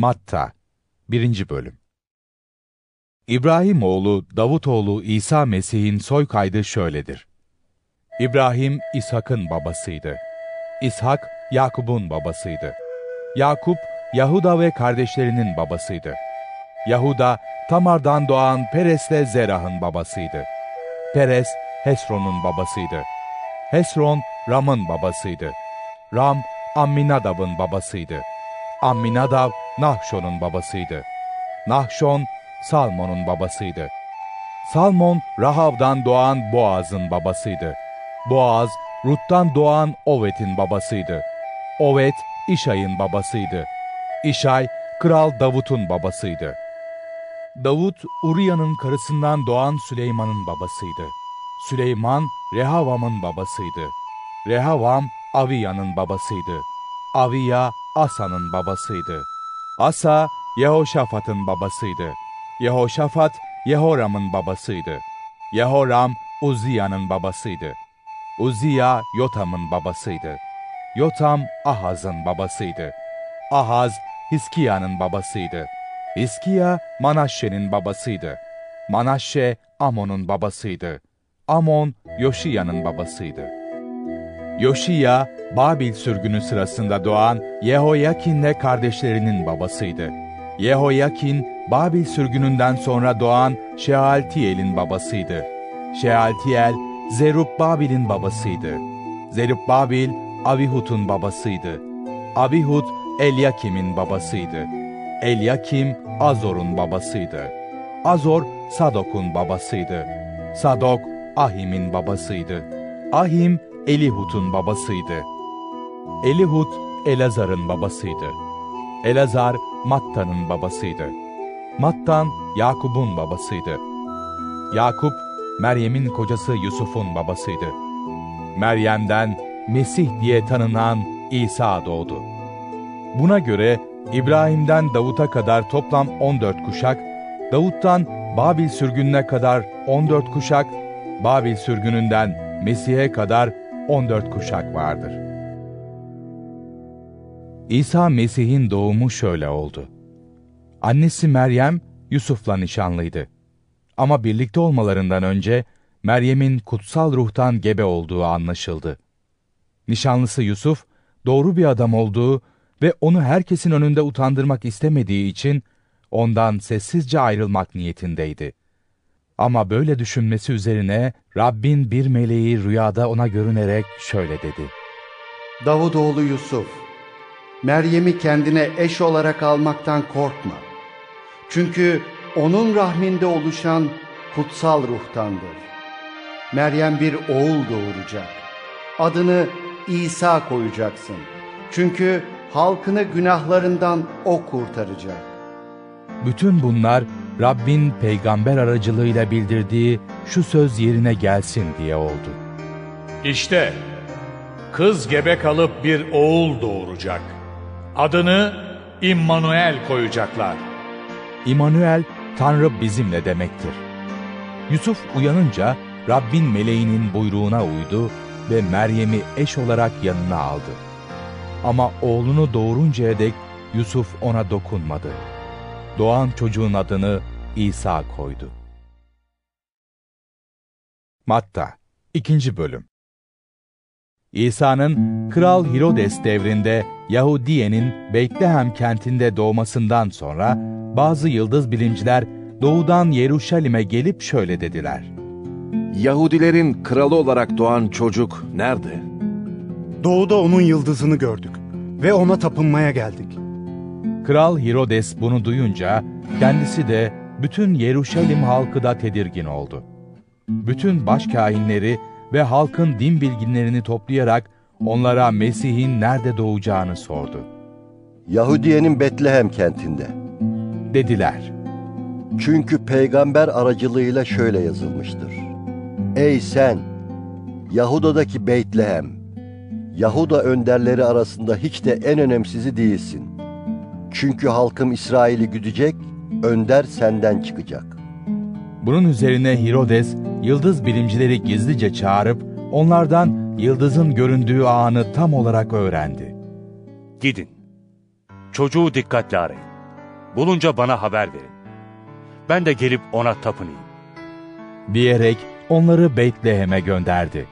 Matta 1. Bölüm İbrahim oğlu Davutoğlu İsa Mesih'in soy kaydı şöyledir. İbrahim İshak'ın babasıydı. İshak Yakup'un babasıydı. Yakup Yahuda ve kardeşlerinin babasıydı. Yahuda Tamar'dan doğan Peres'le Zerah'ın babasıydı. Peres Hesron'un babasıydı. Hesron Ram'ın babasıydı. Ram Amminadab'ın babasıydı. Amminadab Nahşon'un babasıydı. Nahşon Salmon'un babasıydı. Salmon Rahav'dan doğan Boaz'ın babasıydı. Boaz Rut'tan doğan Ovet'in babasıydı. Ovet İşay'ın babasıydı. İşay Kral Davut'un babasıydı. Davut Uriya'nın karısından doğan Süleyman'ın babasıydı. Süleyman Rehavam'ın babasıydı. Rehavam Aviya'nın babasıydı. Aviya Asa'nın babasıydı. Asa Yehoşafat'ın babasıydı. Yehoşafat Yehoram'ın babasıydı. Yehoram Uziya'nın babasıydı. Uziya Yotam'ın babasıydı. Yotam Ahaz'ın babasıydı. Ahaz Hiskiya'nın babasıydı. Hiskiya Manaşşe'nin babasıydı. Manaşşe Amon'un babasıydı. Amon Yoşiya'nın babasıydı. Yoşiya Babil sürgünü sırasında doğan Yehoyakin'le kardeşlerinin babasıydı. Yehoyakin Babil sürgününden sonra doğan Şealtiel'in babasıydı. Şealtiel Zerubbabil'in babasıydı. Zerubbabil Avihud'un babasıydı. Avihud Elyakim'in babasıydı. Elyakim Azor'un babasıydı. Azor Sadok'un babasıydı. Sadok Ahim'in babasıydı. Ahim Elihud'un babasıydı. Elihud Elazar'ın babasıydı. Elazar Matta'nın babasıydı. Mattan Yakup'un babasıydı. Yakup Meryem'in kocası Yusuf'un babasıydı. Meryem'den Mesih diye tanınan İsa doğdu. Buna göre İbrahim'den Davut'a kadar toplam 14 kuşak, Davut'tan Babil sürgününe kadar 14 kuşak, Babil sürgününden Mesih'e kadar 14 kuşak vardır. İsa Mesih'in doğumu şöyle oldu. Annesi Meryem, Yusuf'la nişanlıydı. Ama birlikte olmalarından önce Meryem'in kutsal ruhtan gebe olduğu anlaşıldı. Nişanlısı Yusuf, doğru bir adam olduğu ve onu herkesin önünde utandırmak istemediği için ondan sessizce ayrılmak niyetindeydi. Ama böyle düşünmesi üzerine Rabbin bir meleği rüyada ona görünerek şöyle dedi. Davudoğlu Yusuf, Meryem'i kendine eş olarak almaktan korkma. Çünkü onun rahminde oluşan kutsal ruhtandır. Meryem bir oğul doğuracak. Adını İsa koyacaksın. Çünkü halkını günahlarından o kurtaracak. Bütün bunlar Rabbin peygamber aracılığıyla bildirdiği şu söz yerine gelsin diye oldu. İşte kız gebe kalıp bir oğul doğuracak. Adını İmmanuel koyacaklar. İmanuel, Tanrı bizimle demektir. Yusuf uyanınca Rabbin meleğinin buyruğuna uydu ve Meryem'i eş olarak yanına aldı. Ama oğlunu doğuruncaya dek Yusuf ona dokunmadı. Doğan çocuğun adını İsa koydu. Matta 2. Bölüm İsa'nın Kral Hirodes devrinde Yahudiye'nin Beytlehem kentinde doğmasından sonra bazı yıldız bilimciler doğudan Yeruşalim'e gelip şöyle dediler. Yahudilerin kralı olarak doğan çocuk nerede? Doğuda onun yıldızını gördük ve ona tapınmaya geldik. Kral Hirodes bunu duyunca kendisi de bütün Yeruşalim halkı da tedirgin oldu. Bütün başkâhinleri ve halkın din bilginlerini toplayarak onlara Mesih'in nerede doğacağını sordu. Yahudiye'nin Betlehem kentinde. Dediler, Çünkü peygamber aracılığıyla şöyle yazılmıştır. Ey sen! Yahuda'daki Beytlehem! Yahuda önderleri arasında hiç de en önemsizi değilsin. Çünkü halkım İsrail'i güdecek, önder senden çıkacak. Bunun üzerine Hirodes, yıldız bilimcileri gizlice çağırıp, onlardan yıldızın göründüğü anı tam olarak öğrendi. Gidin. Çocuğu dikkatle arayın. Bulunca bana haber verin. Ben de gelip ona tapınayım. diyerek onları Beytlehem'e gönderdi.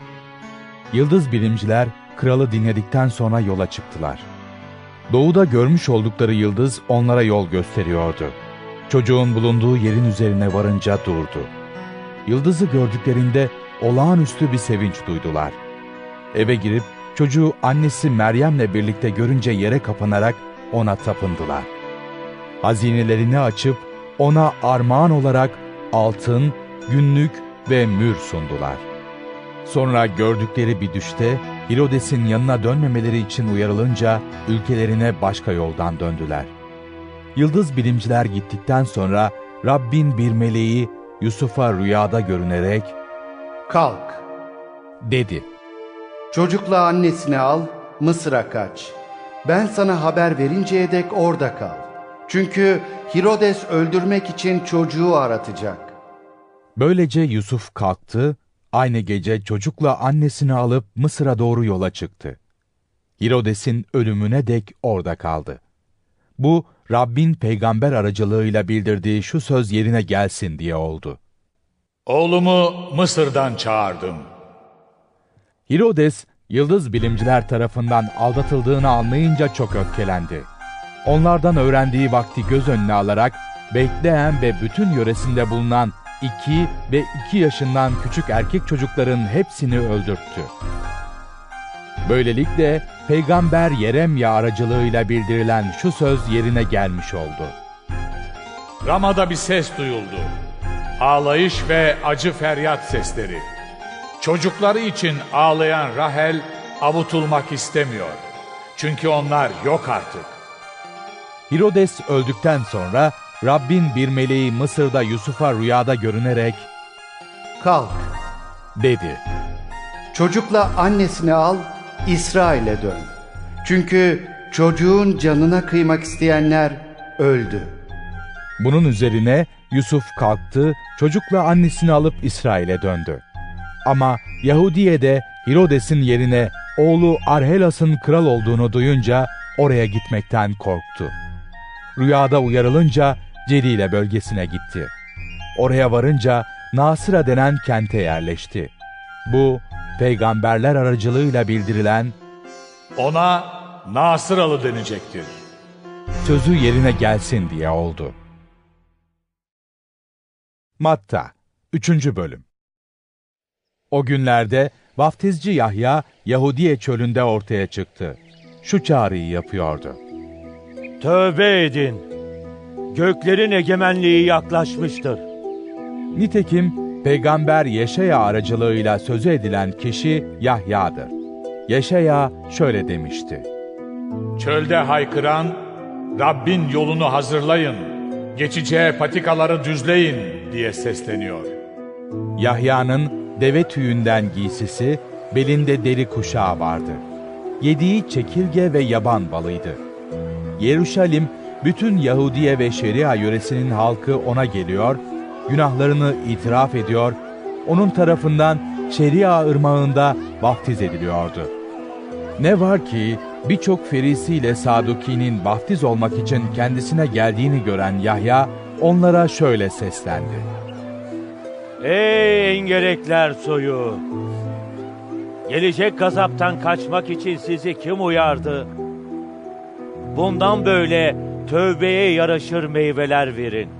Yıldız bilimciler kralı dinledikten sonra yola çıktılar. Doğuda görmüş oldukları yıldız onlara yol gösteriyordu. Çocuğun bulunduğu yerin üzerine varınca durdu. Yıldızı gördüklerinde olağanüstü bir sevinç duydular. Eve girip çocuğu annesi Meryem'le birlikte görünce yere kapanarak ona tapındılar. Hazinelerini açıp ona armağan olarak altın, günlük ve mür sundular. Sonra gördükleri bir düşte Hirodes'in yanına dönmemeleri için uyarılınca ülkelerine başka yoldan döndüler. Yıldız bilimciler gittikten sonra Rabbin bir meleği Yusuf'a rüyada görünerek Kalk, dedi. çocukla annesini al, Mısır'a kaç. Ben sana haber verinceye dek orada kal. Çünkü Hirodes öldürmek için çocuğu aratacak. Böylece Yusuf kalktı, aynı gece çocukla annesini alıp Mısır'a doğru yola çıktı. Hirodes'in ölümüne dek orada kaldı. Bu, Rabbin peygamber aracılığıyla bildirdiği şu söz yerine gelsin diye oldu. Oğlumu Mısır'dan çağırdım. Hirodes, yıldız bilimciler tarafından aldatıldığını anlayınca çok öfkelendi. Onlardan öğrendiği vakti göz önüne alarak Beytlehem ve bütün yöresinde bulunan iki ve iki yaşından küçük erkek çocukların hepsini öldürttü. Böylelikle Peygamber Yeremya aracılığıyla bildirilen şu söz yerine gelmiş oldu. Ramada bir ses duyuldu. Ağlayış ve acı feryat sesleri. Çocukları için ağlayan Rahel avutulmak istemiyor. Çünkü onlar yok artık. Hirodes öldükten sonra Rabbin bir meleği Mısır'da Yusuf'a rüyada görünerek Kalk, dedi. çocukla annesini al, İsrail'e dön. Çünkü çocuğun canına kıymak isteyenler öldü. Bunun üzerine Yusuf kalktı, çocukla annesini alıp İsrail'e döndü. Ama Yahudiye'de Hirodes'in yerine oğlu Arhelas'ın kral olduğunu duyunca oraya gitmekten korktu. Rüyada uyarılınca Celile bölgesine gitti. Oraya varınca Nasıra denen kente yerleşti. Bu, peygamberler aracılığıyla bildirilen Ona Nasıralı denecektir. sözü yerine gelsin diye oldu. Matta 3. Bölüm O günlerde vaftizci Yahya Yahudiye çölünde ortaya çıktı. Şu çağrıyı yapıyordu. Tövbe edin. Göklerin egemenliği yaklaşmıştır. Nitekim peygamber Yeşaya aracılığıyla sözü edilen kişi Yahya'dır. Yeşaya şöyle demişti. Çölde haykıran, Rabbin yolunu hazırlayın, geçeceği patikaları düzleyin diye sesleniyor. Yahya'nın deve tüyünden giysisi, belinde deri kuşağı vardı. Yediği çekirge ve yaban balıydı. Yeruşalim, bütün Yahudiye ve Şeria yöresinin halkı ona geliyor, günahlarını itiraf ediyor, onun tarafından Şeria ırmağında vaftiz ediliyordu. Ne var ki birçok ferisiyle Saduki'nin vaftiz olmak için kendisine geldiğini gören Yahya onlara şöyle seslendi. Ey engerekler soyu! Gelecek gazaptan kaçmak için sizi kim uyardı? Bundan böyle tövbeye yaraşır meyveler verin.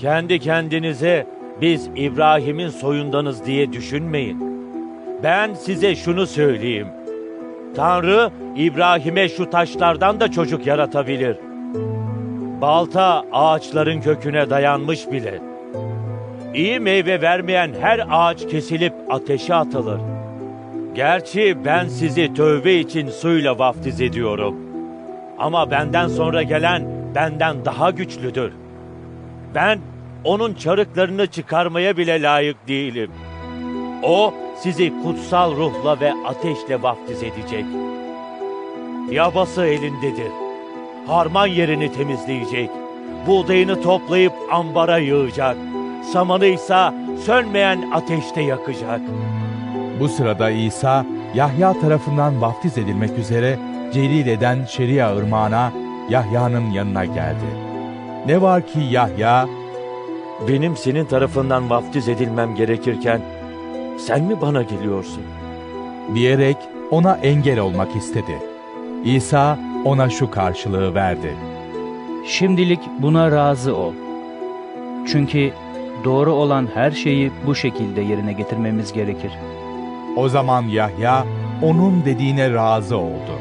Kendi kendinize biz İbrahim'in soyundanız diye düşünmeyin. Ben size şunu söyleyeyim. Tanrı İbrahim'e şu taşlardan da çocuk yaratabilir. Balta ağaçların köküne dayanmış bile. İyi meyve vermeyen her ağaç kesilip ateşe atılır. Gerçi ben sizi tövbe için suyla vaftiz ediyorum. Ama benden sonra gelen benden daha güçlüdür. Ben onun çarıklarını çıkarmaya bile layık değilim. O sizi kutsal ruhla ve ateşle vaftiz edecek. Yabası elindedir. Harman yerini temizleyecek. Buğdayını toplayıp ambara yığacak. Samanı ise sönmeyen ateşte yakacak. Bu sırada İsa, Yahya tarafından vaftiz edilmek üzere Celile'den Şeria ırmağına Yahya'nın yanına geldi. Ne var ki Yahya, Benim senin tarafından vaftiz edilmem gerekirken sen mi bana geliyorsun? diyerek ona engel olmak istedi. İsa ona şu karşılığı verdi. Şimdilik buna razı ol. Çünkü doğru olan her şeyi bu şekilde yerine getirmemiz gerekir. O zaman Yahya onun dediğine razı oldu.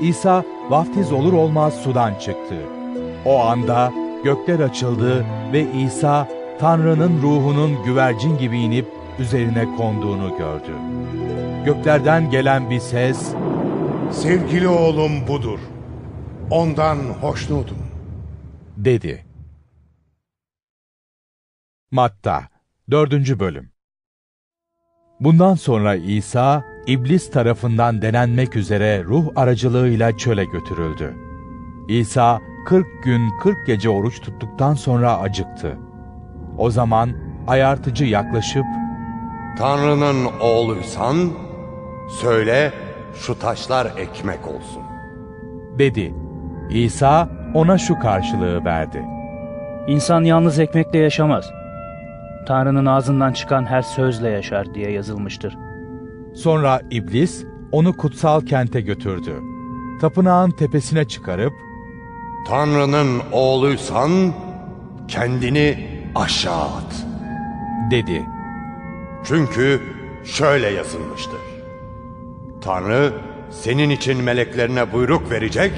İsa vaftiz olur olmaz sudan çıktı. O anda gökler açıldı ve İsa Tanrı'nın ruhunun güvercin gibi inip üzerine konduğunu gördü. Göklerden gelen bir ses, Sevgili oğlum budur. Ondan hoşnutum. dedi. Matta 4. Bölüm Bundan sonra İsa, İblis tarafından denenmek üzere ruh aracılığıyla çöle götürüldü. İsa, 40 gün 40 gece oruç tuttuktan sonra acıktı. O zaman ayartıcı yaklaşıp, Tanrı'nın oğluysan söyle şu taşlar ekmek olsun. dedi. İsa, ona şu karşılığı verdi. İnsan yalnız ekmekle yaşamaz. Tanrı'nın ağzından çıkan her sözle yaşar diye yazılmıştır. Sonra İblis, onu kutsal kente götürdü. Tapınağın tepesine çıkarıp, Tanrı'nın oğluysan kendini aşağı at. dedi. Çünkü şöyle yazılmıştır. Tanrı senin için meleklerine buyruk verecek,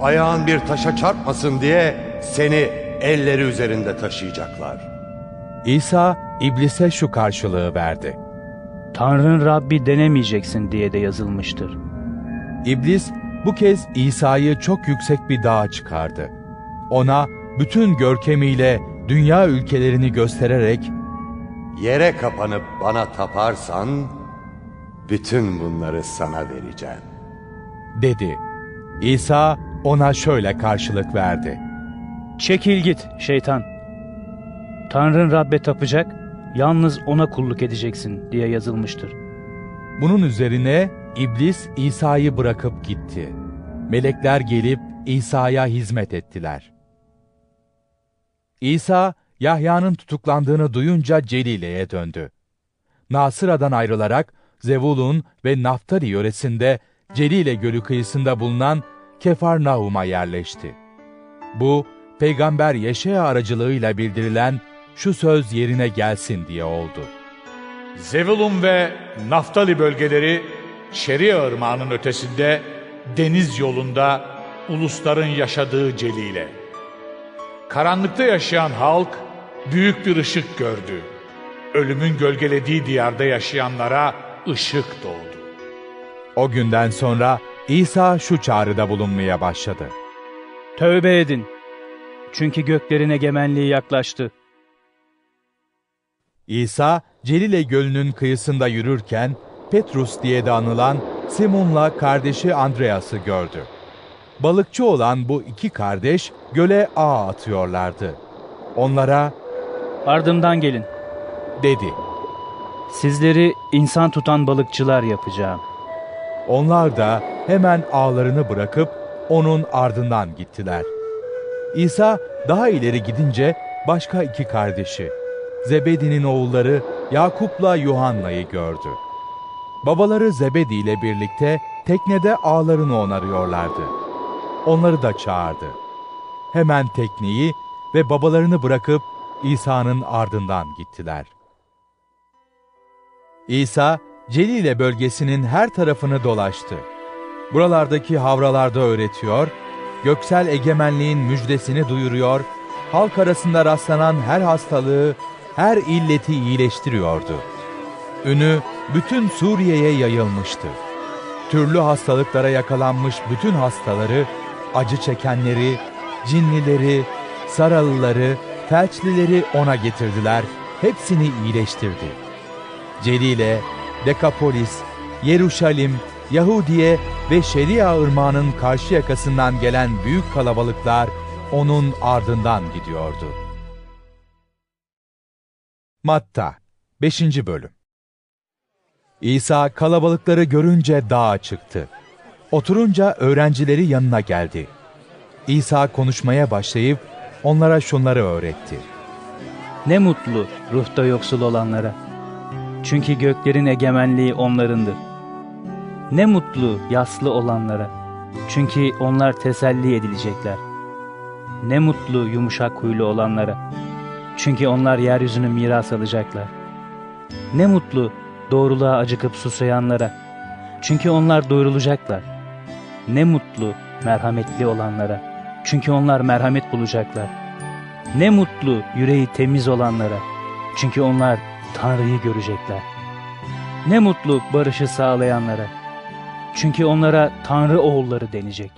ayağın bir taşa çarpmasın diye seni elleri üzerinde taşıyacaklar. İsa, İblis'e şu karşılığı verdi. Tanrı'nın Rabbi denemeyeceksin diye de yazılmıştır. İblis bu kez İsa'yı çok yüksek bir dağa çıkardı. Ona bütün görkemiyle dünya ülkelerini göstererek Yere kapanıp bana taparsan, bütün bunları sana vereceğim. dedi. İsa ona şöyle karşılık verdi. Çekil git şeytan. Tanrın Rabbe tapacak, yalnız ona kulluk edeceksin diye yazılmıştır. Bunun üzerine İblis İsa'yı bırakıp gitti. Melekler gelip İsa'ya hizmet ettiler. İsa, Yahya'nın tutuklandığını duyunca Celile'ye döndü. Nasıra'dan ayrılarak Zevulun ve Naftali yöresinde Celile Gölü kıyısında bulunan Kefarnaum'a yerleşti. Bu, Peygamber Yeşaya aracılığıyla bildirilen şu söz yerine gelsin diye oldu. Zevulun ve Naftali bölgeleri Şeria Irmağı'nın ötesinde deniz yolunda ulusların yaşadığı Celile. Karanlıkta yaşayan halk büyük bir ışık gördü. Ölümün gölgelediği diyarda yaşayanlara ışık doğdu. O günden sonra İsa şu çağrıda bulunmaya başladı. Tövbe edin. Çünkü göklerin egemenliği yaklaştı. İsa, Celile Gölü'nün kıyısında yürürken Petrus diye de anılan Simon'la kardeşi Andreas'ı gördü. Balıkçı olan bu iki kardeş göle ağ atıyorlardı. Onlara Ardımdan gelin. dedi. Sizleri insan tutan balıkçılar yapacağım. Onlar da hemen ağlarını bırakıp onun ardından gittiler. İsa daha ileri gidince başka iki kardeşi, Zebedi'nin oğulları Yakup'la Yuhanna'yı gördü. Babaları Zebedi ile birlikte teknede ağlarını onarıyorlardı. Onları da çağırdı. Hemen tekneyi ve babalarını bırakıp İsa'nın ardından gittiler. İsa, Celile bölgesinin her tarafını dolaştı. Buralardaki havralarda öğretiyor, göksel egemenliğin müjdesini duyuruyor, halk arasında rastlanan her hastalığı, her illeti iyileştiriyordu. Ünü bütün Suriye'ye yayılmıştı. Türlü hastalıklara yakalanmış bütün hastaları, acı çekenleri, cinlileri, saralıları, felçlileri ona getirdiler, hepsini iyileştirdi. Celile, Dekapolis, Yeruşalim, Yahudiye ve Şeria ırmağının karşı yakasından gelen büyük kalabalıklar onun ardından gidiyordu. Matta 5. Bölüm İsa kalabalıkları görünce dağa çıktı. Oturunca öğrencileri yanına geldi. İsa konuşmaya başlayıp onlara şunları öğretti. Ne mutlu ruhta yoksul olanlara. Çünkü göklerin egemenliği onlarındır. Ne mutlu yaslı olanlara. Çünkü onlar teselli edilecekler. Ne mutlu yumuşak huylu olanlara. Çünkü onlar yeryüzünü miras alacaklar. Ne mutlu doğruluğa acıkıp susayanlara. Çünkü onlar doyurulacaklar. Ne mutlu merhametli olanlara. Çünkü onlar merhamet bulacaklar. Ne mutlu yüreği temiz olanlara. Çünkü onlar Tanrı'yı görecekler. Ne mutlu barışı sağlayanlara. Çünkü onlara Tanrı oğulları denecek.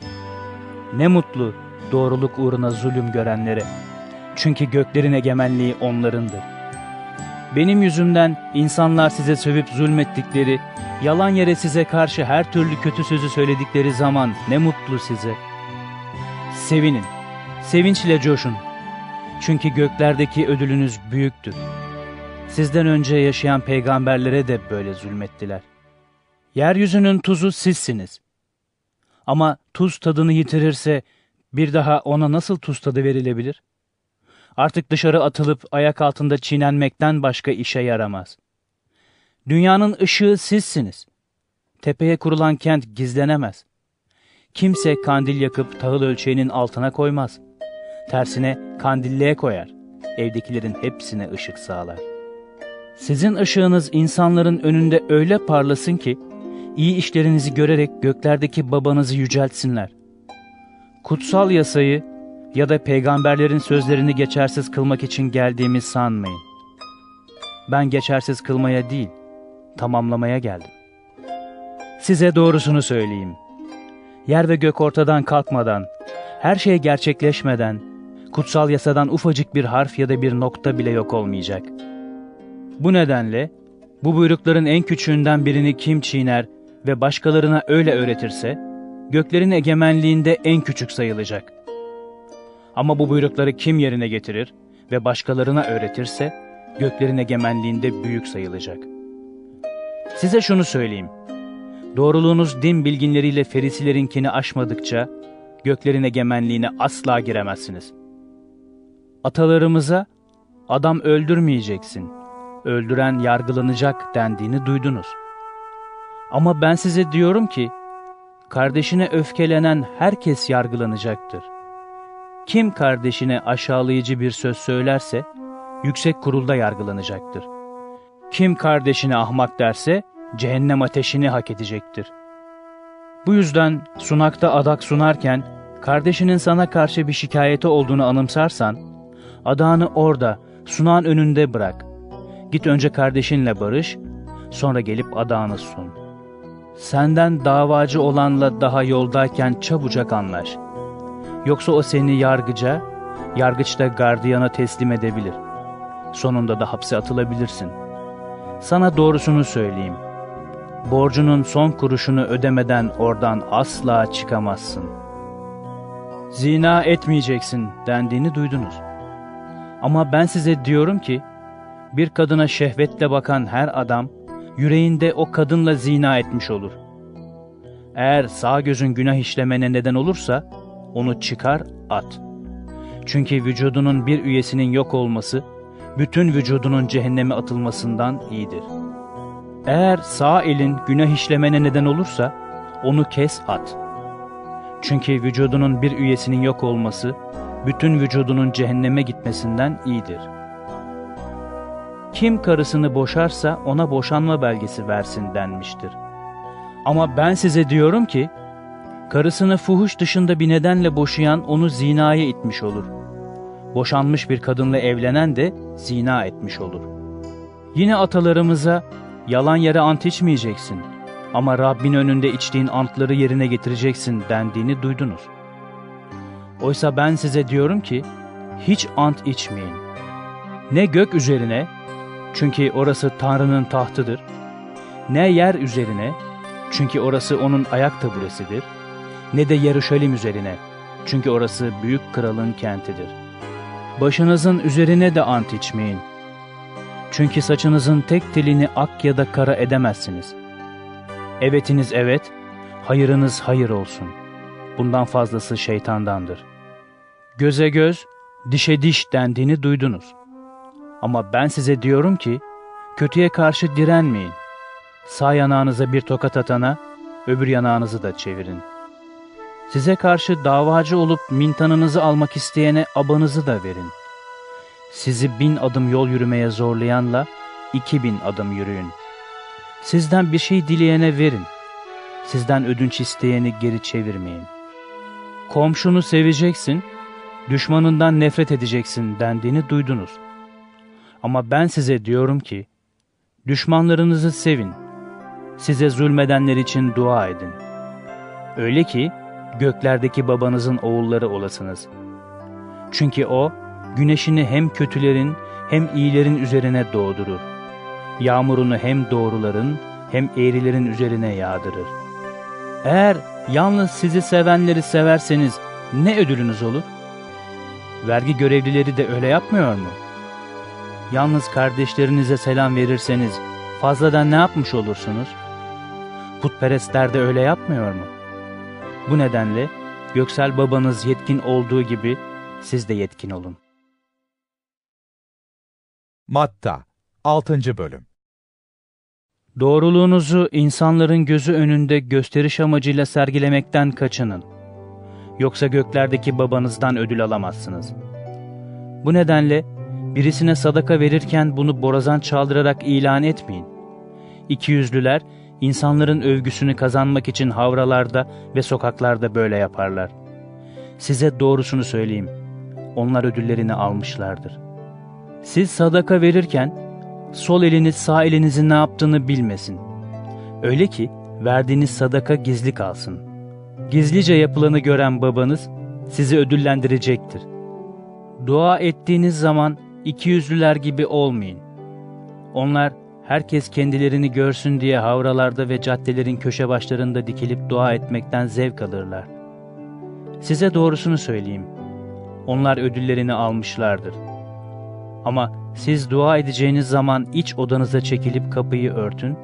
Ne mutlu doğruluk uğruna zulüm görenlere. Çünkü göklerin egemenliği onlarındır. Benim yüzümden insanlar size sövüp zulmettikleri, yalan yere size karşı her türlü kötü sözü söyledikleri zaman ne mutlu size. Sevinin, sevinçle coşun. Çünkü göklerdeki ödülünüz büyüktür. Sizden önce yaşayan peygamberlere de böyle zulmettiler. Yeryüzünün tuzu sizsiniz. Ama tuz tadını yitirirse bir daha ona nasıl tuz tadı verilebilir? Artık dışarı atılıp ayak altında çiğnenmekten başka işe yaramaz. Dünyanın ışığı sizsiniz. Tepeye kurulan kent gizlenemez. Kimse kandil yakıp tahıl ölçeğinin altına koymaz. Tersine kandilliğe koyar. Evdekilerin hepsine ışık sağlar. Sizin ışığınız insanların önünde öyle parlasın ki, iyi işlerinizi görerek göklerdeki babanızı yüceltsinler. Kutsal yasayı ya da peygamberlerin sözlerini geçersiz kılmak için geldiğimi sanmayın. Ben geçersiz kılmaya değil, tamamlamaya geldim. Size doğrusunu söyleyeyim. Yer ve gök ortadan kalkmadan, her şey gerçekleşmeden, kutsal yasadan ufacık bir harf ya da bir nokta bile yok olmayacak. Bu nedenle, bu buyrukların en küçüğünden birini kim çiğner ve başkalarına öyle öğretirse, göklerin egemenliğinde en küçük sayılacak. Ama bu buyrukları kim yerine getirir ve başkalarına öğretirse, göklerin egemenliğinde büyük sayılacak. Size şunu söyleyeyim. Doğruluğunuz din bilginleriyle ferisilerinkini aşmadıkça, göklerin egemenliğine asla giremezsiniz. Atalarımıza, adam öldürmeyeceksin, öldüren yargılanacak dendiğini duydunuz. Ama ben size diyorum ki, kardeşine öfkelenen herkes yargılanacaktır. Kim kardeşine aşağılayıcı bir söz söylerse, yüksek kurulda yargılanacaktır. Kim kardeşine ahmak derse, cehennem ateşini hak edecektir. Bu yüzden sunakta adak sunarken, kardeşinin sana karşı bir şikayeti olduğunu anımsarsan, adağını orada, sunağın önünde bırak. Git önce kardeşinle barış, sonra gelip adağını sun. Senden davacı olanla daha yoldayken çabucak anlaş. Yoksa o seni yargıca, yargıç da gardiyana teslim edebilir. Sonunda da hapse atılabilirsin. Sana doğrusunu söyleyeyim. Borcunun son kuruşunu ödemeden oradan asla çıkamazsın. Zina etmeyeceksin dendiğini duydunuz. Ama ben size diyorum ki, bir kadına şehvetle bakan her adam, yüreğinde o kadınla zina etmiş olur. Eğer sağ gözün günah işlemene neden olursa, onu çıkar at. Çünkü vücudunun bir üyesinin yok olması, bütün vücudunun cehenneme atılmasından iyidir. Eğer sağ elin günah işlemene neden olursa, onu kes at. Çünkü vücudunun bir üyesinin yok olması, bütün vücudunun cehenneme gitmesinden iyidir. Kim karısını boşarsa ona boşanma belgesi versin denmiştir. Ama ben size diyorum ki, karısını fuhuş dışında bir nedenle boşayan onu zinaya itmiş olur. Boşanmış bir kadınla evlenen de zina etmiş olur. Yine atalarımıza yalan yere ant içmeyeceksin ama Rabbin önünde içtiğin antları yerine getireceksin dendiğini duydunuz. Oysa ben size diyorum ki hiç ant içmeyin. Ne gök üzerine çünkü orası Tanrı'nın tahtıdır. Ne yer üzerine çünkü orası onun ayak taburesidir. Ne de Yeruşalim üzerine çünkü orası büyük kralın kentidir. Başınızın üzerine de ant içmeyin. Çünkü saçınızın tek telini ak ya da kara edemezsiniz. Evetiniz evet, hayırınız hayır olsun. Bundan fazlası şeytandandır. Göze göz, dişe diş dendiğini duydunuz. Ama ben size diyorum ki, kötüye karşı direnmeyin. Sağ yanağınıza bir tokat atana, öbür yanağınızı da çevirin. Size karşı davacı olup mintanınızı almak isteyene abanızı da verin. Sizi bin adım yol yürümeye zorlayanla iki bin adım yürüyün. Sizden bir şey dileyene verin. Sizden ödünç isteyeni geri çevirmeyin. Komşunu seveceksin, düşmanından nefret edeceksin dendiğini duydunuz. Ama ben size diyorum ki, düşmanlarınızı sevin, size zulmedenler için dua edin. Öyle ki, göklerdeki babanızın oğulları olasınız. Çünkü o, güneşini hem kötülerin hem iyilerin üzerine doğdurur. Yağmurunu hem doğruların hem eğrilerin üzerine yağdırır. Eğer yalnız sizi sevenleri severseniz ne ödülünüz olur? Vergi görevlileri de öyle yapmıyor mu? Yalnız kardeşlerinize selam verirseniz fazladan ne yapmış olursunuz? Putperestler de öyle yapmıyor mu? Bu nedenle göksel babanız yetkin olduğu gibi siz de yetkin olun. Matta 6. Bölüm Doğruluğunuzu insanların gözü önünde gösteriş amacıyla sergilemekten kaçının. Yoksa göklerdeki babanızdan ödül alamazsınız. Bu nedenle birisine sadaka verirken bunu borazan çaldırarak ilan etmeyin. İkiyüzlüler insanların övgüsünü kazanmak için havralarda ve sokaklarda böyle yaparlar. Size doğrusunu söyleyeyim. Onlar ödüllerini almışlardır. Siz sadaka verirken sol eliniz sağ elinizin ne yaptığını bilmesin. Öyle ki verdiğiniz sadaka gizli kalsın. Gizlice yapılanı gören babanız sizi ödüllendirecektir. Dua ettiğiniz zaman ikiyüzlüler gibi olmayın. Onlar herkes kendilerini görsün diye havralarda ve caddelerin köşe başlarında dikilip dua etmekten zevk alırlar. Size doğrusunu söyleyeyim. Onlar ödüllerini almışlardır. Ama siz dua edeceğiniz zaman iç odanıza çekilip kapıyı örtün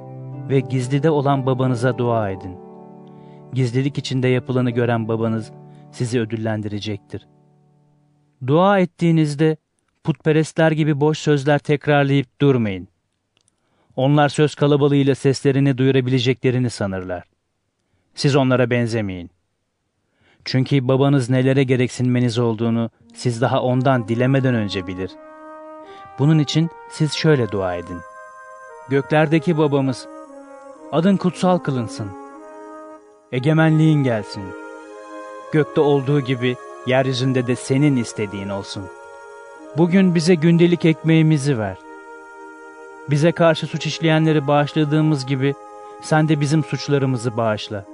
ve gizlide olan babanıza dua edin. Gizlilik içinde yapılanı gören babanız sizi ödüllendirecektir. Dua ettiğinizde putperestler gibi boş sözler tekrarlayıp durmayın. Onlar söz kalabalığıyla seslerini duyurabileceklerini sanırlar. Siz onlara benzemeyin. Çünkü babanız nelere gereksinmeniz olduğunu siz daha ondan dilemeden önce bilir. Bunun için siz şöyle dua edin. Göklerdeki babamız, adın kutsal kılınsın. Egemenliğin gelsin. Gökte olduğu gibi yeryüzünde de senin istediğin olsun. Bugün bize gündelik ekmeğimizi ver. Bize karşı suç işleyenleri bağışladığımız gibi sen de bizim suçlarımızı bağışla.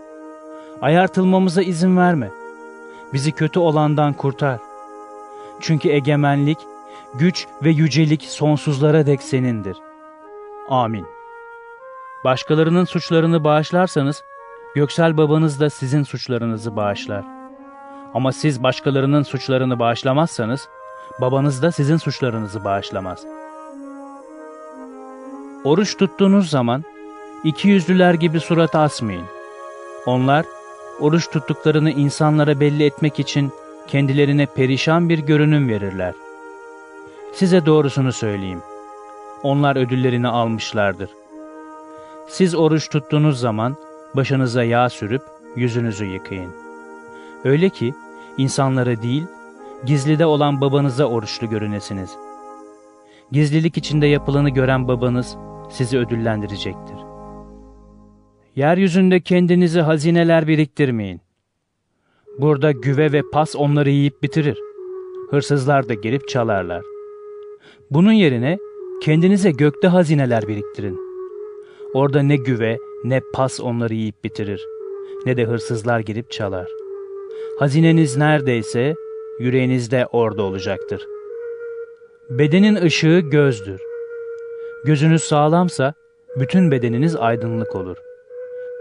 Ayartılmamıza izin verme. Bizi kötü olandan kurtar. Çünkü egemenlik, güç ve yücelik sonsuzlara dek senindir. Amin. Başkalarının suçlarını bağışlarsanız, göksel babanız da sizin suçlarınızı bağışlar. Ama siz başkalarının suçlarını bağışlamazsanız, babanız da sizin suçlarınızı bağışlamaz. Oruç tuttuğunuz zaman, iki yüzlüler gibi surat asmayın. Onlar, oruç tuttuklarını insanlara belli etmek için kendilerine perişan bir görünüm verirler. Size doğrusunu söyleyeyim. Onlar ödüllerini almışlardır. Siz oruç tuttuğunuz zaman başınıza yağ sürüp yüzünüzü yıkayın. Öyle ki insanlara değil, gizlide olan babanıza oruçlu görünesiniz. Gizlilik içinde yapılanı gören babanız sizi ödüllendirecektir. Yeryüzünde kendinize hazineler biriktirmeyin. Burada güve ve pas onları yiyip bitirir. Hırsızlar da gelip çalarlar. Bunun yerine kendinize gökte hazineler biriktirin. Orada ne güve ne pas onları yiyip bitirir. Ne de hırsızlar girip çalar. Hazineniz neredeyse yüreğiniz de orada olacaktır. Bedenin ışığı gözdür. Gözünüz sağlamsa bütün bedeniniz aydınlık olur.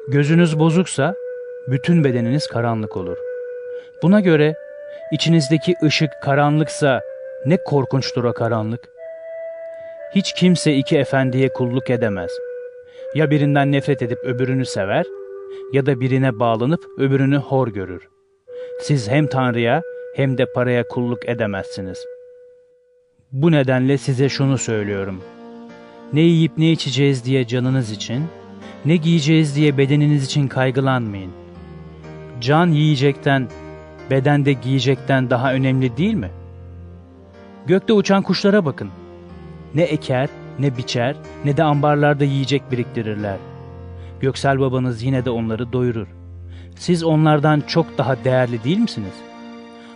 Gözünüz bozuksa bütün bedeniniz karanlık olur. Buna göre içinizdeki ışık karanlıksa ne korkunçtur o karanlık. Hiç kimse iki efendiye kulluk edemez. Ya birinden nefret edip öbürünü sever ya da birine bağlanıp öbürünü hor görür. Siz hem Tanrı'ya hem de paraya kulluk edemezsiniz. Bu nedenle size şunu söylüyorum. Ne yiyip ne içeceğiz diye canınız için, ne giyeceğiz diye bedeniniz için kaygılanmayın. Can yiyecekten, beden de giyecekten daha önemli değil mi? Gökte uçan kuşlara bakın. Ne eker, ne biçer, ne de ambarlarda yiyecek biriktirirler. Göksel babanız yine de onları doyurur. Siz onlardan çok daha değerli değil misiniz?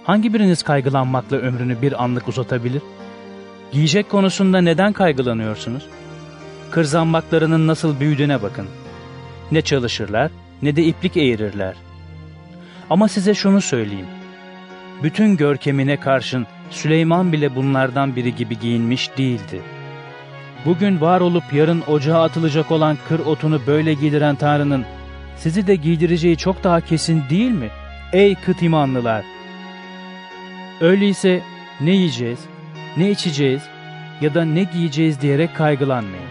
Hangi biriniz kaygılanmakla ömrünü bir anlık uzatabilir? Giyecek konusunda neden kaygılanıyorsunuz? Kırzambaklarının nasıl büyüdüğüne bakın. Ne çalışırlar, ne de iplik eğirirler. Ama size şunu söyleyeyim. Bütün görkemine karşın Süleyman bile bunlardan biri gibi giyinmiş değildi. Bugün var olup yarın ocağa atılacak olan kır otunu böyle giydiren Tanrı'nın sizi de giydireceği çok daha kesin değil mi? Ey kıt imanlılar! Öyleyse ne yiyeceğiz, ne içeceğiz ya da ne giyeceğiz diyerek kaygılanmayın.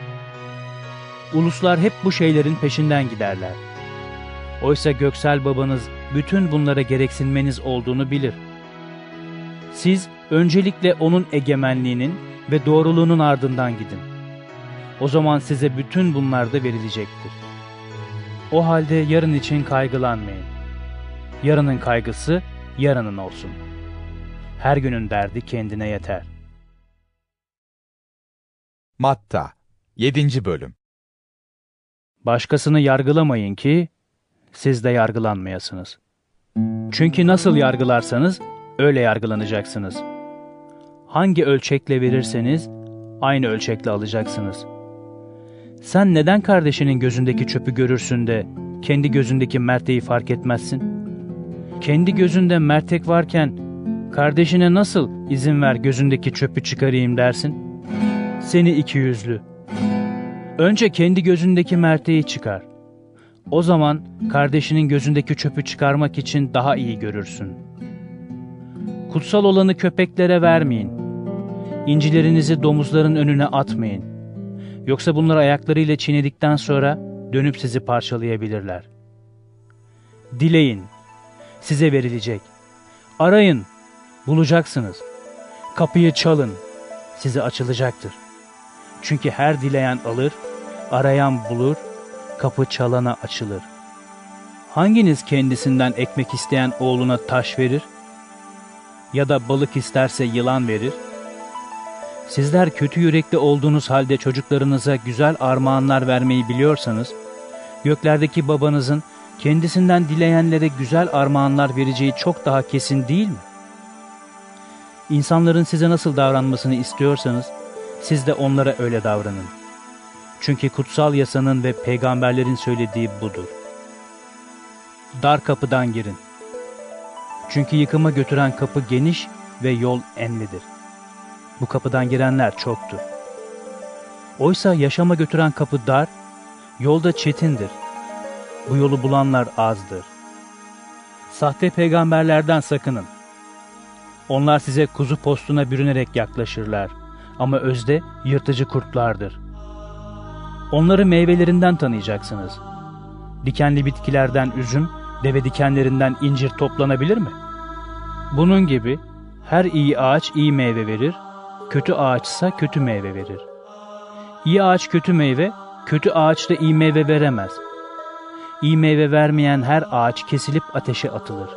Uluslar hep bu şeylerin peşinden giderler. Oysa göksel babanız bütün bunlara gereksinmeniz olduğunu bilir. Siz öncelikle onun egemenliğinin ve doğruluğunun ardından gidin. O zaman size bütün bunlar da verilecektir. O halde yarın için kaygılanmayın. Yarının kaygısı yarının olsun. Her günün derdi kendine yeter. Matta 7. Bölüm Başkasını yargılamayın ki siz de yargılanmayasınız. Çünkü nasıl yargılarsanız öyle yargılanacaksınız. Hangi ölçekle verirseniz aynı ölçekle alacaksınız. Sen neden kardeşinin gözündeki çöpü görürsün de kendi gözündeki merteği fark etmezsin? Kendi gözünde mertek varken kardeşine nasıl izin ver gözündeki çöpü çıkarayım dersin? Seni iki yüzlü. Önce kendi gözündeki merteği çıkar. O zaman kardeşinin gözündeki çöpü çıkarmak için daha iyi görürsün. Kutsal olanı köpeklere vermeyin. İncilerinizi domuzların önüne atmayın. Yoksa bunları ayaklarıyla çiğnedikten sonra dönüp sizi parçalayabilirler. Dileyin, size verilecek. Arayın, bulacaksınız. Kapıyı çalın, size açılacaktır. Çünkü her dileyen alır, arayan bulur, kapı çalana açılır. Hanginiz kendisinden ekmek isteyen oğluna taş verir? Ya da balık isterse yılan verir? Sizler kötü yürekli olduğunuz halde çocuklarınıza güzel armağanlar vermeyi biliyorsanız, göklerdeki babanızın kendisinden dileyenlere güzel armağanlar vereceği çok daha kesin değil mi? İnsanların size nasıl davranmasını istiyorsanız, siz de onlara öyle davranın. Çünkü kutsal yasanın ve peygamberlerin söylediği budur. Dar kapıdan girin. Çünkü yıkıma götüren kapı geniş ve yol enlidir. Bu kapıdan girenler çoktur. Oysa yaşama götüren kapı dar, yolda çetindir. Bu yolu bulanlar azdır. Sahte peygamberlerden sakının. Onlar size kuzu postuna bürünerek yaklaşırlar ama özde yırtıcı kurtlardır. Onları meyvelerinden tanıyacaksınız. Dikenli bitkilerden üzüm, deve dikenlerinden incir toplanabilir mi? Bunun gibi her iyi ağaç iyi meyve verir, kötü ağaçsa kötü meyve verir. İyi ağaç kötü meyve, kötü ağaç da iyi meyve veremez. İyi meyve vermeyen her ağaç kesilip ateşe atılır.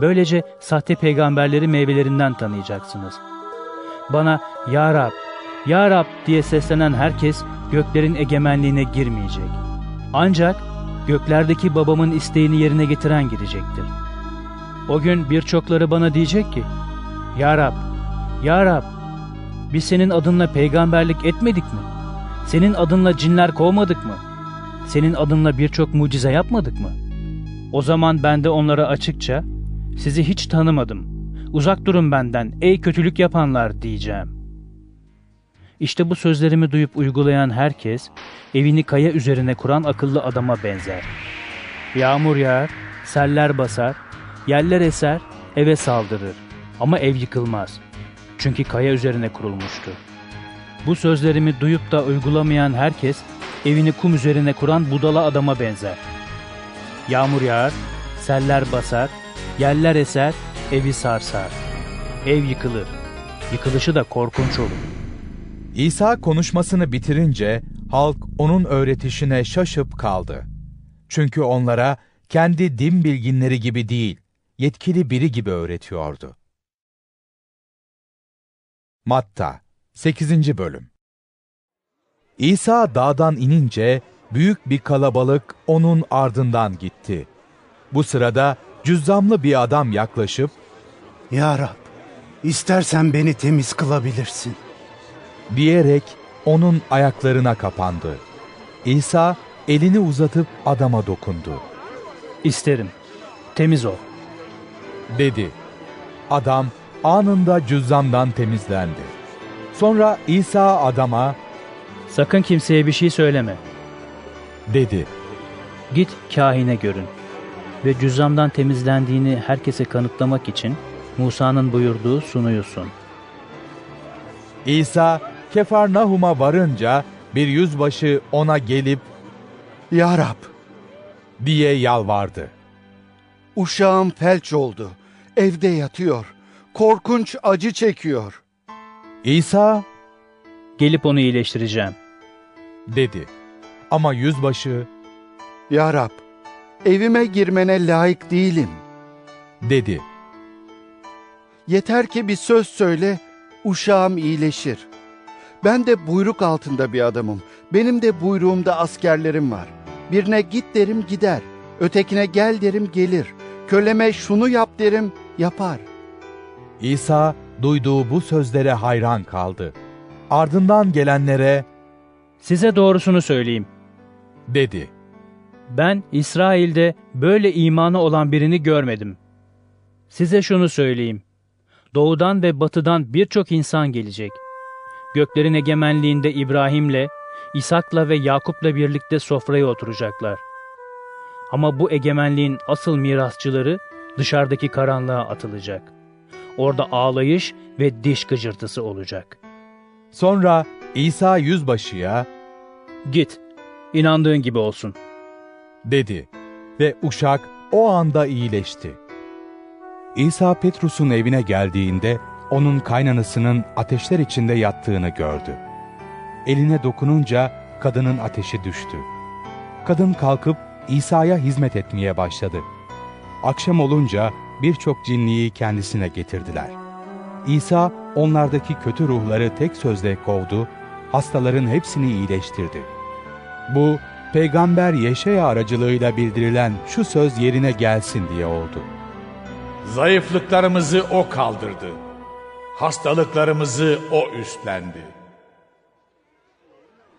Böylece sahte peygamberleri meyvelerinden tanıyacaksınız. Bana Ya Rab, Ya Rab diye seslenen herkes göklerin egemenliğine girmeyecek. Ancak göklerdeki babamın isteğini yerine getiren girecektir. O gün birçokları bana diyecek ki, Ya Rab, Ya Rab, biz senin adınla peygamberlik etmedik mi? Senin adınla cinler kovmadık mı? Senin adınla birçok mucize yapmadık mı? O zaman ben de onlara açıkça, sizi hiç tanımadım. Uzak durun benden ey kötülük yapanlar diyeceğim. İşte bu sözlerimi duyup uygulayan herkes, evini kaya üzerine kuran akıllı adama benzer. Yağmur yağar, seller basar, yerler eser, eve saldırır. Ama ev yıkılmaz. Çünkü kaya üzerine kurulmuştu. Bu sözlerimi duyup da uygulamayan herkes, evini kum üzerine kuran budala adama benzer. Yağmur yağar, seller basar, yerler eser, evi sarsar. Ev yıkılır. Yıkılışı da korkunç olur. İsa konuşmasını bitirince halk onun öğretişine şaşıp kaldı. Çünkü onlara kendi din bilginleri gibi değil, yetkili biri gibi öğretiyordu. Matta 8. Bölüm İsa dağdan inince büyük bir kalabalık onun ardından gitti. Bu sırada cüzzamlı bir adam yaklaşıp Ya Rab, istersen beni temiz kılabilirsin. diyerek onun ayaklarına kapandı. İsa elini uzatıp adama dokundu. İsterim. Temiz ol. Dedi. Adam anında cüzzamdan temizlendi. Sonra İsa adama Sakın kimseye bir şey söyleme. dedi. Git kahine görün. Ve cüzzamdan temizlendiğini herkese kanıtlamak için Musa'nın buyurduğu sunuyu sun. İsa Kefarnahum'a varınca bir yüzbaşı ona gelip Ya Rab, diye yalvardı. uşağım felç oldu. Evde yatıyor. Korkunç acı çekiyor. İsa Gelip onu iyileştireceğim. dedi. Ama yüzbaşı Ya Rab, evime girmene layık değilim. dedi. Yeter ki bir söz söyle, uşağım iyileşir. Ben de buyruk altında bir adamım. Benim de buyruğumda askerlerim var. Birine git derim gider. Ötekine gel derim gelir. Köleme şunu yap derim yapar. İsa duyduğu bu sözlere hayran kaldı. Ardından gelenlere Size doğrusunu söyleyeyim. dedi. Ben İsrail'de böyle imanı olan birini görmedim. Size şunu söyleyeyim. Doğudan ve batıdan birçok insan gelecek. Göklerin egemenliğinde İbrahim'le, İshak'la ve Yakup'la birlikte sofraya oturacaklar. Ama bu egemenliğin asıl mirasçıları dışarıdaki karanlığa atılacak. Orada ağlayış ve diş gıcırtısı olacak. Sonra İsa yüzbaşıya Git, inandığın gibi olsun. Dedi ve uşak o anda iyileşti. İsa Petrus'un evine geldiğinde onun kaynanasının ateşler içinde yattığını gördü. Eline dokununca kadının ateşi düştü. Kadın kalkıp İsa'ya hizmet etmeye başladı. Akşam olunca birçok cinliği kendisine getirdiler. İsa onlardaki kötü ruhları tek sözle kovdu, hastaların hepsini iyileştirdi. Bu, Peygamber Yeşaya aracılığıyla bildirilen şu söz yerine gelsin diye oldu. Zayıflıklarımızı O kaldırdı. Hastalıklarımızı O üstlendi.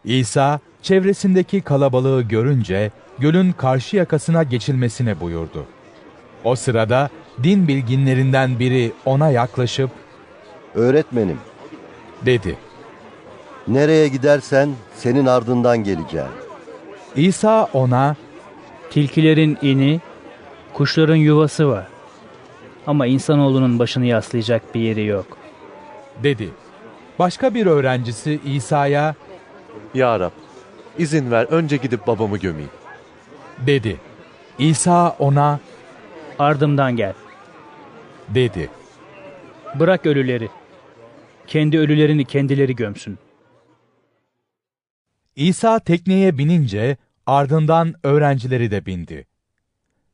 İsa, çevresindeki kalabalığı görünce gölün karşı yakasına geçilmesini buyurdu. O sırada din bilginlerinden biri ona yaklaşıp Öğretmenim, dedi. nereye gidersen senin ardından geleceğim. İsa ona Tilkilerin ini, kuşların yuvası var. Ama insanoğlunun başını yaslayacak bir yeri yok. dedi. Başka bir öğrencisi İsa'ya Ya Rab, izin ver önce gidip babamı gömeyim. dedi. İsa ona Ardımdan gel. dedi. Bırak ölüleri. Kendi ölülerini kendileri gömsün. İsa tekneye binince ardından öğrencileri de bindi.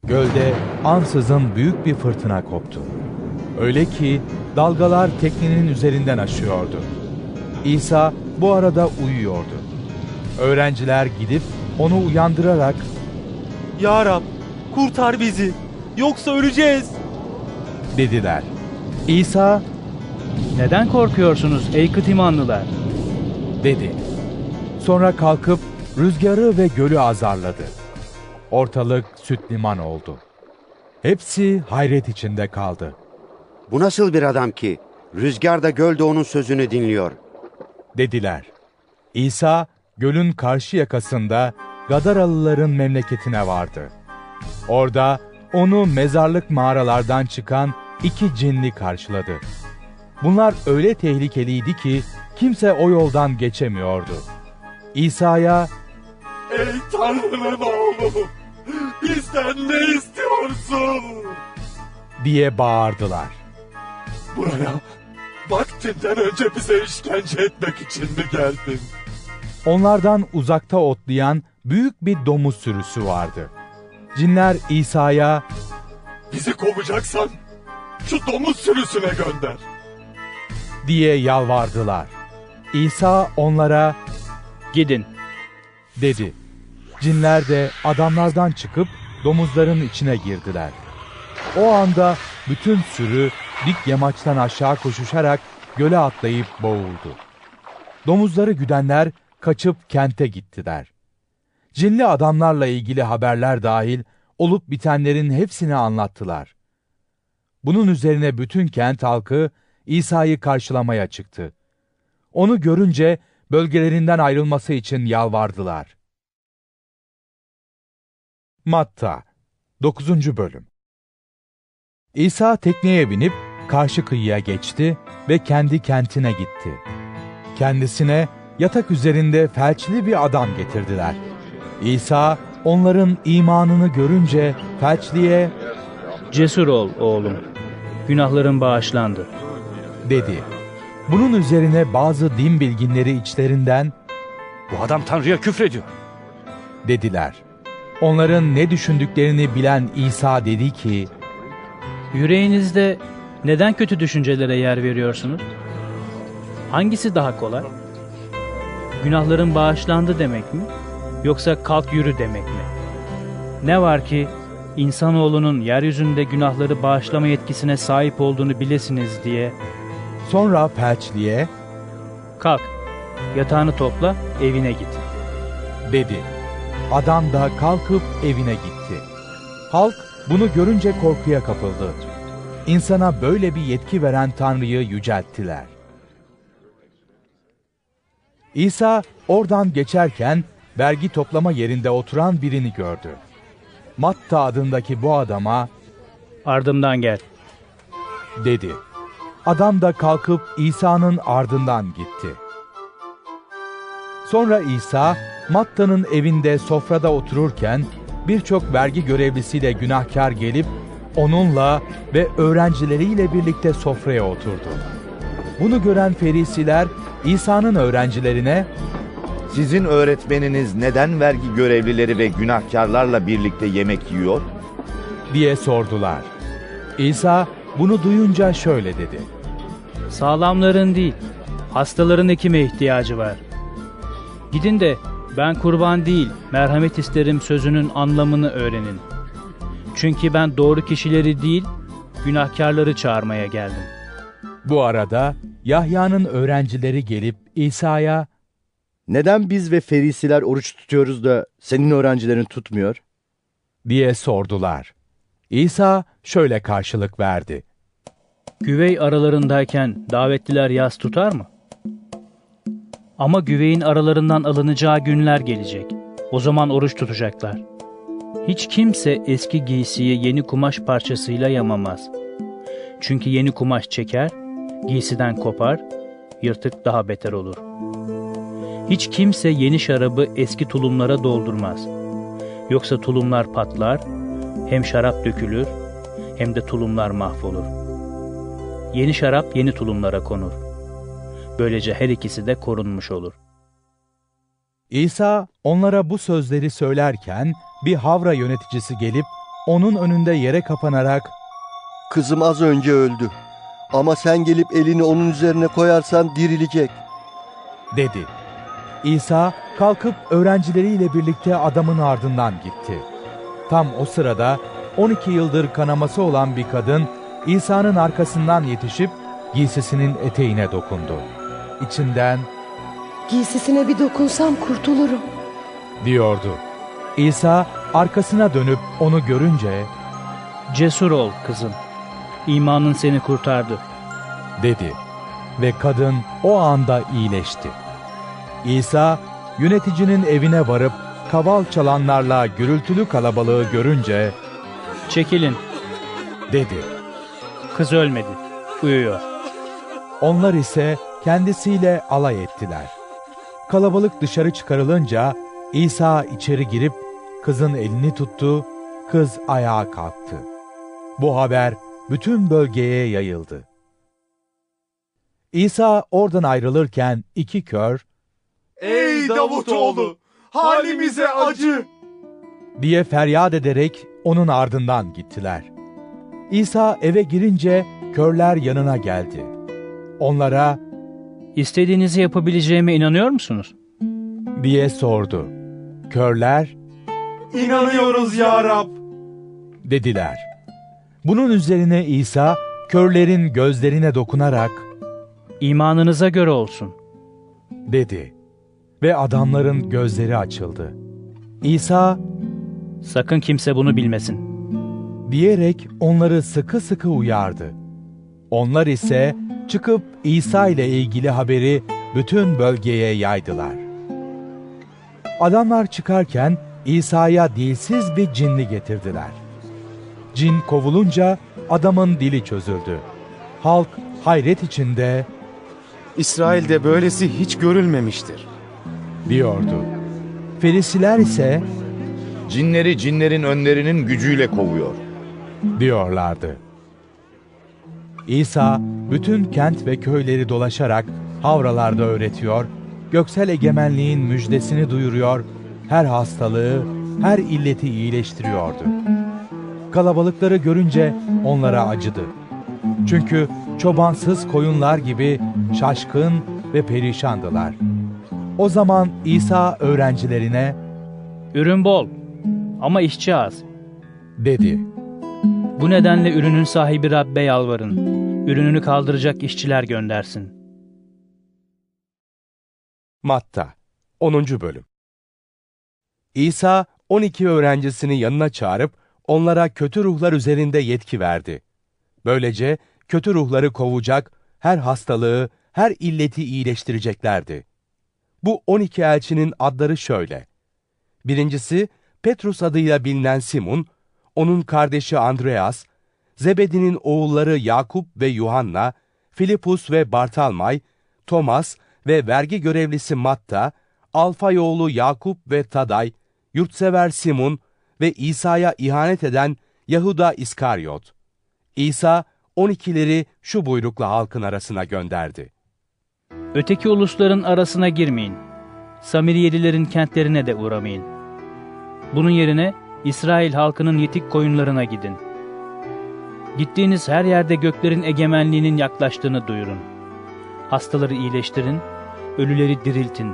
Gölde ansızın büyük bir fırtına koptu. Öyle ki dalgalar teknenin üzerinden aşıyordu. İsa bu arada uyuyordu. Öğrenciler gidip onu uyandırarak Ya Rab, kurtar bizi. Yoksa öleceğiz. dediler. İsa Neden korkuyorsunuz ey kıtimanlılar? dedi. Sonra kalkıp rüzgarı ve gölü azarladı. Ortalık süt liman oldu. Hepsi hayret içinde kaldı. Bu nasıl bir adam ki? Rüzgar da göl de onun sözünü dinliyor. Dediler. İsa gölün karşı yakasında Gadaralıların memleketine vardı. Orada onu mezarlık mağaralardan çıkan iki cinli karşıladı. Bunlar öyle tehlikeliydi ki kimse o yoldan geçemiyordu. İsa'ya Ey Tanrı'nın oğlu, bizden ne istiyorsun? diye bağırdılar. Buraya vaktinden önce bize işkence etmek için mi geldin? Onlardan uzakta otlayan büyük bir domuz sürüsü vardı. Cinler İsa'ya Bizi kovacaksan şu domuz sürüsüne gönder. diye yalvardılar. İsa onlara Gidin. dedi. Cinler de adamlardan çıkıp domuzların içine girdiler. O anda bütün sürü dik yamaçtan aşağı koşuşarak göle atlayıp boğuldu. Domuzları güdenler kaçıp kente gittiler. Cinli adamlarla ilgili haberler dahil olup bitenlerin hepsini anlattılar. Bunun üzerine bütün kent halkı İsa'yı karşılamaya çıktı. Onu görünce bölgelerinden ayrılması için yalvardılar. Matta 9. Bölüm İsa tekneye binip karşı kıyıya geçti ve kendi kentine gitti. Kendisine yatak üzerinde felçli bir adam getirdiler. İsa onların imanını görünce felçliye Cesur ol oğlum. Günahların bağışlandı. dedi. Bunun üzerine bazı din bilginleri içlerinden Bu adam Tanrı'ya küfrediyor. dediler. Onların ne düşündüklerini bilen İsa dedi ki, Yüreğinizde neden kötü düşüncelere yer veriyorsunuz? Hangisi daha kolay? Günahların bağışlandı demek mi? Yoksa kalk yürü demek mi? Ne var ki insanoğlunun yeryüzünde günahları bağışlama yetkisine sahip olduğunu bilesiniz diye sonra felçliye kalk yatağını topla evine git. dedi. Adam da kalkıp evine gitti. Halk bunu görünce korkuya kapıldı. İnsana böyle bir yetki veren Tanrı'yı yücelttiler. İsa oradan geçerken vergi toplama yerinde oturan birini gördü. Matta adındaki bu adama Ardımdan gel. dedi. Adam da kalkıp İsa'nın ardından gitti. Sonra İsa Matta'nın evinde sofrada otururken birçok vergi görevlisiyle günahkar gelip onunla ve öğrencileriyle birlikte sofraya oturdu. Bunu gören ferisiler İsa'nın öğrencilerine Sizin öğretmeniniz neden vergi görevlileri ve günahkarlarla birlikte yemek yiyor? diye sordular. İsa bunu duyunca şöyle dedi. Sağlamların değil, hastaların hekime ihtiyacı var. Gidin de ben kurban değil, merhamet isterim sözünün anlamını öğrenin. Çünkü ben doğru kişileri değil, günahkarları çağırmaya geldim. Bu arada Yahya'nın öğrencileri gelip İsa'ya Neden biz ve ferisiler oruç tutuyoruz da senin öğrencilerin tutmuyor? diye sordular. İsa şöyle karşılık verdi. Güvey aralarındayken davetliler yas tutar mı? Ama güveyin aralarından alınacağı günler gelecek. O zaman oruç tutacaklar. Hiç kimse eski giysiyi yeni kumaş parçasıyla yamamaz. Çünkü yeni kumaş çeker, giysiden kopar, yırtık daha beter olur. Hiç kimse yeni şarabı eski tulumlara doldurmaz. Yoksa tulumlar patlar, hem şarap dökülür, hem de tulumlar mahvolur. Yeni şarap yeni tulumlara konur. Böylece her ikisi de korunmuş olur. İsa onlara bu sözleri söylerken bir havra yöneticisi gelip onun önünde yere kapanarak Kızım az önce öldü. Ama sen gelip elini onun üzerine koyarsan dirilecek. dedi. İsa kalkıp öğrencileriyle birlikte adamın ardından gitti. Tam o sırada 12 yıldır kanaması olan bir kadın İsa'nın arkasından yetişip giysisinin eteğine dokundu. İçinden Giysisine bir dokunsam kurtulurum. diyordu. İsa arkasına dönüp onu görünce Cesur ol kızım. İmanın seni kurtardı. dedi ve kadın o anda iyileşti. İsa yöneticinin evine varıp kaval çalanlarla gürültülü kalabalığı görünce Çekilin. dedi. Kız ölmedi. Uyuyor. Onlar ise kendisiyle alay ettiler. Kalabalık dışarı çıkarılınca İsa içeri girip kızın elini tuttu, kız ayağa kalktı. Bu haber bütün bölgeye yayıldı. İsa oradan ayrılırken iki kör, Ey Davutoğlu! Halimize acı! diye feryat ederek onun ardından gittiler. İsa eve girince körler yanına geldi. Onlara İstediğinizi yapabileceğime inanıyor musunuz? diye sordu. Körler İnanıyoruz ya Rab! dediler. Bunun üzerine İsa körlerin gözlerine dokunarak İmanınıza göre olsun. dedi ve adamların gözleri açıldı. İsa Sakın kimse bunu bilmesin. Diyerek onları sıkı sıkı uyardı. Onlar ise çıkıp İsa ile ilgili haberi bütün bölgeye yaydılar. Adamlar çıkarken İsa'ya dilsiz bir cinli getirdiler. Cin kovulunca adamın dili çözüldü. Halk hayret içinde İsrail'de böylesi hiç görülmemiştir. diyordu. Ferisiler ise Cinleri cinlerin önlerinin gücüyle kovuyor. Diyorlardı. İsa bütün kent ve köyleri dolaşarak havralarda öğretiyor, göksel egemenliğin müjdesini duyuruyor, her hastalığı, her illeti iyileştiriyordu. Kalabalıkları görünce onlara acıdı. Çünkü çobansız koyunlar gibi şaşkın ve perişandılar. O zaman İsa öğrencilerine Ürün bol ama işçi az. dedi. Bu nedenle ürünün sahibi Rabbe yalvarın. Ürününü kaldıracak işçiler göndersin. Matta 10. Bölüm İsa 12 öğrencisini yanına çağırıp onlara kötü ruhlar üzerinde yetki verdi. Böylece kötü ruhları kovacak, her hastalığı, her illeti iyileştireceklerdi. Bu 12 elçinin adları şöyle. Birincisi Petrus adıyla bilinen Simon, onun kardeşi Andreas, Zebedi'nin oğulları Yakup ve Yuhanna, Filipus ve Bartalmay, Thomas ve vergi görevlisi Matta, Alfay oğlu Yakup ve Taday, yurtsever Simon ve İsa'ya ihanet eden Yahuda İskaryot. İsa 12'leri şu buyrukla halkın arasına gönderdi. Öteki ulusların arasına girmeyin. Samiriyelilerin kentlerine de uğramayın. Bunun yerine İsrail halkının yetik koyunlarına gidin. Gittiğiniz her yerde göklerin egemenliğinin yaklaştığını duyurun. Hastaları iyileştirin, ölüleri diriltin,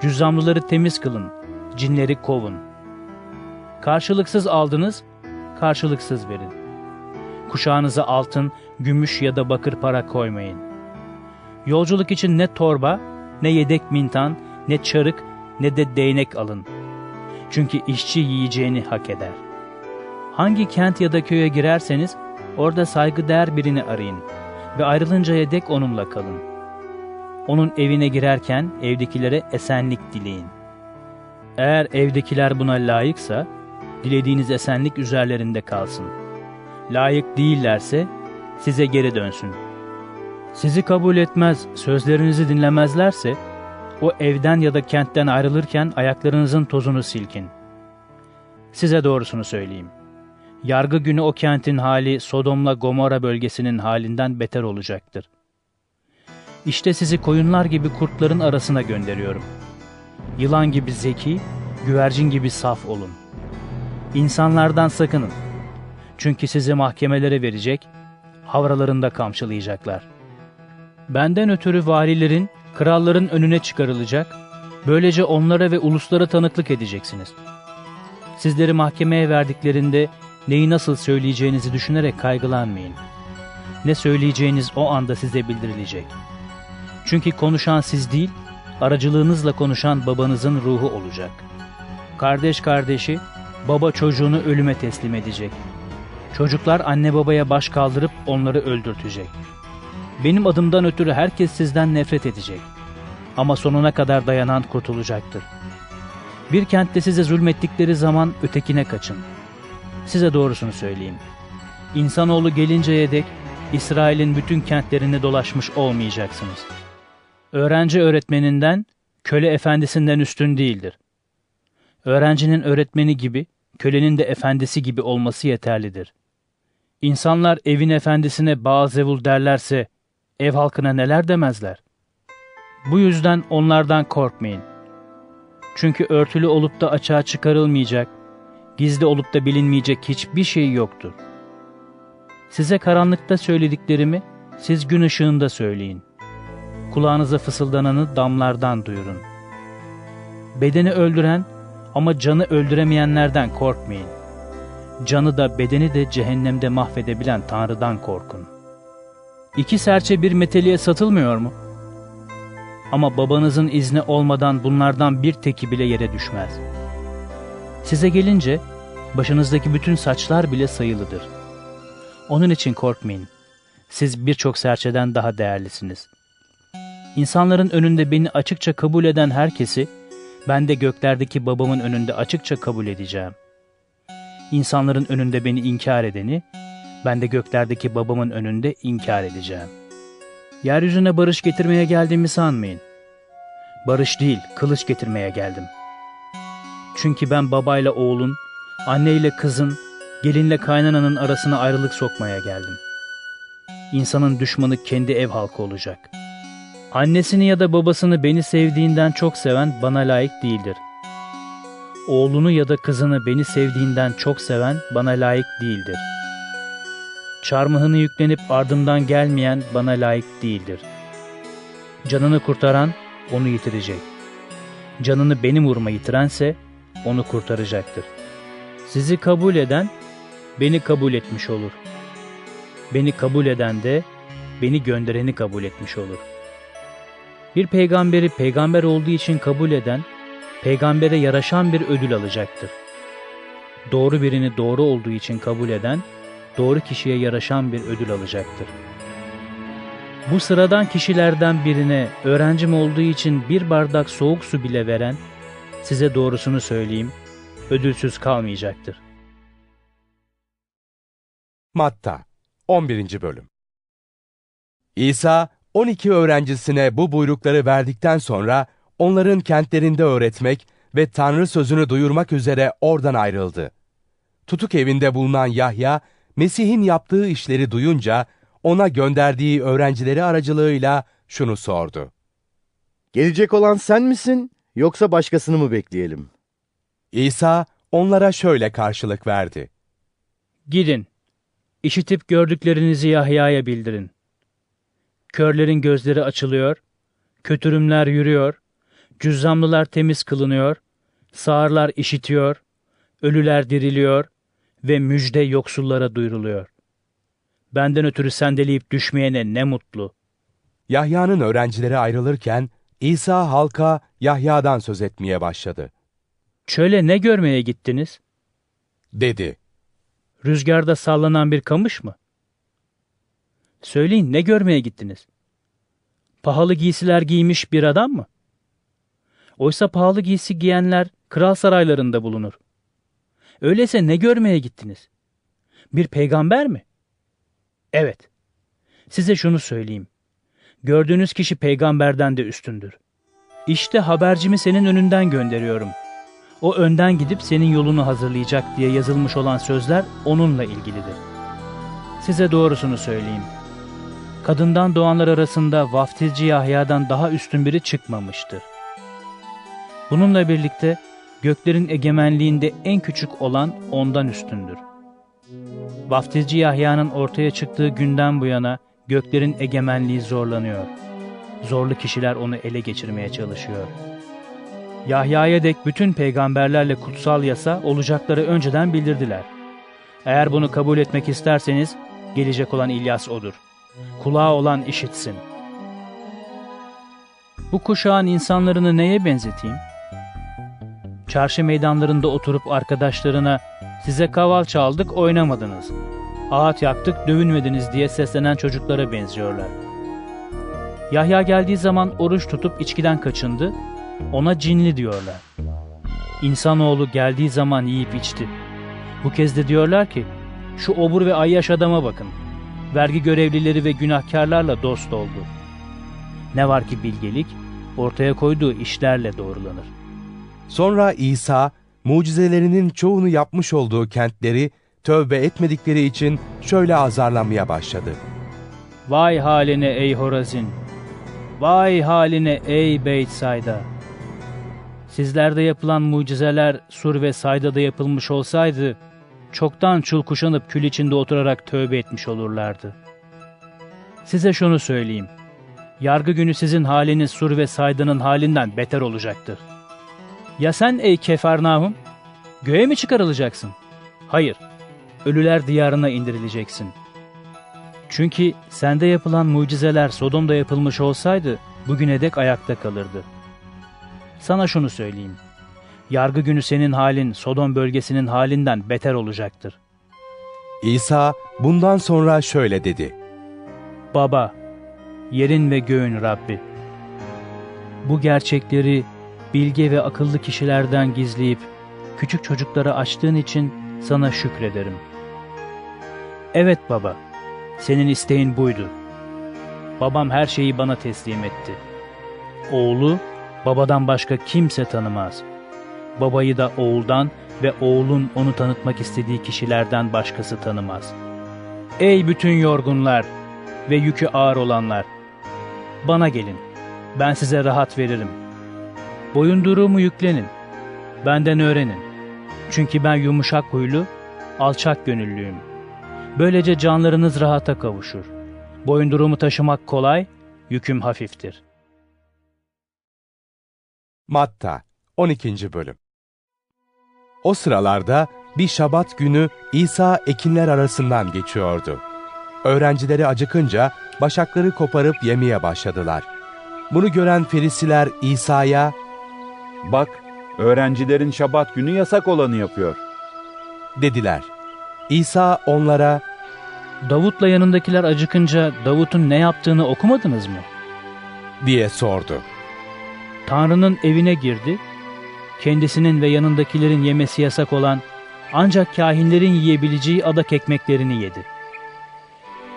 cüzzamlıları temiz kılın, cinleri kovun. Karşılıksız aldınız, karşılıksız verin. Kuşağınıza altın, gümüş ya da bakır para koymayın. Yolculuk için ne torba, ne yedek mintan, ne çarık, ne de değnek alın. Çünkü işçi yiyeceğini hak eder. Hangi kent ya da köye girerseniz, orada saygıdeğer birini arayın ve ayrılıncaya dek onunla kalın. Onun evine girerken evdekilere esenlik dileyin. Eğer evdekiler buna layıksa, dilediğiniz esenlik üzerlerinde kalsın. Layık değillerse, size geri dönsün. Sizi kabul etmez, sözlerinizi dinlemezlerse, o evden ya da kentten ayrılırken ayaklarınızın tozunu silkin. Size doğrusunu söyleyeyim. Yargı günü o kentin hali Sodom'la Gomorra bölgesinin halinden beter olacaktır. İşte sizi koyunlar gibi kurtların arasına gönderiyorum. Yılan gibi zeki, güvercin gibi saf olun. İnsanlardan sakının. Çünkü sizi mahkemelere verecek, havralarında kamçılayacaklar. Benden ötürü valilerin, kralların önüne çıkarılacak, böylece onlara ve uluslara tanıklık edeceksiniz. Sizleri mahkemeye verdiklerinde neyi nasıl söyleyeceğinizi düşünerek kaygılanmayın. Ne söyleyeceğiniz o anda size bildirilecek. Çünkü konuşan siz değil, aracılığınızla konuşan babanızın ruhu olacak. Kardeş kardeşi, baba çocuğunu ölüme teslim edecek. Çocuklar anne babaya baş kaldırıp onları öldürtecek. Benim adımdan ötürü herkes sizden nefret edecek. Ama sonuna kadar dayanan kurtulacaktır. Bir kentte size zulmettikleri zaman ötekine kaçın. Size doğrusunu söyleyeyim. İnsanoğlu gelinceye dek İsrail'in bütün kentlerini dolaşmış olmayacaksınız. Öğrenci öğretmeninden, köle efendisinden üstün değildir. Öğrencinin öğretmeni gibi, kölenin de efendisi gibi olması yeterlidir. İnsanlar evin efendisine Bağzevul derlerse ev halkına neler demezler. Bu yüzden onlardan korkmayın. Çünkü örtülü olup da açığa çıkarılmayacak, gizli olup da bilinmeyecek hiçbir şey yoktur. Size karanlıkta söylediklerimi siz gün ışığında söyleyin. Kulağınıza fısıldananı damlardan duyurun. Bedeni öldüren ama canı öldüremeyenlerden korkmayın. Canı da bedeni de cehennemde mahvedebilen Tanrı'dan korkun. İki serçe bir meteliğe satılmıyor mu? Ama babanızın izni olmadan bunlardan bir teki bile yere düşmez. Size gelince başınızdaki bütün saçlar bile sayılıdır. Onun için korkmayın. Siz birçok serçeden daha değerlisiniz. İnsanların önünde beni açıkça kabul eden herkesi, ben de göklerdeki babamın önünde açıkça kabul edeceğim. İnsanların önünde beni inkar edeni, ben de göklerdeki babamın önünde inkar edeceğim. Yeryüzüne barış getirmeye geldiğimi sanmayın. Barış değil, kılıç getirmeye geldim. Çünkü ben babayla oğlun, anneyle kızın, gelinle kaynananın arasına ayrılık sokmaya geldim. İnsanın düşmanı kendi ev halkı olacak. Annesini ya da babasını beni sevdiğinden çok seven bana layık değildir. Oğlunu ya da kızını beni sevdiğinden çok seven bana layık değildir. Çarmıhını yüklenip ardımdan gelmeyen bana layık değildir. Canını kurtaran onu yitirecek. Canını benim uğruma yitirense onu kurtaracaktır. Sizi kabul eden beni kabul etmiş olur. Beni kabul eden de beni göndereni kabul etmiş olur. Bir peygamberi peygamber olduğu için kabul eden, peygambere yaraşan bir ödül alacaktır. Doğru birini doğru olduğu için kabul eden, doğru kişiye yaraşan bir ödül alacaktır. Bu sıradan kişilerden birine öğrencim olduğu için bir bardak soğuk su bile veren, size doğrusunu söyleyeyim, ödülsüz kalmayacaktır. Matta 11. Bölüm İsa 12 öğrencisine bu buyrukları verdikten sonra onların kentlerinde öğretmek ve Tanrı sözünü duyurmak üzere oradan ayrıldı. Tutuk evinde bulunan Yahya, Mesih'in yaptığı işleri duyunca ona gönderdiği öğrencileri aracılığıyla şunu sordu. Gelecek olan sen misin yoksa başkasını mı bekleyelim? İsa onlara şöyle karşılık verdi. Gidin, işitip gördüklerinizi Yahya'ya bildirin. Körlerin gözleri açılıyor, kötürümler yürüyor, cüzzamlılar temiz kılınıyor, sağırlar işitiyor, ölüler diriliyor ve müjde yoksullara duyuruluyor. Benden ötürü sendeleyip düşmeyene ne mutlu. Yahya'nın öğrencileri ayrılırken İsa halka Yahya'dan söz etmeye başladı. Çöle ne görmeye gittiniz? Dedi. Rüzgarda sallanan bir kamış mı? Söyleyin ne görmeye gittiniz? Pahalı giysiler giymiş bir adam mı? Oysa pahalı giysi giyenler kral saraylarında bulunur. Öyleyse ne görmeye gittiniz? Bir peygamber mi? Evet. Size şunu söyleyeyim. Gördüğünüz kişi peygamberden de üstündür. İşte habercimi senin önünden gönderiyorum. O önden gidip senin yolunu hazırlayacak diye yazılmış olan sözler onunla ilgilidir. Size doğrusunu söyleyeyim. Kadından doğanlar arasında vaftizci Yahya'dan daha üstün biri çıkmamıştır. Bununla birlikte göklerin egemenliğinde en küçük olan ondan üstündür. Vaftizci Yahya'nın ortaya çıktığı günden bu yana göklerin egemenliği zorlanıyor. Zorlu kişiler onu ele geçirmeye çalışıyor. Yahya'ya dek bütün peygamberlerle kutsal yasa olacakları önceden bildirdiler. Eğer bunu kabul etmek isterseniz gelecek olan İlyas odur. Kulağı olan işitsin. Bu kuşağın insanlarını neye benzeteyim? Çarşı meydanlarında oturup arkadaşlarına size kaval çaldık oynamadınız. Ağaç yaktık dövünmediniz diye seslenen çocuklara benziyorlar. Yahya geldiği zaman oruç tutup içkiden kaçındı, ona cinli diyorlar. İnsanoğlu geldiği zaman yiyip içti. Bu kez de diyorlar ki, şu obur ve ayyaş adama bakın. Vergi görevlileri ve günahkarlarla dost oldu. Ne var ki bilgelik, ortaya koyduğu işlerle doğrulanır. Sonra İsa, mucizelerinin çoğunu yapmış olduğu kentleri tövbe etmedikleri için şöyle azarlamaya başladı. Vay haline ey Horazin! Vay haline ey Beytsayda! Sizlerde yapılan mucizeler Sur ve Sayda'da yapılmış olsaydı, çoktan çul kuşanıp kül içinde oturarak tövbe etmiş olurlardı. Size şunu söyleyeyim. Yargı günü sizin haliniz Sur ve Sayda'nın halinden beter olacaktır. Ya sen ey Kefarnahum? Göğe mi çıkarılacaksın? Hayır, ölüler diyarına indirileceksin. Çünkü sende yapılan mucizeler Sodom'da yapılmış olsaydı, bugüne dek ayakta kalırdı. Sana şunu söyleyeyim. Yargı günü senin halin Sodom bölgesinin halinden beter olacaktır. İsa bundan sonra şöyle dedi. Baba, yerin ve göğün Rabbi. Bu gerçekleri bilge ve akıllı kişilerden gizleyip küçük çocuklara açtığın için sana şükrederim. Evet baba, senin isteğin buydu. Babam her şeyi bana teslim etti. Oğlu, babadan başka kimse tanımaz. Babayı da oğuldan ve oğlun onu tanıtmak istediği kişilerden başkası tanımaz. Ey bütün yorgunlar ve yükü ağır olanlar! Bana gelin, ben size rahat veririm. Boyunduruğumu yüklenin, benden öğrenin. Çünkü ben yumuşak huylu, alçak gönüllüyüm. Böylece canlarınız rahata kavuşur. Boyunduruğumu taşımak kolay, yüküm hafiftir. Matta 12. Bölüm O sıralarda bir şabat günü İsa ekinler arasından geçiyordu. Öğrencileri acıkınca başakları koparıp yemeye başladılar. Bunu gören ferisiler İsa'ya, ''Bak, öğrencilerin şabat günü yasak olanı yapıyor.'' dediler. İsa onlara, Davut'la yanındakiler acıkınca Davut'un ne yaptığını okumadınız mı? diye sordu. Tanrı'nın evine girdi, kendisinin ve yanındakilerin yemesi yasak olan ancak kahinlerin yiyebileceği adak ekmeklerini yedi.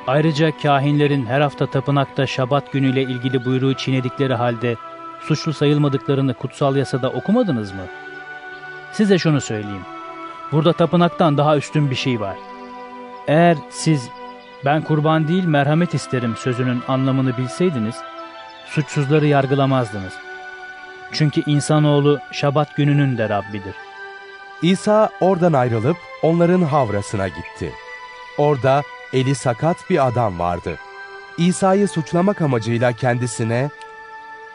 Ayrıca kahinlerin her hafta tapınakta şabat günüyle ilgili buyruğu çiğnedikleri halde suçlu sayılmadıklarını kutsal yasada okumadınız mı? Size şunu söyleyeyim. Burada tapınaktan daha üstün bir şey var. Eğer siz ben kurban değil merhamet isterim sözünün anlamını bilseydiniz, suçsuzları yargılamazdınız. Çünkü insanoğlu şabat gününün de Rabbidir. İsa oradan ayrılıp onların havrasına gitti. Orada eli sakat bir adam vardı. İsa'yı suçlamak amacıyla kendisine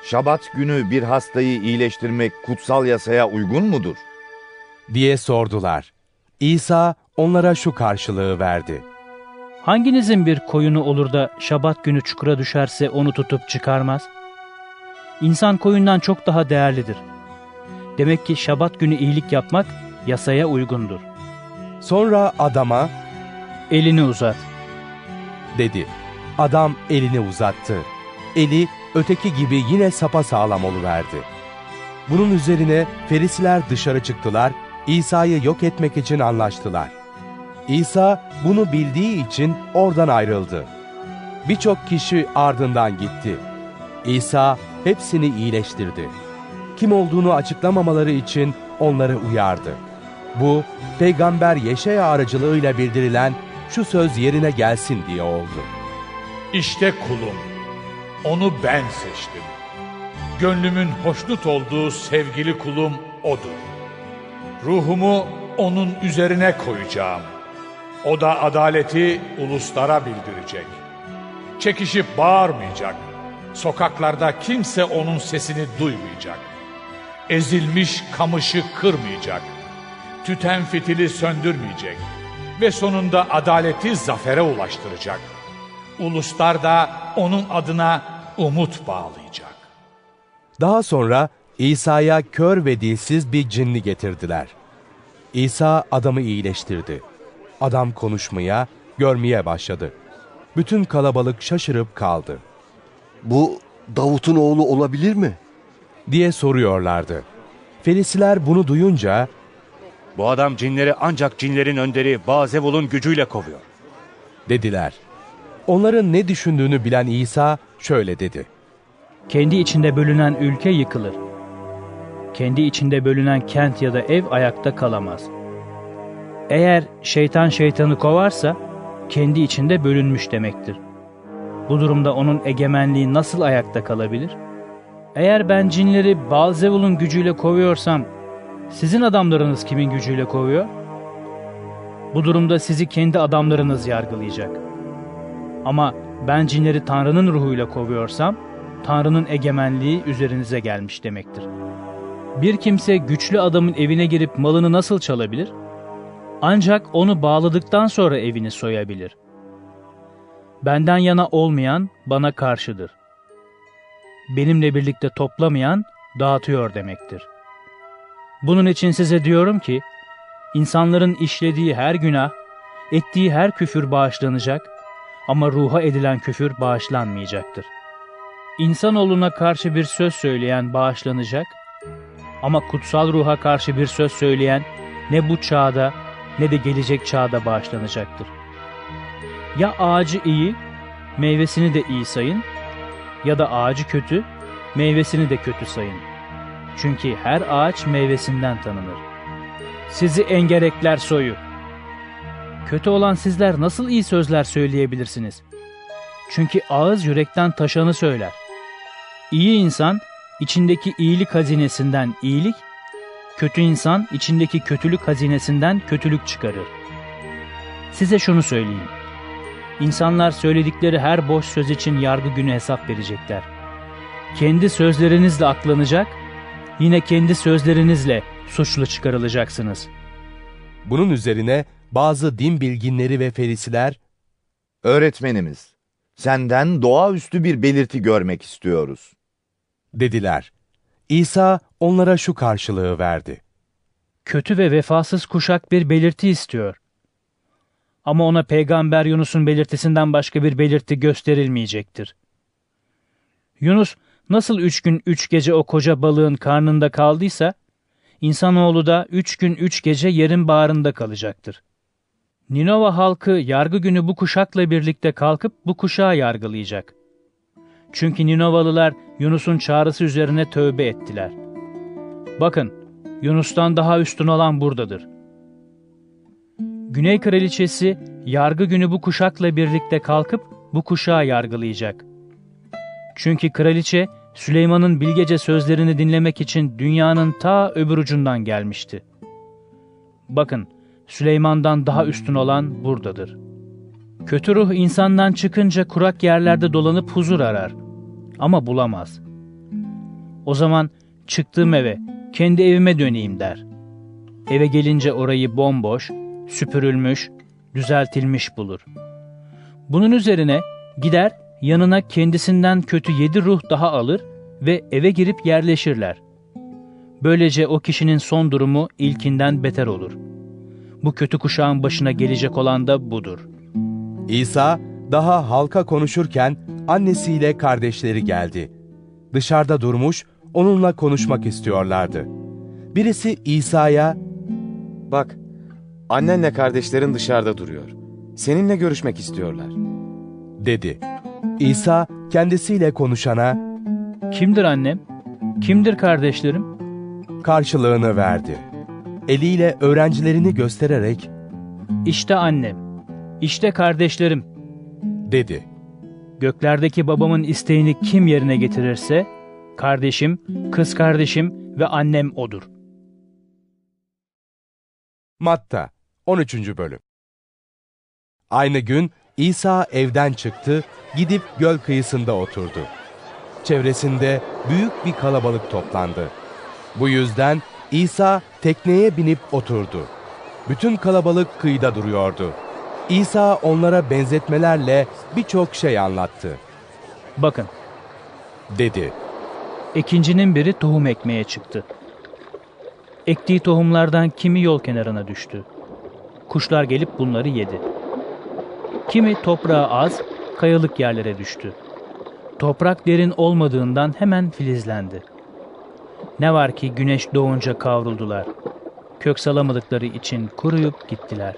Şabat günü bir hastayı iyileştirmek kutsal yasaya uygun mudur? diye sordular. İsa onlara şu karşılığı verdi. Hanginizin bir koyunu olur da şabat günü çukura düşerse onu tutup çıkarmaz? İnsan koyundan çok daha değerlidir. Demek ki şabat günü iyilik yapmak yasaya uygundur. Sonra adama elini uzat dedi. Adam elini uzattı. Eli öteki gibi yine sapa sağlam oluverdi. Bunun üzerine ferisiler dışarı çıktılar, İsa'yı yok etmek için anlaştılar. İsa bunu bildiği için oradan ayrıldı. Birçok kişi ardından gitti. İsa hepsini iyileştirdi. Kim olduğunu açıklamamaları için onları uyardı. Bu, Peygamber Yeşaya aracılığıyla bildirilen şu söz yerine gelsin diye oldu. İşte kulum, onu ben seçtim. Gönlümün hoşnut olduğu sevgili kulum odur. Ruhumu onun üzerine koyacağım. O da adaleti uluslara bildirecek. Çekişip bağırmayacak. Sokaklarda kimse onun sesini duymayacak. Ezilmiş kamışı kırmayacak. Tüten fitili söndürmeyecek. Ve sonunda adaleti zafere ulaştıracak. Uluslar da onun adına umut bağlayacak. Daha sonra İsa'ya kör ve dilsiz bir cinni getirdiler. İsa adamı iyileştirdi. Adam konuşmaya, görmeye başladı. Bütün kalabalık şaşırıp kaldı. Bu Davut'un oğlu olabilir mi? diye soruyorlardı. Ferisiler bunu duyunca Bu adam cinleri ancak cinlerin önderi Bazevul'un gücüyle kovuyor. dediler. Onların ne düşündüğünü bilen İsa şöyle dedi. Kendi içinde bölünen ülke yıkılır. Kendi içinde bölünen kent ya da ev ayakta kalamaz. Eğer şeytan şeytanı kovarsa kendi içinde bölünmüş demektir. Bu durumda onun egemenliği nasıl ayakta kalabilir? Eğer ben cinleri Balzevul'un gücüyle kovuyorsam sizin adamlarınız kimin gücüyle kovuyor? Bu durumda sizi kendi adamlarınız yargılayacak. Ama ben cinleri Tanrı'nın ruhuyla kovuyorsam Tanrı'nın egemenliği üzerinize gelmiş demektir. Bir kimse güçlü adamın evine girip malını nasıl çalabilir? Ancak onu bağladıktan sonra evini soyabilir. Benden yana olmayan bana karşıdır. Benimle birlikte toplamayan dağıtıyor demektir. Bunun için size diyorum ki, insanların işlediği her günah, ettiği her küfür bağışlanacak ama ruha edilen küfür bağışlanmayacaktır. İnsanoğluna karşı bir söz söyleyen bağışlanacak ama kutsal ruha karşı bir söz söyleyen ne bu çağda ne de gelecek çağda bağışlanacaktır. Ya ağacı iyi, meyvesini de iyi sayın ya da ağacı kötü, meyvesini de kötü sayın. Çünkü her ağaç meyvesinden tanınır. Sizi engerekler soyu. Kötü olan sizler nasıl iyi sözler söyleyebilirsiniz? Çünkü ağız yürekten taşanı söyler. İyi insan içindeki iyilik hazinesinden iyilik, kötü insan içindeki kötülük hazinesinden kötülük çıkarır. Size şunu söyleyeyim. İnsanlar söyledikleri her boş söz için yargı günü hesap verecekler. Kendi sözlerinizle aklanacak, yine kendi sözlerinizle suçlu çıkarılacaksınız. Bunun üzerine bazı din bilginleri ve ferisiler, Öğretmenimiz, senden doğaüstü bir belirti görmek istiyoruz. dediler. İsa onlara şu karşılığı verdi. Kötü ve vefasız kuşak bir belirti istiyor. Ama ona peygamber Yunus'un belirtisinden başka bir belirti gösterilmeyecektir. Yunus nasıl üç gün üç gece o koca balığın karnında kaldıysa, insanoğlu da üç gün üç gece yerin bağrında kalacaktır. Ninova halkı yargı günü bu kuşakla birlikte kalkıp bu kuşağı yargılayacak. Çünkü Ninovalılar Yunus'un çağrısı üzerine tövbe ettiler. Bakın, Yunus'tan daha üstün olan buradadır. Güney Kraliçesi yargı günü bu kuşakla birlikte kalkıp bu kuşağı yargılayacak. Çünkü kraliçe Süleyman'ın bilgece sözlerini dinlemek için dünyanın ta öbür ucundan gelmişti. Bakın, Süleyman'dan daha üstün olan buradadır. Kötü ruh insandan çıkınca kurak yerlerde dolanıp huzur arar ama bulamaz. O zaman çıktığım eve, kendi evime döneyim der. Eve gelince orayı bomboş, süpürülmüş, düzeltilmiş bulur. Bunun üzerine gider yanına kendisinden kötü yedi ruh daha alır ve eve girip yerleşirler. Böylece o kişinin son durumu ilkinden beter olur. Bu kötü kuşağın başına gelecek olan da budur. İsa daha halka konuşurken annesiyle kardeşleri geldi. Dışarıda durmuş, onunla konuşmak istiyorlardı. Birisi İsa'ya, Bak, annenle kardeşlerin dışarıda duruyor. Seninle görüşmek istiyorlar. dedi. İsa kendisiyle konuşana, Kimdir annem? Kimdir kardeşlerim? karşılığını verdi. Eliyle öğrencilerini göstererek, İşte annem, işte kardeşlerim. dedi. Göklerdeki babamın isteğini kim yerine getirirse, kardeşim, kız kardeşim ve annem odur. Matta 13. Bölüm Aynı gün İsa evden çıktı, gidip göl kıyısında oturdu. Çevresinde büyük bir kalabalık toplandı. Bu yüzden İsa tekneye binip oturdu. Bütün kalabalık kıyıda duruyordu. İsa onlara benzetmelerle birçok şey anlattı. Bakın, Dedi, ikincinin biri tohum ekmeye çıktı. Ektiği tohumlardan kimi yol kenarına düştü. Kuşlar gelip bunları yedi. Kimi toprağa az, kayalık yerlere düştü. Toprak derin olmadığından hemen filizlendi. Ne var ki güneş doğunca kavruldular. Kök salamadıkları için kuruyup gittiler.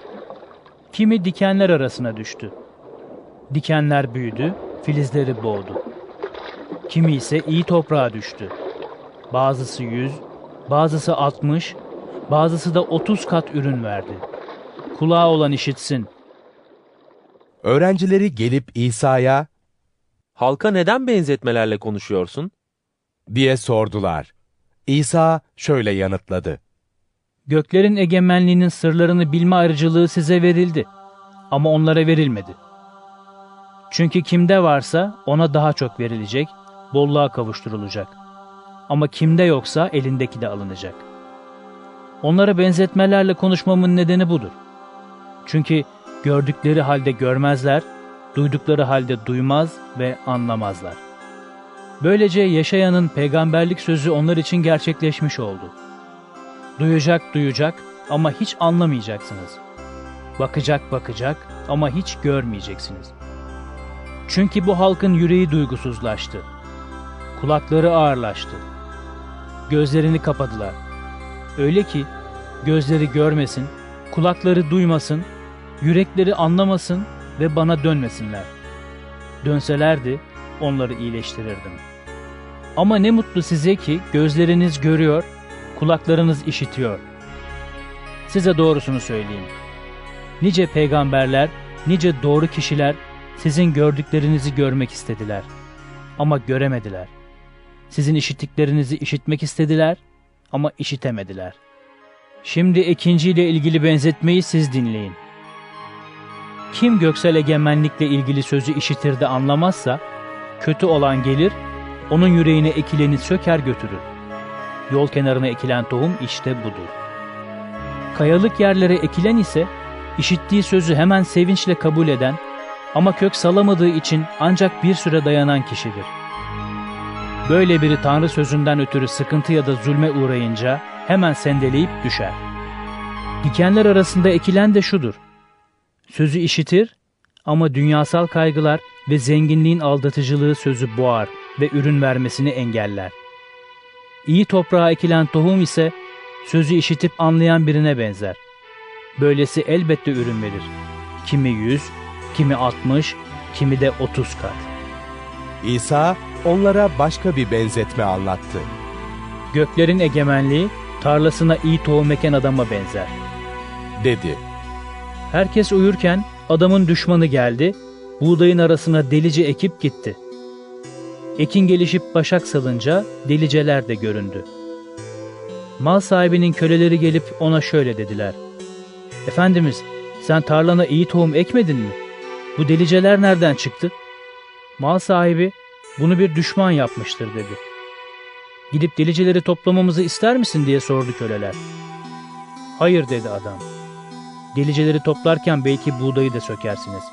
Kimi dikenler arasına düştü. Dikenler büyüdü, filizleri boğdu. Kimi ise iyi toprağa düştü. Bazısı yüz, bazısı altmış, bazısı da otuz kat ürün verdi. Kulağı olan işitsin. Öğrencileri gelip İsa'ya Halka neden benzetmelerle konuşuyorsun? diye sordular. İsa şöyle yanıtladı. Göklerin egemenliğinin sırlarını bilme ayrıcılığı size verildi. Ama onlara verilmedi. Çünkü kimde varsa ona daha çok verilecek, bolluğa kavuşturulacak. Ama kimde yoksa elindeki de alınacak. Onlara benzetmelerle konuşmamın nedeni budur. Çünkü gördükleri halde görmezler, duydukları halde duymaz ve anlamazlar. Böylece yaşayanın peygamberlik sözü onlar için gerçekleşmiş oldu. Duyacak duyacak ama hiç anlamayacaksınız. Bakacak bakacak ama hiç görmeyeceksiniz. Çünkü bu halkın yüreği duygusuzlaştı. Kulakları ağırlaştı. Gözlerini kapadılar. Öyle ki gözleri görmesin, kulakları duymasın, yürekleri anlamasın ve bana dönmesinler. Dönselerdi onları iyileştirirdim. Ama ne mutlu size ki gözleriniz görüyor, kulaklarınız işitiyor. Size doğrusunu söyleyeyim. Nice peygamberler, nice doğru kişiler sizin gördüklerinizi görmek istediler. Ama göremediler. Sizin işittiklerinizi işitmek istediler ama işitemediler. Şimdi ikinciyle ilgili benzetmeyi siz dinleyin. Kim göksel egemenlikle ilgili sözü işitir de anlamazsa, kötü olan gelir, onun yüreğine ekileni söker götürür. Yol kenarına ekilen tohum işte budur. Kayalık yerlere ekilen ise, işittiği sözü hemen sevinçle kabul eden ama kök salamadığı için ancak bir süre dayanan kişidir. Böyle biri Tanrı sözünden ötürü sıkıntı ya da zulme uğrayınca hemen sendeleyip düşer. Dikenler arasında ekilen de şudur. Sözü işitir ama dünyasal kaygılar ve zenginliğin aldatıcılığı sözü boğar ve ürün vermesini engeller. İyi toprağa ekilen tohum ise sözü işitip anlayan birine benzer. Böylesi elbette ürün verir. Kimi yüz, kimi altmış, kimi de otuz kat. İsa onlara başka bir benzetme anlattı. Göklerin egemenliği tarlasına iyi tohum eken adama benzer. Dedi. Herkes uyurken adamın düşmanı geldi, buğdayın arasına delice ekip gitti. Ekin gelişip başak salınca deliceler de göründü. Mal sahibinin köleleri gelip ona şöyle dediler. Efendimiz, sen tarlana iyi tohum ekmedin mi? Bu deliceler nereden çıktı? Mal sahibi, bunu bir düşman yapmıştır dedi. Gidip deliceleri toplamamızı ister misin diye sordu köleler. Hayır dedi adam. Deliceleri toplarken belki buğdayı da sökersiniz.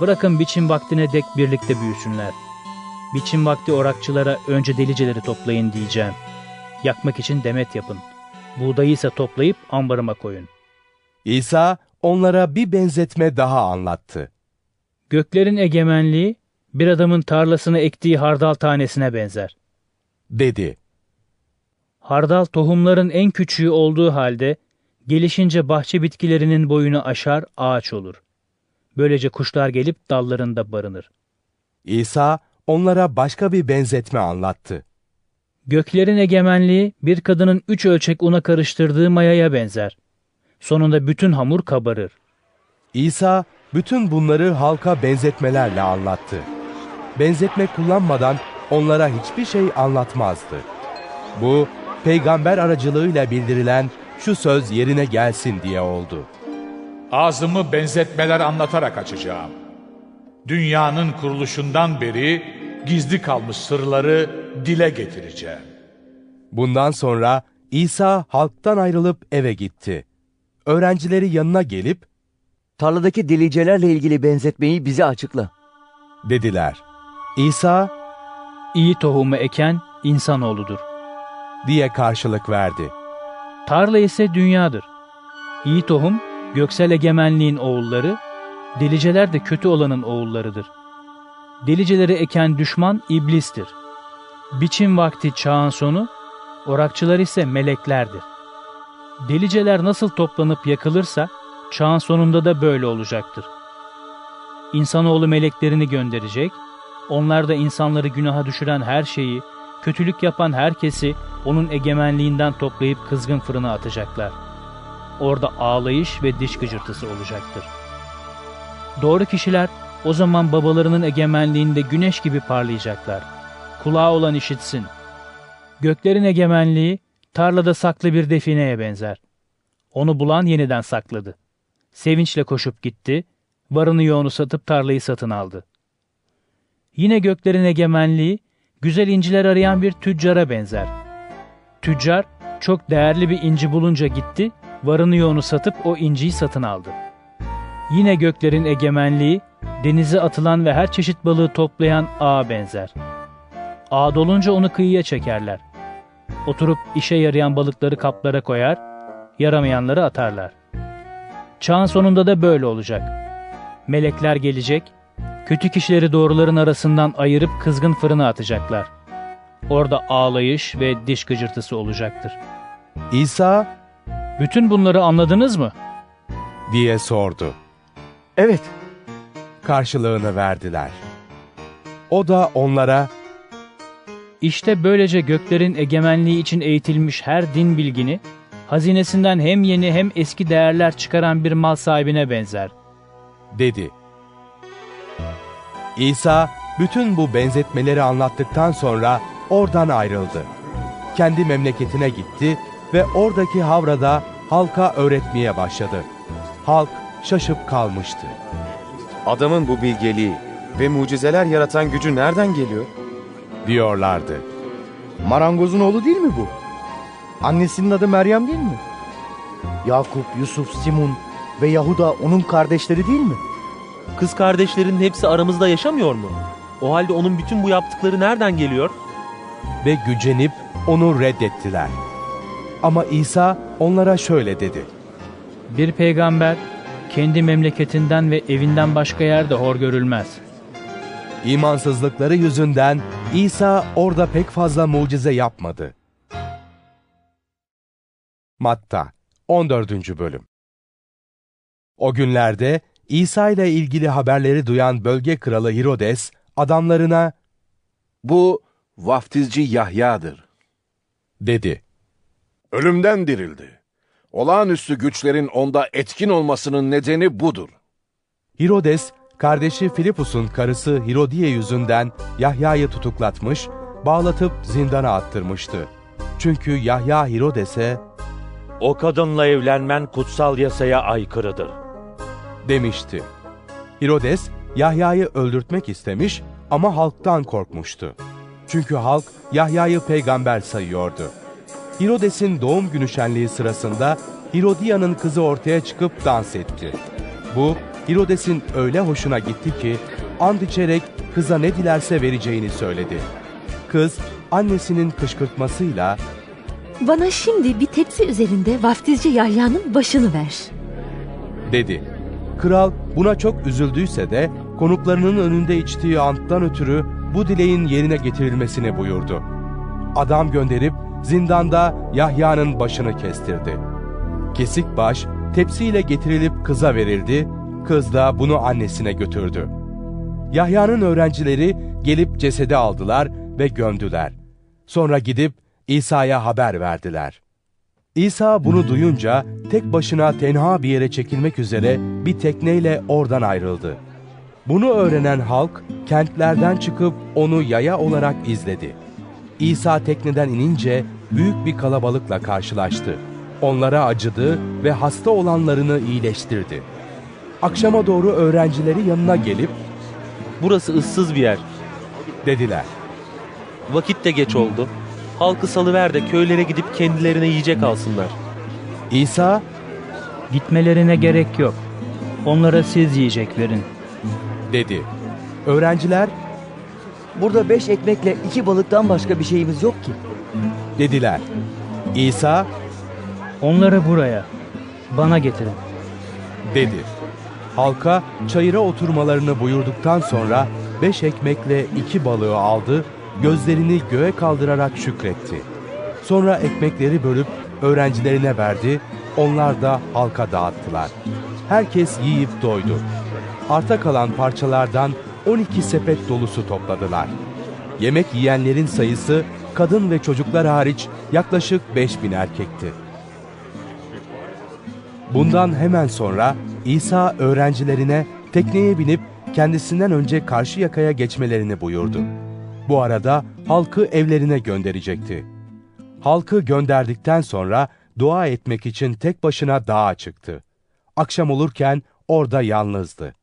Bırakın biçim vaktine dek birlikte büyüsünler. Biçim vakti orakçılara önce deliceleri toplayın diyeceğim. Yakmak için demet yapın. Buğdayı ise toplayıp ambarıma koyun. İsa onlara bir benzetme daha anlattı. Göklerin egemenliği bir adamın tarlasına ektiği hardal tanesine benzer. Dedi. Hardal tohumların en küçüğü olduğu halde gelişince bahçe bitkilerinin boyunu aşar ağaç olur. Böylece kuşlar gelip dallarında barınır. İsa onlara başka bir benzetme anlattı. Göklerin egemenliği bir kadının üç ölçek una karıştırdığı mayaya benzer. Sonunda bütün hamur kabarır. İsa bütün bunları halka benzetmelerle anlattı. Benzetme kullanmadan onlara hiçbir şey anlatmazdı. Bu peygamber aracılığıyla bildirilen şu söz yerine gelsin diye oldu. Ağzımı benzetmeler anlatarak açacağım. Dünyanın kuruluşundan beri gizli kalmış sırları dile getireceğim. Bundan sonra İsa halktan ayrılıp eve gitti. Öğrencileri yanına gelip Tarladaki delicelerle ilgili benzetmeyi bize açıkla. dediler. İsa iyi tohumu eken insanoğludur diye karşılık verdi. Tarla ise dünyadır. İyi tohum göksel egemenliğin oğulları, deliceler de kötü olanın oğullarıdır. Deliceleri eken düşman iblistir. Biçim vakti çağın sonu, orakçılar ise meleklerdir. Deliceler nasıl toplanıp yakılırsa, çağın sonunda da böyle olacaktır. İnsanoğlu meleklerini gönderecek, onlar da insanları günaha düşüren her şeyi, kötülük yapan herkesi onun egemenliğinden toplayıp kızgın fırına atacaklar. Orada ağlayış ve diş gıcırtısı olacaktır. Doğru kişiler o zaman babalarının egemenliğinde güneş gibi parlayacaklar. Kulağı olan işitsin. Göklerin egemenliği tarlada saklı bir defineye benzer. Onu bulan yeniden sakladı. Sevinçle koşup gitti, varını yoğunu satıp tarlayı satın aldı. Yine göklerin egemenliği güzel inciler arayan bir tüccara benzer. Tüccar çok değerli bir inci bulunca gitti, varını yoğunu satıp o inciyi satın aldı. Yine göklerin egemenliği denize atılan ve her çeşit balığı toplayan ağa benzer. Ağ dolunca onu kıyıya çekerler. Oturup işe yarayan balıkları kaplara koyar, yaramayanları atarlar. Çağın sonunda da böyle olacak. Melekler gelecek, kötü kişileri doğruların arasından ayırıp kızgın fırına atacaklar. Orada ağlayış ve diş gıcırtısı olacaktır. İsa Bütün bunları anladınız mı? diye sordu. Evet. Karşılığını verdiler. O da onlara İşte böylece göklerin egemenliği için eğitilmiş her din bilgini, hazinesinden hem yeni hem eski değerler çıkaran bir mal sahibine benzer. dedi. İsa bütün bu benzetmeleri anlattıktan sonra oradan ayrıldı. Kendi memleketine gitti ve oradaki havrada halka öğretmeye başladı. Halk şaşıp kalmıştı. Adamın bu bilgeliği ve mucizeler yaratan gücü nereden geliyor? Diyorlardı. Marangozun oğlu değil mi bu? Annesinin adı Meryem değil mi? Yakup, Yusuf, Simun ve Yahuda onun kardeşleri değil mi? Kız kardeşlerin hepsi aramızda yaşamıyor mu? O halde onun bütün bu yaptıkları nereden geliyor? Ve gücenip onu reddettiler. Ama İsa onlara şöyle dedi. Bir peygamber kendi memleketinden ve evinden başka yerde hor görülmez. İmansızlıkları yüzünden İsa orada pek fazla mucize yapmadı. Matta 14. Bölüm O günlerde İsa ile ilgili haberleri duyan bölge kralı Hirodes adamlarına Bu vaftizci Yahya'dır. dedi. Ölümden dirildi. Olağanüstü güçlerin onda etkin olmasının nedeni budur. Hirodes, kardeşi Filipus'un karısı Hirodiye yüzünden Yahya'yı tutuklatmış, bağlatıp zindana attırmıştı. Çünkü Yahya Hirodes'e O kadınla evlenmen kutsal yasaya aykırıdır. demişti. Hirodes, Yahya'yı öldürtmek istemiş ama halktan korkmuştu. Çünkü halk Yahya'yı peygamber sayıyordu. Hirodes'in doğum günü şenliği sırasında Hirodiya'nın kızı ortaya çıkıp dans etti. Bu, Hirodes'in öyle hoşuna gitti ki, and içerek kıza ne dilerse vereceğini söyledi. Kız, annesinin kışkırtmasıyla, Bana şimdi bir tepsi üzerinde vaftizci Yahya'nın başını ver. dedi. Kral buna çok üzüldüyse de konuklarının önünde içtiği anttan ötürü bu dileğin yerine getirilmesini buyurdu. Adam gönderip zindanda Yahya'nın başını kestirdi. Kesik baş tepsiyle getirilip kıza verildi, kız da bunu annesine götürdü. Yahya'nın öğrencileri gelip cesedi aldılar ve gömdüler. Sonra gidip İsa'ya haber verdiler. İsa bunu duyunca tek başına tenha bir yere çekilmek üzere bir tekneyle oradan ayrıldı. Bunu öğrenen halk kentlerden çıkıp onu yaya olarak izledi. İsa tekneden inince büyük bir kalabalıkla karşılaştı. Onlara acıdı ve hasta olanlarını iyileştirdi. Akşama doğru öğrencileri yanına gelip Burası ıssız bir yer. dediler. Vakit de geç oldu. Halkı salıver de köylere gidip kendilerine yiyecek alsınlar. İsa, Gitmelerine gerek yok. Onlara siz yiyecek verin. dedi. Öğrenciler Burada beş ekmekle iki balıktan başka bir şeyimiz yok ki. Dediler. İsa Onları buraya, bana getirin. dedi. Halka çayıra oturmalarını buyurduktan sonra beş ekmekle iki balığı aldı, gözlerini göğe kaldırarak şükretti. Sonra ekmekleri bölüp öğrencilerine verdi, onlar da halka dağıttılar. Herkes yiyip doydu. Arta kalan parçalardan 12 sepet dolusu topladılar. Yemek yiyenlerin sayısı kadın ve çocuklar hariç yaklaşık 5000 erkekti. Bundan hemen sonra İsa öğrencilerine tekneye binip kendisinden önce karşı yakaya geçmelerini buyurdu. Bu arada halkı evlerine gönderecekti. Halkı gönderdikten sonra dua etmek için tek başına dağa çıktı. Akşam olurken orada yalnızdı.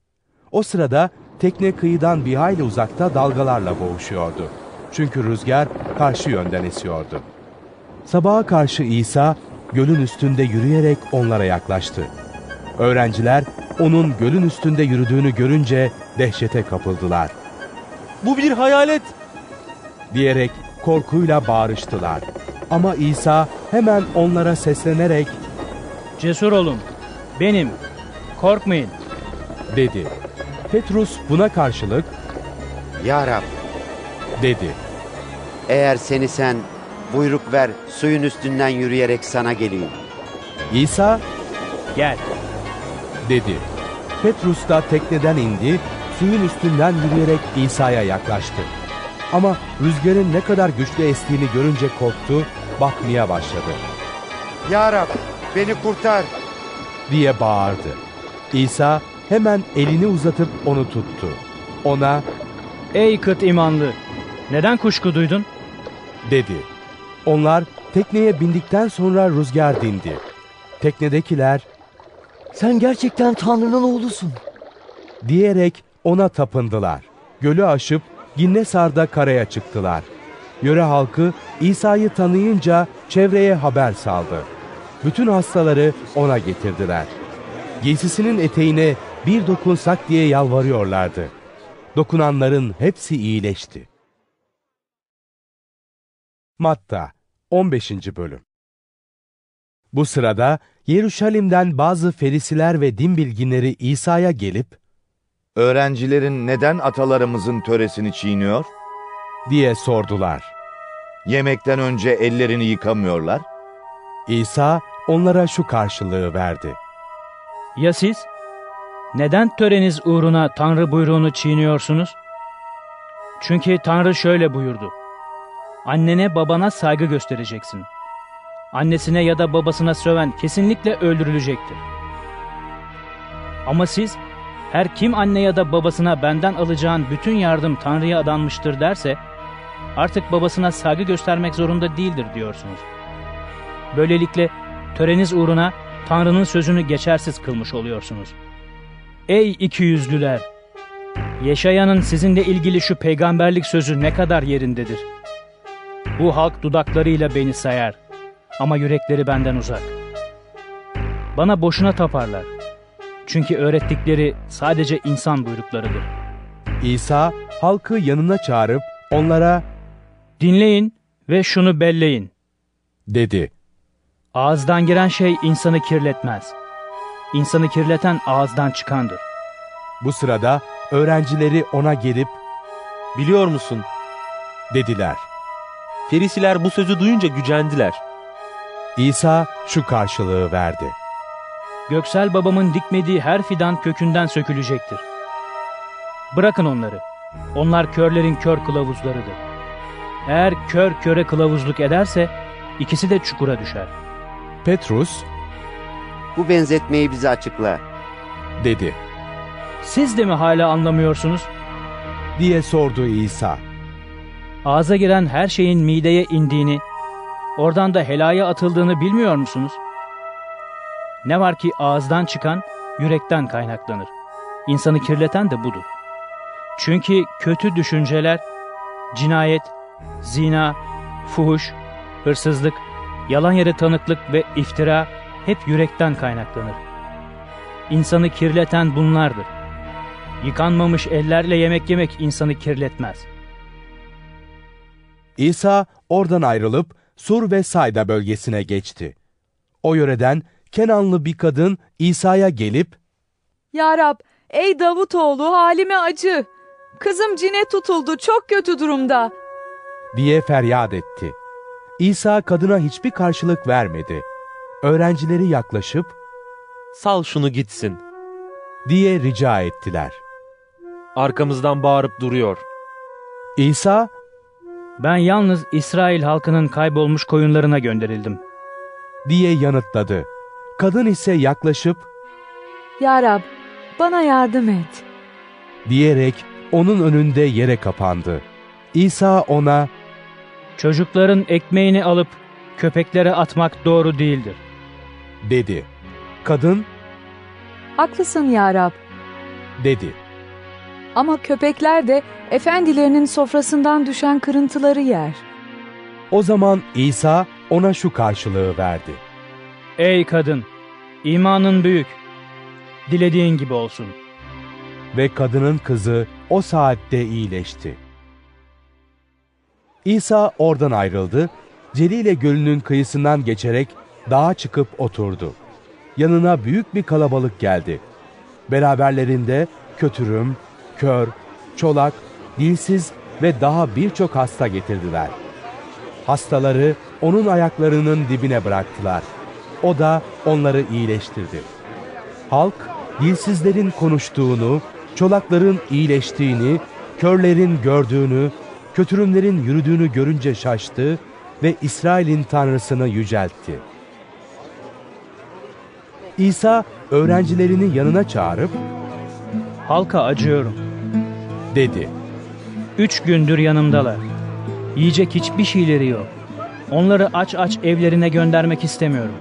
O sırada tekne kıyıdan bir hayli uzakta dalgalarla boğuşuyordu. Çünkü rüzgar karşı yönden esiyordu. Sabaha karşı İsa gölün üstünde yürüyerek onlara yaklaştı. Öğrenciler onun gölün üstünde yürüdüğünü görünce dehşete kapıldılar. Bu bir hayalet. Diyerek korkuyla bağırıştılar. Ama İsa hemen onlara seslenerek Cesur olun. Benim. Korkmayın. dedi. Petrus buna karşılık Ya Rab, dedi. Eğer seni sen buyruk ver suyun üstünden yürüyerek sana geleyim. İsa Gel. dedi. Petrus da tekneden indi, suyun üstünden yürüyerek İsa'ya yaklaştı. Ama rüzgarın ne kadar güçlü estiğini görünce korktu, bakmaya başladı. Ya Rab, beni kurtar. diye bağırdı. İsa hemen elini uzatıp onu tuttu. Ona Ey kıt imanlı. Neden kuşku duydun? Dedi. Onlar tekneye bindikten sonra rüzgar dindi. Teknedekiler Sen gerçekten Tanrı'nın oğlusun. diyerek ona tapındılar. Gölü aşıp Ginnesar'da karaya çıktılar. Yöre halkı İsa'yı tanıyınca çevreye haber saldı. Bütün hastaları ona getirdiler. Giysisinin eteğine bir dokunsak diye yalvarıyorlardı. Dokunanların hepsi iyileşti. Matta 15. Bölüm Bu sırada Yeruşalim'den bazı ferisiler ve din bilginleri İsa'ya gelip Öğrencilerin neden atalarımızın töresini çiğniyor? diye sordular. Yemekten önce ellerini yıkamıyorlar. İsa onlara şu karşılığı verdi. Ya siz? Neden töreniz uğruna Tanrı buyruğunu çiğniyorsunuz? Çünkü Tanrı şöyle buyurdu. Annene babana saygı göstereceksin. Annesine ya da babasına söven kesinlikle öldürülecektir. Ama siz, her kim anne ya da babasına benden alacağın bütün yardım Tanrı'ya adanmıştır derse, artık babasına saygı göstermek zorunda değildir diyorsunuz. Böylelikle töreniz uğruna Tanrı'nın sözünü geçersiz kılmış oluyorsunuz. Ey ikiyüzlüler! Yeşayan'ın sizinle ilgili şu peygamberlik sözü ne kadar yerindedir. Bu halk dudaklarıyla beni sayar ama yürekleri benden uzak. Bana boşuna taparlar. Çünkü öğrettikleri sadece insan buyruklarıdır. İsa halkı yanına çağırıp onlara Dinleyin ve şunu belleyin. dedi. Ağızdan giren şey insanı kirletmez. İnsanı kirleten ağızdan çıkandır. Bu sırada öğrencileri ona gelip Biliyor musun? dediler. Ferisiler bu sözü duyunca gücendiler. İsa şu karşılığı verdi. Göksel babamın dikmediği her fidan kökünden sökülecektir. Bırakın onları. Onlar körlerin kör kılavuzlarıdır. Eğer kör köre kılavuzluk ederse ikisi de çukura düşer. Petrus Bu benzetmeyi bize açıkla. dedi Siz de mi hala anlamıyorsunuz? diye sordu İsa. Ağza giren her şeyin mideye indiğini, oradan da helaya atıldığını bilmiyor musunuz? Ne var ki ağızdan çıkan yürekten kaynaklanır. İnsanı kirleten de budur. Çünkü kötü düşünceler, cinayet, zina, fuhuş, hırsızlık, yalan yere tanıklık ve iftira hep yürekten kaynaklanır. İnsanı kirleten bunlardır. Yıkanmamış ellerle yemek yemek insanı kirletmez. İsa oradan ayrılıp Sur ve Sayda bölgesine geçti. O yöreden Kenanlı bir kadın İsa'ya gelip Ya Rab, ey Davutoğlu halime acı. Kızım cine tutuldu, çok kötü durumda. diye feryat etti. İsa kadına hiçbir karşılık vermedi. Öğrencileri yaklaşıp Sal şunu gitsin. diye rica ettiler. Arkamızdan bağırıp duruyor. İsa Ben yalnız İsrail halkının kaybolmuş koyunlarına gönderildim. diye yanıtladı. Kadın ise yaklaşıp Ya Rab, bana yardım et. diyerek onun önünde yere kapandı. İsa ona Çocukların ekmeğini alıp köpeklere atmak doğru değildir. dedi. Kadın Haklısın ya Rab. dedi. Ama köpekler de efendilerinin sofrasından düşen kırıntıları yer. O zaman İsa ona şu karşılığı verdi. Ey kadın, imanın büyük. Dilediğin gibi olsun. Ve kadının kızı o saatte iyileşti. İsa oradan ayrıldı, Celile Gölü'nün kıyısından geçerek dağa çıkıp oturdu. Yanına büyük bir kalabalık geldi. Beraberlerinde kötürüm, kör, çolak, dilsiz ve daha birçok hasta getirdiler. Hastaları onun ayaklarının dibine bıraktılar. O da onları iyileştirdi. Halk, dilsizlerin konuştuğunu, çolakların iyileştiğini, körlerin gördüğünü, kötürümlerin yürüdüğünü görünce şaştı ve İsrail'in Tanrısını yüceltti. İsa öğrencilerini yanına çağırıp Halka acıyorum. Dedi. Üç gündür yanımdalar. Yiyecek hiçbir şeyleri yok. Onları aç aç evlerine göndermek istemiyorum.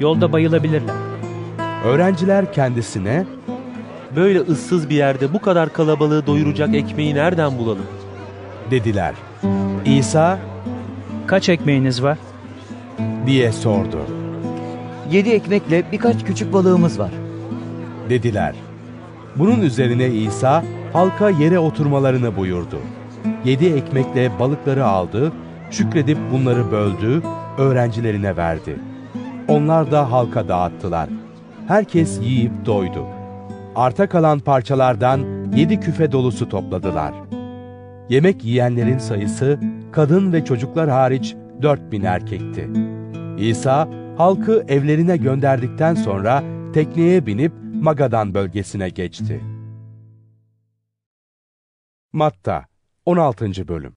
Yolda bayılabilirler. Öğrenciler kendisine Böyle ıssız bir yerde bu kadar kalabalığı doyuracak ekmeği nereden bulalım? dediler. İsa Kaç ekmeğiniz var? diye sordu. Yedi ekmekle birkaç küçük balığımız var. Dediler. Bunun üzerine İsa halka yere oturmalarını buyurdu. Yedi ekmekle balıkları aldı, şükredip bunları böldü, öğrencilerine verdi. Onlar da halka dağıttılar. Herkes yiyip doydu. Arta kalan parçalardan yedi küfe dolusu topladılar. Yemek yiyenlerin sayısı kadın ve çocuklar hariç dört bin erkekti. İsa halkı evlerine gönderdikten sonra tekneye binip Magadan bölgesine geçti. Matta 16. Bölüm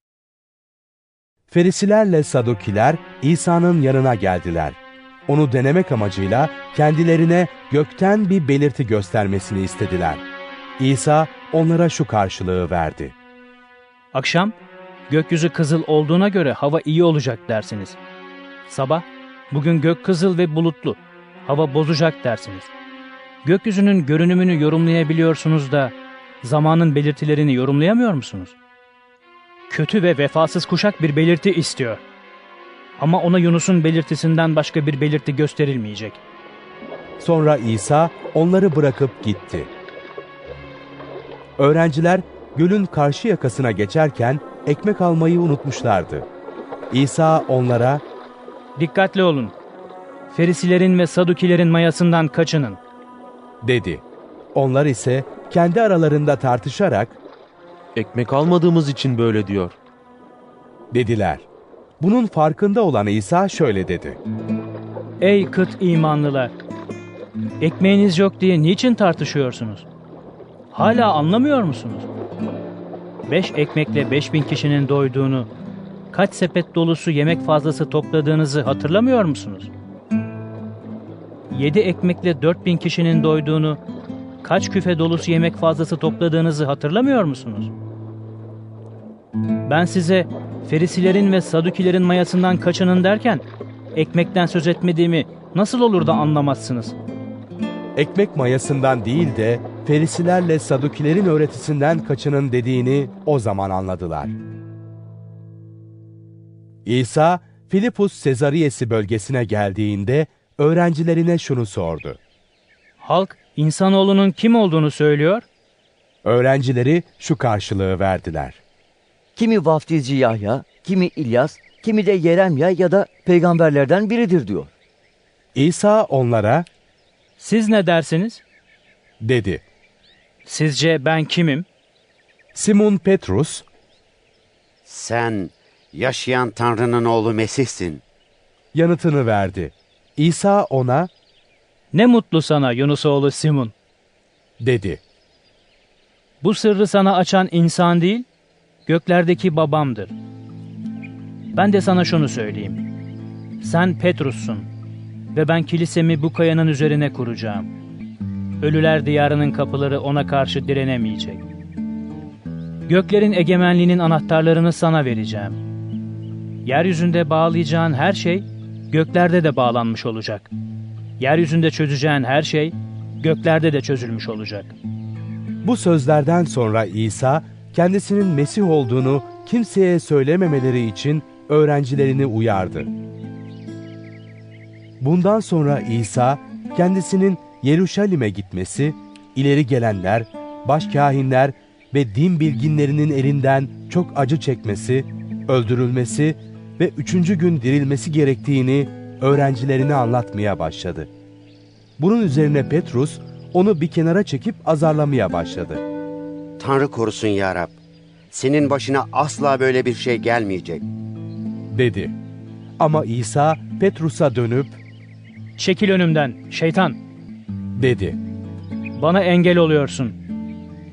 Ferisilerle Sadukiler İsa'nın yanına geldiler. Onu denemek amacıyla kendilerine gökten bir belirti göstermesini istediler. İsa onlara şu karşılığı verdi. Akşam, gökyüzü kızıl olduğuna göre hava iyi olacak dersiniz. Sabah, bugün gök kızıl ve bulutlu, hava bozacak dersiniz. Gökyüzünün görünümünü yorumlayabiliyorsunuz da zamanın belirtilerini yorumlayamıyor musunuz? Kötü ve vefasız kuşak bir belirti istiyor. Ama ona Yunus'un belirtisinden başka bir belirti gösterilmeyecek. Sonra İsa onları bırakıp gitti. Öğrenciler gölün karşı yakasına geçerken ekmek almayı unutmuşlardı. İsa onlara, Dikkatli olun. Ferisilerin ve Sadukilerin mayasından kaçının. dedi. Onlar ise kendi aralarında tartışarak, Ekmek almadığımız için böyle diyor. dediler. Bunun farkında olan İsa şöyle dedi. Ey kıt imanlılar! Ekmeğiniz yok diye niçin tartışıyorsunuz? Hala anlamıyor musunuz? Beş ekmekle beş bin kişinin doyduğunu, kaç sepet dolusu yemek fazlası topladığınızı hatırlamıyor musunuz? Yedi ekmekle dört bin kişinin doyduğunu, kaç küfe dolusu yemek fazlası topladığınızı hatırlamıyor musunuz? Ben size Ferisilerin ve Sadukilerin mayasından kaçının derken, ekmekten söz etmediğimi nasıl olur da anlamazsınız? Ekmek mayasından değil de Ferisilerle Sadukilerin öğretisinden kaçının dediğini o zaman anladılar. İsa, Filipus Sezariyesi bölgesine geldiğinde öğrencilerine şunu sordu. Halk insanoğlunun kim olduğunu söylüyor? Öğrencileri şu karşılığı verdiler. Kimi vaftizci Yahya, kimi İlyas, kimi de Yeremya ya da peygamberlerden biridir diyor. İsa onlara Siz ne dersiniz? dedi. Sizce ben kimim? Simon Petrus, Sen yaşayan Tanrı'nın oğlu Mesih'sin. yanıtını verdi. İsa ona Ne mutlu sana Yunusoğlu Simon. dedi. Bu sırrı sana açan insan değil, göklerdeki babamdır. Ben de sana şunu söyleyeyim. Sen Petrus'sun. ve ben kilisemi bu kayanın üzerine kuracağım. Ölüler diyarının kapıları ona karşı direnemeyecek. Göklerin egemenliğinin anahtarlarını sana vereceğim. Yeryüzünde bağlayacağın her şey göklerde de bağlanmış olacak. Yeryüzünde çözeceğin her şey göklerde de çözülmüş olacak. Bu sözlerden sonra İsa kendisinin Mesih olduğunu kimseye söylememeleri için öğrencilerini uyardı. Bundan sonra İsa kendisinin Yeruşalim'e gitmesi, ileri gelenler, başkâhinler ve din bilginlerinin elinden çok acı çekmesi, öldürülmesi ve üçüncü gün dirilmesi gerektiğini öğrencilerine anlatmaya başladı. Bunun üzerine Petrus onu bir kenara çekip azarlamaya başladı. Tanrı korusun ya Rab. Senin başına asla böyle bir şey gelmeyecek. dedi. Ama İsa Petrus'a dönüp Çekil önümden şeytan dedi. Bana engel oluyorsun.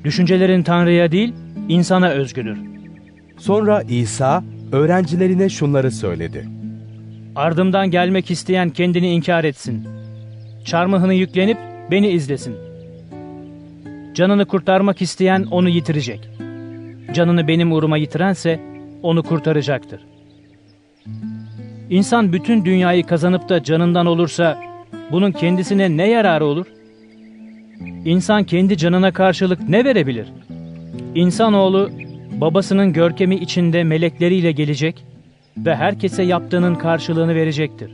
Düşüncelerin Tanrı'ya değil insana özgüdür. Sonra İsa öğrencilerine şunları söyledi. Ardımdan gelmek isteyen kendini inkar etsin. Çarmıhını yüklenip beni izlesin. Canını kurtarmak isteyen onu yitirecek. Canını benim uğruma yitirense onu kurtaracaktır. İnsan bütün dünyayı kazanıp da canından olursa bunun kendisine ne yararı olur? İnsan kendi canına karşılık ne verebilir? İnsanoğlu babasının görkemi içinde melekleriyle gelecek ve herkese yaptığının karşılığını verecektir.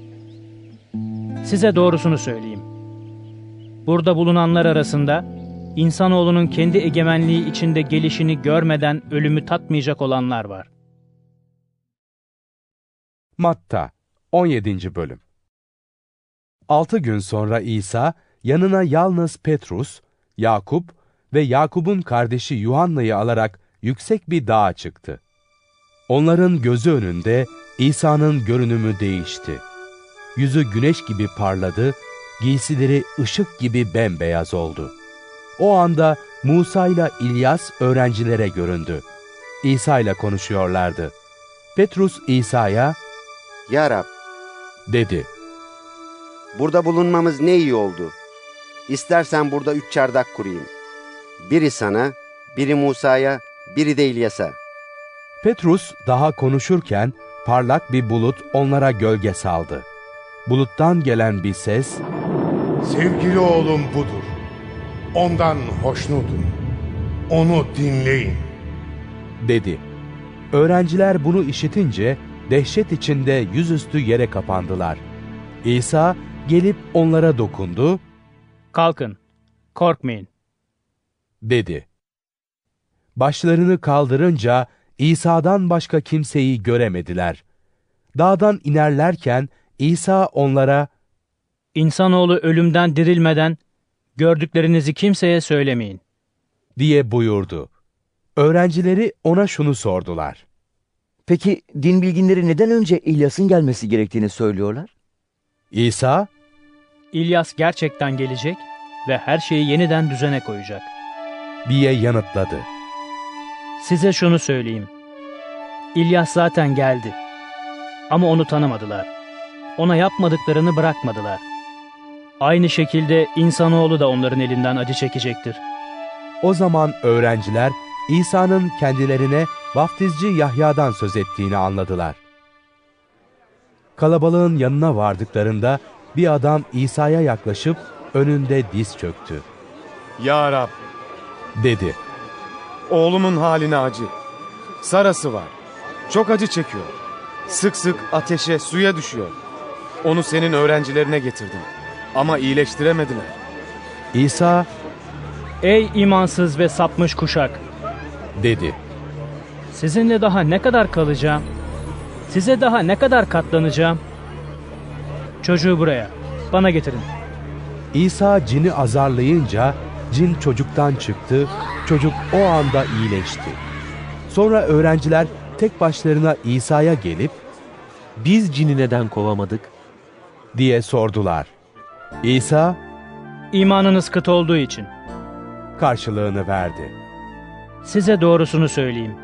Size doğrusunu söyleyeyim. Burada bulunanlar arasında insanoğlunun kendi egemenliği içinde gelişini görmeden ölümü tatmayacak olanlar var. Matta 17. Bölüm Altı gün sonra İsa yanına yalnız Petrus, Yakup ve Yakup'un kardeşi Yuhanna'yı alarak yüksek bir dağa çıktı. Onların gözü önünde İsa'nın görünümü değişti. Yüzü güneş gibi parladı, giysileri ışık gibi bembeyaz oldu. O anda Musa ile İlyas öğrencilere göründü. İsa ile konuşuyorlardı. Petrus İsa'ya, Ya Rab, dedi. burada bulunmamız ne iyi oldu. İstersen burada üç çardak kurayım. Biri sana, biri Musa'ya, biri de İlyas'a. Petrus daha konuşurken parlak bir bulut onlara gölge saldı. Buluttan gelen bir ses, Sevgili oğlum budur. Ondan hoşnutum. Onu dinleyin. dedi. Öğrenciler bunu işitince dehşet içinde yüzüstü yere kapandılar. İsa gelip onlara dokundu, Kalkın, korkmayın. dedi. Başlarını kaldırınca İsa'dan başka kimseyi göremediler. Dağdan inerlerken İsa onlara, İnsanoğlu ölümden dirilmeden gördüklerinizi kimseye söylemeyin. diye buyurdu. Öğrencileri ona şunu sordular. Peki din bilginleri neden önce İlyas'ın gelmesi gerektiğini söylüyorlar? İsa, İlyas gerçekten gelecek ve her şeyi yeniden düzene koyacak. diye yanıtladı. Size şunu söyleyeyim. İlyas zaten geldi. Ama onu tanımadılar. Ona yapmadıklarını bırakmadılar. Aynı şekilde insanoğlu da onların elinden acı çekecektir. O zaman öğrenciler İsa'nın kendilerine vaftizci Yahya'dan söz ettiğini anladılar. Kalabalığın yanına vardıklarında bir adam İsa'ya yaklaşıp önünde diz çöktü. Ya Rab, Dedi, oğlumun haline acı. Sarası var. Çok acı çekiyor. Sık sık ateşe, suya düşüyor. Onu senin öğrencilerine getirdim. Ama iyileştiremediler. İsa Ey imansız ve sapmış kuşak! dedi. Sizinle daha ne kadar kalacağım? Size daha ne kadar katlanacağım? Çocuğu buraya, bana getirin. İsa cini azarlayınca cin çocuktan çıktı, çocuk o anda iyileşti. Sonra öğrenciler tek başlarına İsa'ya gelip Biz cini neden kovamadık? diye sordular. İsa İmanınız kıt olduğu için. karşılığını verdi. Size doğrusunu söyleyeyim.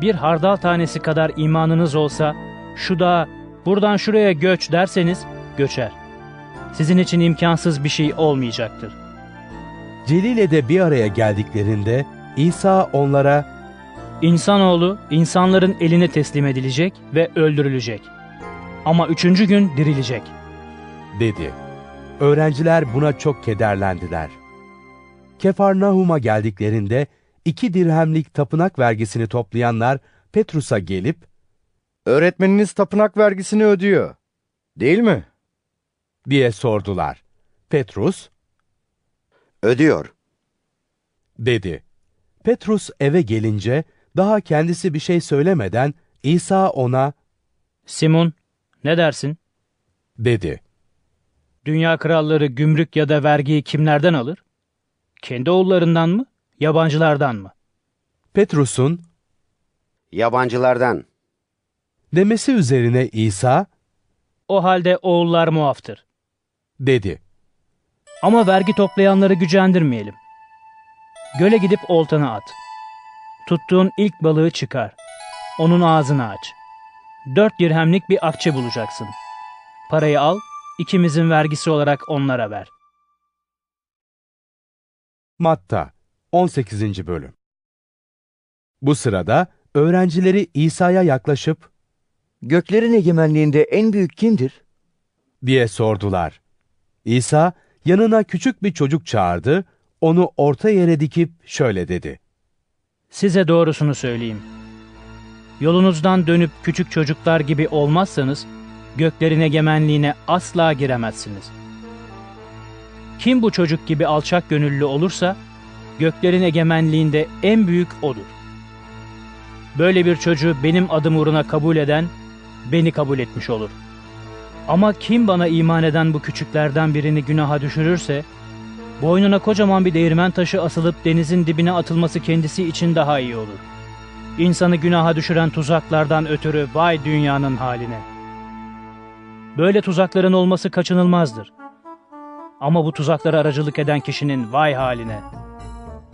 Bir hardal tanesi kadar imanınız olsa, şu dağa buradan şuraya göç derseniz göçer. sizin için imkansız bir şey olmayacaktır. Celile'de bir araya geldiklerinde İsa onlara İnsanoğlu insanların eline teslim edilecek ve öldürülecek. Ama üçüncü gün dirilecek. dedi. Öğrenciler buna çok kederlendiler. Kefarnahum'a geldiklerinde iki dirhemlik tapınak vergisini toplayanlar Petrus'a gelip Öğretmeniniz tapınak vergisini ödüyor. Değil mi? diye sordular. Petrus Ödüyor. dedi. Petrus eve gelince daha kendisi bir şey söylemeden İsa ona Simon, ne dersin? dedi. Dünya kralları gümrük ya da vergiyi kimlerden alır? Kendi oğullarından mı, yabancılardan mı? Petrus'un Yabancılardan. demesi üzerine İsa O halde oğullar muaftır. dedi. Ama vergi toplayanları gücendirmeyelim. Göle gidip oltanı at. Tuttuğun ilk balığı çıkar. Onun ağzını aç. Dört dirhemlik bir akçe bulacaksın. Parayı al, ikimizin vergisi olarak onlara ver. Matta 18. bölüm Bu sırada öğrencileri İsa'ya yaklaşıp Göklerin egemenliğinde en büyük kimdir? diye sordular. İsa yanına küçük bir çocuk çağırdı, onu orta yere dikip şöyle dedi. Size doğrusunu söyleyeyim. Yolunuzdan dönüp küçük çocuklar gibi olmazsanız, göklerin egemenliğine asla giremezsiniz. Kim bu çocuk gibi alçak gönüllü olursa, göklerin egemenliğinde en büyük odur. Böyle bir çocuğu benim adım uğruna kabul eden, beni kabul etmiş olur. Ama kim bana iman eden bu küçüklerden birini günaha düşürürse, boynuna kocaman bir değirmen taşı asılıp denizin dibine atılması kendisi için daha iyi olur. İnsanı günaha düşüren tuzaklardan ötürü vay dünyanın haline. Böyle tuzakların olması kaçınılmazdır. Ama bu tuzaklara aracılık eden kişinin vay haline.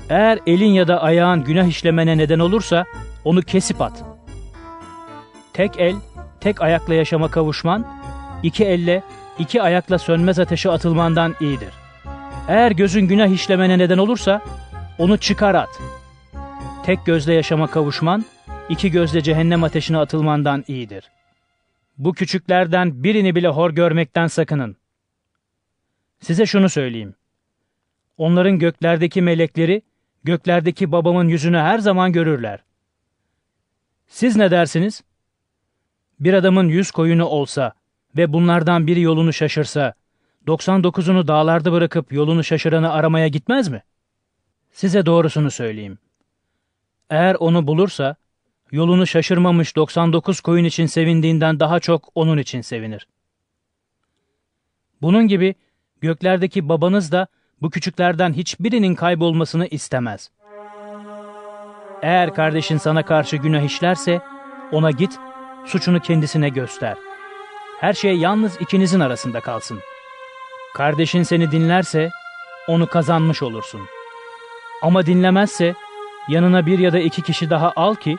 Eğer elin ya da ayağın günah işlemene neden olursa onu kesip at. Tek el, tek ayakla yaşama kavuşman, iki elle, iki ayakla sönmez ateşe atılmandan iyidir. Eğer gözün günah işlemene neden olursa onu çıkar at. Tek gözle yaşama kavuşman, iki gözle cehennem ateşine atılmandan iyidir. Bu küçüklerden birini bile hor görmekten sakının. Size şunu söyleyeyim. Onların göklerdeki melekleri, göklerdeki babamın yüzünü her zaman görürler. Siz ne dersiniz? Bir adamın yüz koyunu olsa ve bunlardan biri yolunu şaşırsa, 99'unu dağlarda bırakıp yolunu şaşıranı aramaya gitmez mi? Size doğrusunu söyleyeyim. Eğer onu bulursa, yolunu şaşırmamış 99 koyun için sevindiğinden daha çok onun için sevinir. Bunun gibi göklerdeki babanız da bu küçüklerden hiçbirinin kaybolmasını istemez. Eğer kardeşin sana karşı günah işlerse, ona git, suçunu kendisine göster. Her şey yalnız ikinizin arasında kalsın. Kardeşin seni dinlerse, onu kazanmış olursun. Ama dinlemezse, yanına bir ya da iki kişi daha al ki,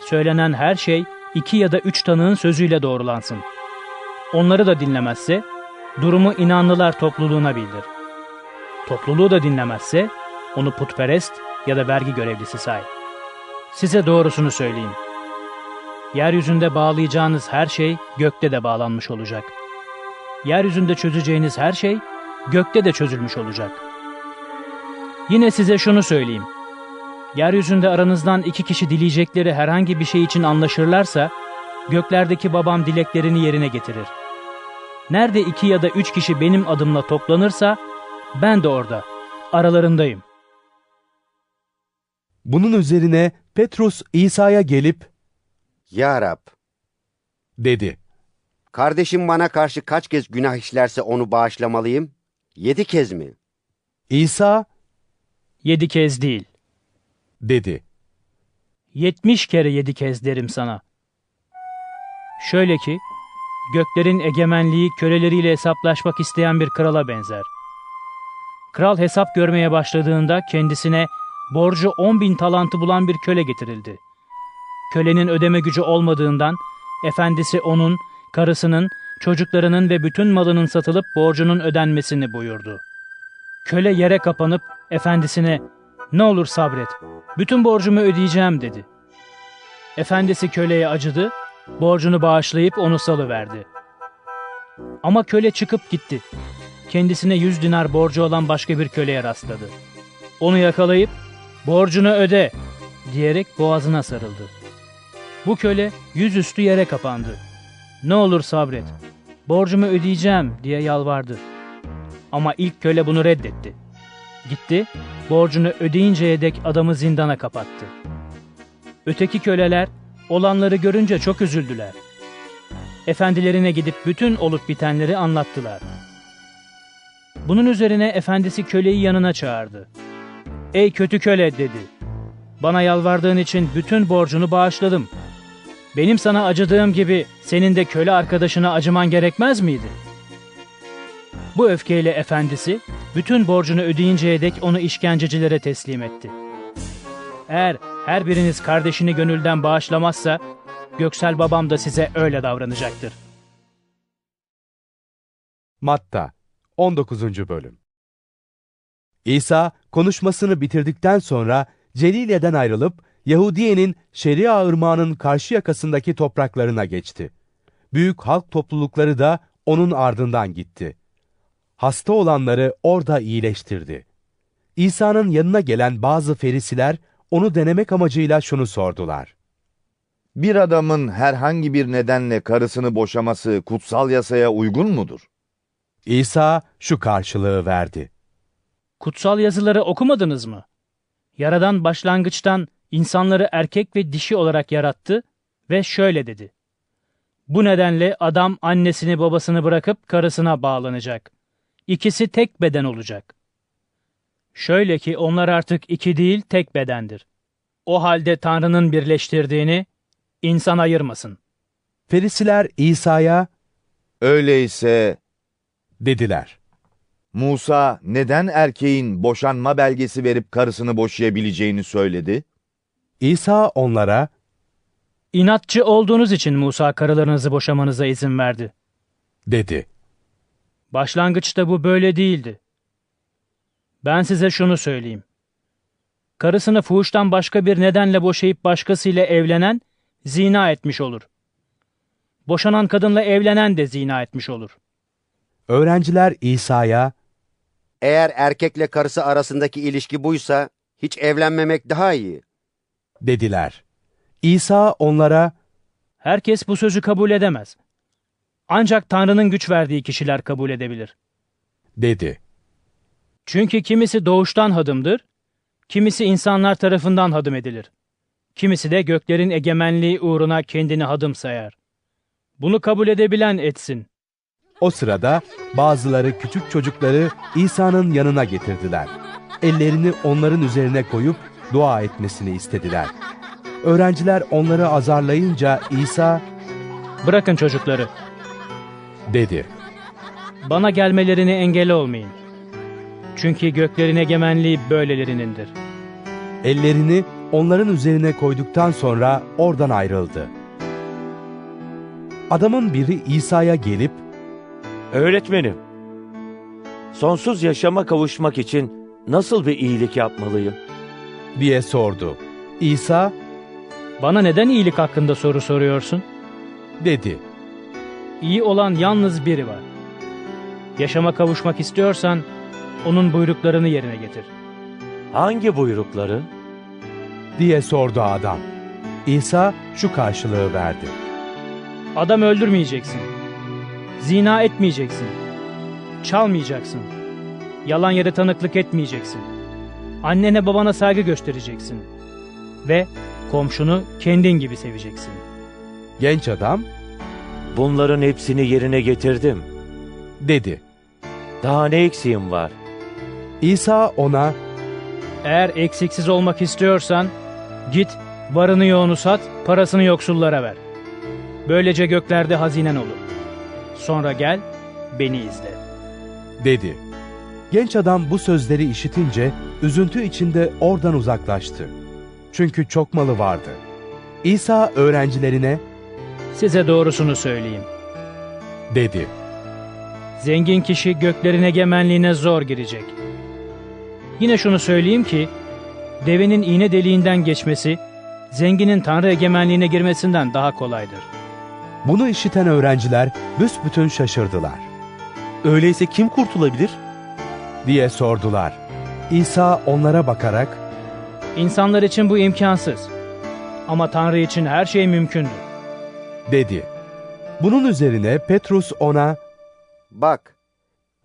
söylenen her şey iki ya da üç tanığın sözüyle doğrulansın. Onları da dinlemezse, durumu inanlılar topluluğuna bildir. Topluluğu da dinlemezse, onu putperest ya da vergi görevlisi say. Size doğrusunu söyleyeyim. Yeryüzünde bağlayacağınız her şey gökte de bağlanmış olacak. Yeryüzünde çözeceğiniz her şey gökte de çözülmüş olacak. Yine size şunu söyleyeyim. Yeryüzünde aranızdan iki kişi dileyecekleri herhangi bir şey için anlaşırlarsa, göklerdeki babam dileklerini yerine getirir. Nerede iki ya da üç kişi benim adımla toplanırsa, ben de orada, aralarındayım. Bunun üzerine Petrus İsa'ya gelip Ya Rab, dedi. kardeşim bana karşı kaç kez günah işlerse onu bağışlamalıyım? Yedi kez mi? İsa Yedi kez değil, dedi. yetmiş kere yedi kez derim sana. Şöyle ki, göklerin egemenliği köleleriyle hesaplaşmak isteyen bir krala benzer. Kral hesap görmeye başladığında kendisine borcu on bin talantı bulan bir köle getirildi. Kölenin ödeme gücü olmadığından efendisi onun, karısının çocuklarının ve bütün malının satılıp borcunun ödenmesini buyurdu. Köle yere kapanıp efendisine ne olur sabret, bütün borcumu ödeyeceğim dedi. Efendisi köleye acıdı, borcunu bağışlayıp onu salıverdi. Ama köle çıkıp gitti. Kendisine yüz dinar borcu olan başka bir köleye rastladı. Onu yakalayıp borcunu öde diyerek boğazına sarıldı. Bu köle yüzüstü yere kapandı. Ne olur sabret, borcumu ödeyeceğim diye yalvardı. Ama ilk köle bunu reddetti. Gitti, borcunu ödeyinceye dek adamı zindana kapattı. Öteki köleler olanları görünce çok üzüldüler. Efendilerine gidip bütün olup bitenleri anlattılar. Bunun üzerine efendisi köleyi yanına çağırdı. Ey kötü köle dedi. Bana yalvardığın için bütün borcunu bağışladım. Benim sana acıdığım gibi senin de köle arkadaşına acıman gerekmez miydi? Bu öfkeyle efendisi bütün borcunu ödeyinceye dek onu işkencecilere teslim etti. Eğer her biriniz kardeşini gönülden bağışlamazsa Göksel babam da size öyle davranacaktır. Matta 19. Bölüm İsa konuşmasını bitirdikten sonra Celile'den ayrılıp Yahudiye'nin Şeria ırmağının karşı yakasındaki topraklarına geçti. Büyük halk toplulukları da onun ardından gitti. Hasta olanları orada iyileştirdi. İsa'nın yanına gelen bazı ferisiler onu denemek amacıyla şunu sordular. Bir adamın herhangi bir nedenle karısını boşaması kutsal yasaya uygun mudur? İsa şu karşılığı verdi. Kutsal yazıları okumadınız mı? Yaradan başlangıçtan insanları erkek ve dişi olarak yarattı ve şöyle dedi. Bu nedenle adam annesini babasını bırakıp karısına bağlanacak. İkisi tek beden olacak. Şöyle ki onlar artık iki değil tek bedendir. O halde Tanrı'nın birleştirdiğini insan ayırmasın. Ferisiler İsa'ya Öyleyse dediler. Musa neden erkeğin boşanma belgesi verip karısını boşayabileceğini söyledi? İsa onlara İnatçı olduğunuz için Musa karılarınızı boşamanıza izin verdi. dedi. Başlangıçta bu böyle değildi. Ben size şunu söyleyeyim. Karısını fuhuştan başka bir nedenle boşayıp başkasıyla evlenen zina etmiş olur. Boşanan kadınla evlenen de zina etmiş olur. Öğrenciler İsa'ya Eğer erkekle karısı arasındaki ilişki buysa hiç evlenmemek daha iyi. Dediler. İsa onlara Herkes bu sözü kabul edemez. Ancak Tanrı'nın güç verdiği kişiler kabul edebilir. dedi. Çünkü kimisi doğuştan hadımdır, kimisi insanlar tarafından hadım edilir. Kimisi de göklerin egemenliği uğruna kendini hadım sayar. Bunu kabul edebilen etsin. O sırada bazıları küçük çocukları İsa'nın yanına getirdiler. Ellerini onların üzerine koyup dua etmesini istediler. Öğrenciler onları azarlayınca İsa Bırakın çocukları. dedi. Bana gelmelerine engel olmayın. Çünkü göklerin egemenliği böylelerinindir. Ellerini onların üzerine koyduktan sonra oradan ayrıldı. Adamın biri İsa'ya gelip Öğretmenim, sonsuz yaşama kavuşmak için nasıl bir iyilik yapmalıyım? Diye sordu. İsa Bana neden iyilik hakkında soru soruyorsun? dedi. İyi olan yalnız biri var. Yaşama kavuşmak istiyorsan onun buyruklarını yerine getir. Hangi buyrukları? diye sordu adam. İsa şu karşılığı verdi. Adam öldürmeyeceksin. Zina etmeyeceksin. Çalmayacaksın. Yalan yere tanıklık etmeyeceksin. Annene babana saygı göstereceksin. Ve komşunu kendin gibi seveceksin. Genç adam Bunların hepsini yerine getirdim. dedi. Daha ne eksiğim var? İsa ona Eğer eksiksiz olmak istiyorsan git varını yoğunu sat, parasını yoksullara ver. Böylece göklerde hazinen olur. Sonra gel, beni izle. dedi. Genç adam bu sözleri işitince üzüntü içinde oradan uzaklaştı. Çünkü çok malı vardı. İsa öğrencilerine Size doğrusunu söyleyeyim. dedi. Zengin kişi göklerin egemenliğine zor girecek. Yine şunu söyleyeyim ki, devenin iğne deliğinden geçmesi, zenginin tanrı egemenliğine girmesinden daha kolaydır. Bunu işiten öğrenciler büsbütün şaşırdılar. Öyleyse kim kurtulabilir? diye sordular. İsa onlara bakarak, İnsanlar için bu imkansız. Ama Tanrı için her şey mümkündür. dedi. Bunun üzerine Petrus ona, Bak,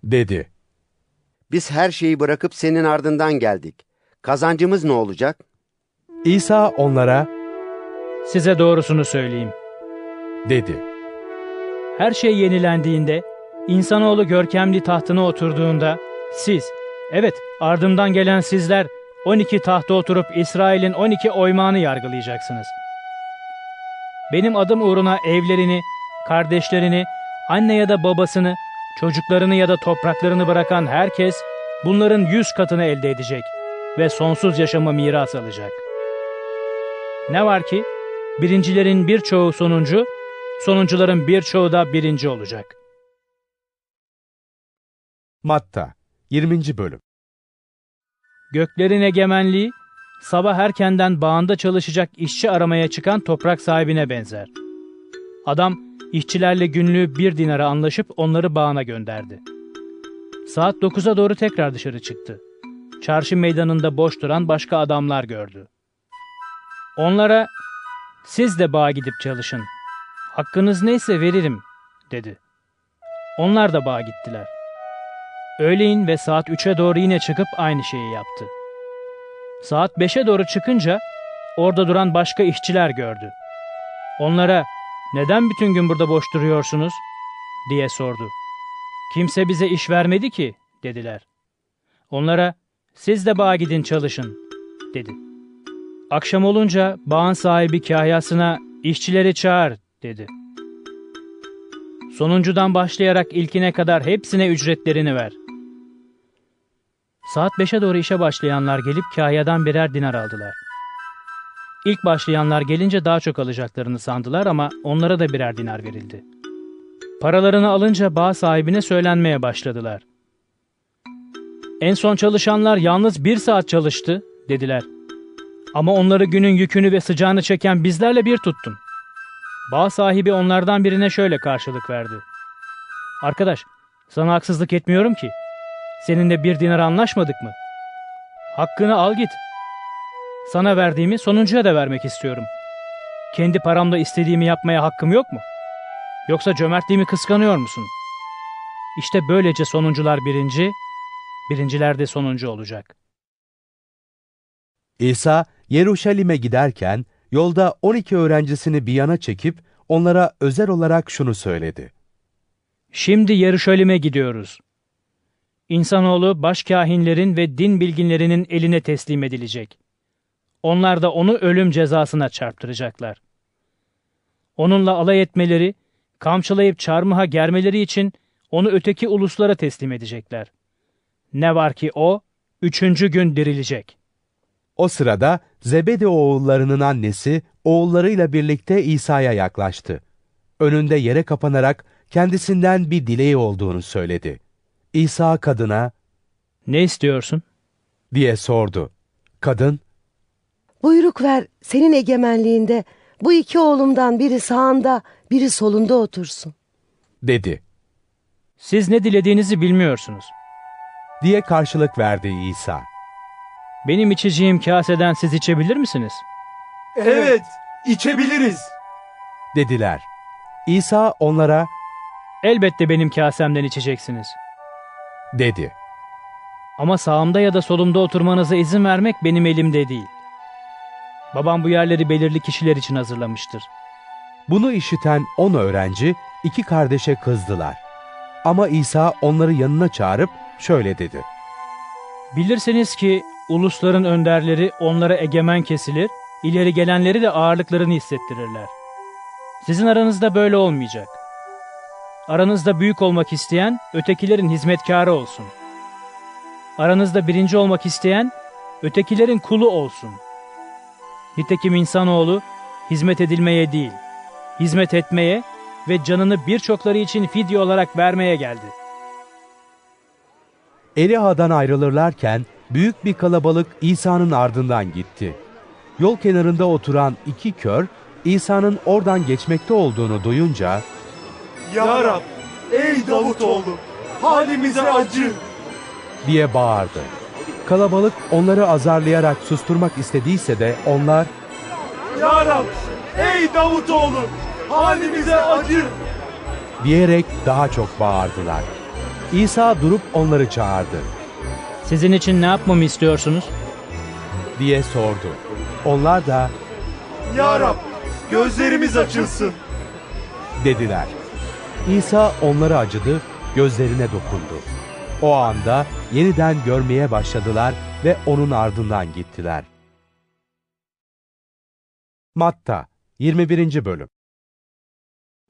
dedi. biz her şeyi bırakıp senin ardından geldik. Kazancımız ne olacak? İsa onlara, Size doğrusunu söyleyeyim. dedi. Her şey yenilendiğinde, insanoğlu görkemli tahtına oturduğunda, siz, evet ardımdan gelen sizler, 12 tahta oturup İsrail'in 12 oymağını yargılayacaksınız. Benim adım uğruna evlerini, kardeşlerini, anne ya da babasını, çocuklarını ya da topraklarını bırakan herkes, bunların yüz katını elde edecek ve sonsuz yaşamı miras alacak. Ne var ki, birincilerin birçoğu sonuncu, sonuncuların birçoğu da birinci olacak. Matta 20. Bölüm Göklerin egemenliği, sabah erkenden bağında çalışacak işçi aramaya çıkan toprak sahibine benzer. Adam, işçilerle günlüğü bir dinara anlaşıp onları bağına gönderdi. Saat 9'a doğru tekrar dışarı çıktı. Çarşı meydanında boş duran başka adamlar gördü. Onlara, siz de bağa gidip çalışın. Hakkınız neyse veririm, dedi. Onlar da bağa gittiler. Öğleyin ve saat 3'e doğru yine çıkıp aynı şeyi yaptı. Saat 5'e doğru çıkınca orada duran başka işçiler gördü. Onlara neden bütün gün burada boş duruyorsunuz diye sordu. Kimse bize iş vermedi ki dediler. Onlara siz de bağa gidin çalışın dedi. Akşam olunca bağın sahibi kahyasına işçileri çağır dedi. Sonuncudan başlayarak ilkine kadar hepsine ücretlerini ver. Saat 5'e doğru işe başlayanlar gelip kahyadan birer dinar aldılar. İlk başlayanlar gelince daha çok alacaklarını sandılar ama onlara da birer dinar verildi. Paralarını alınca bağ sahibine söylenmeye başladılar. En son çalışanlar yalnız bir saat çalıştı, dediler. Ama onları günün yükünü ve sıcağını çeken bizlerle bir tuttun. Bağ sahibi onlardan birine şöyle karşılık verdi. Arkadaş, sana haksızlık etmiyorum ki. Seninle bir dinar anlaşmadık mı? Hakkını al git. Sana verdiğimi sonuncuya da vermek istiyorum. Kendi paramla istediğimi yapmaya hakkım yok mu? Yoksa cömertliğimi kıskanıyor musun? İşte böylece sonuncular birinci, birinciler de sonuncu olacak. İsa Yeruşalim'e giderken yolda 12 öğrencisini bir yana çekip onlara özel olarak şunu söyledi. Şimdi Yeruşalim'e gidiyoruz. İnsanoğlu başkahinlerin ve din bilginlerinin eline teslim edilecek. Onlar da onu ölüm cezasına çarptıracaklar. Onunla alay etmeleri, kamçılayıp çarmıha germeleri için onu öteki uluslara teslim edecekler. Ne var ki o, üçüncü gün dirilecek. O sırada Zebedi oğullarının annesi oğullarıyla birlikte İsa'ya yaklaştı. Önünde yere kapanarak kendisinden bir dileği olduğunu söyledi. İsa kadına, ''Ne istiyorsun?'' diye sordu. Kadın, Buyruk ver senin egemenliğinde bu iki oğlumdan biri sağında biri solunda otursun. dedi. ''Siz ne dilediğinizi bilmiyorsunuz.'' diye karşılık verdi İsa. ''Benim içeceğim kaseden siz içebilir misiniz?'' Evet, içebiliriz. Dediler. İsa onlara, ''Elbette benim kasemden içeceksiniz.'' Dedi. Ama sağımda ya da solumda oturmanıza izin vermek benim elimde değil. Babam bu yerleri belirli kişiler için hazırlamıştır. Bunu işiten on öğrenci iki kardeşe kızdılar. Ama İsa onları yanına çağırıp şöyle dedi. Bilirseniz ki ulusların önderleri onlara egemen kesilir, ileri gelenleri de ağırlıklarını hissettirirler. Sizin aranızda böyle olmayacak. Aranızda büyük olmak isteyen ötekilerin hizmetkarı olsun. Aranızda birinci olmak isteyen ötekilerin kulu olsun. Nitekim insanoğlu hizmet edilmeye değil, hizmet etmeye ve canını birçokları için fidye olarak vermeye geldi. Eliha'dan ayrılırlarken büyük bir kalabalık İsa'nın ardından gitti. Yol kenarında oturan iki kör İsa'nın oradan geçmekte olduğunu duyunca Ya Rab, ey Davutoğlu, halimize acı. diye bağırdı. Kalabalık onları azarlayarak susturmak istediyse de onlar Ya Rab, ey Davutoğlu, halimize acı. diyerek daha çok bağırdılar. İsa durup onları çağırdı Sizin için ne yapmamı istiyorsunuz? diye sordu. Onlar da Ya Rab, gözlerimiz açılsın. dediler. İsa onlara acıdı, gözlerine dokundu. O anda yeniden görmeye başladılar ve onun ardından gittiler. Matta 21. Bölüm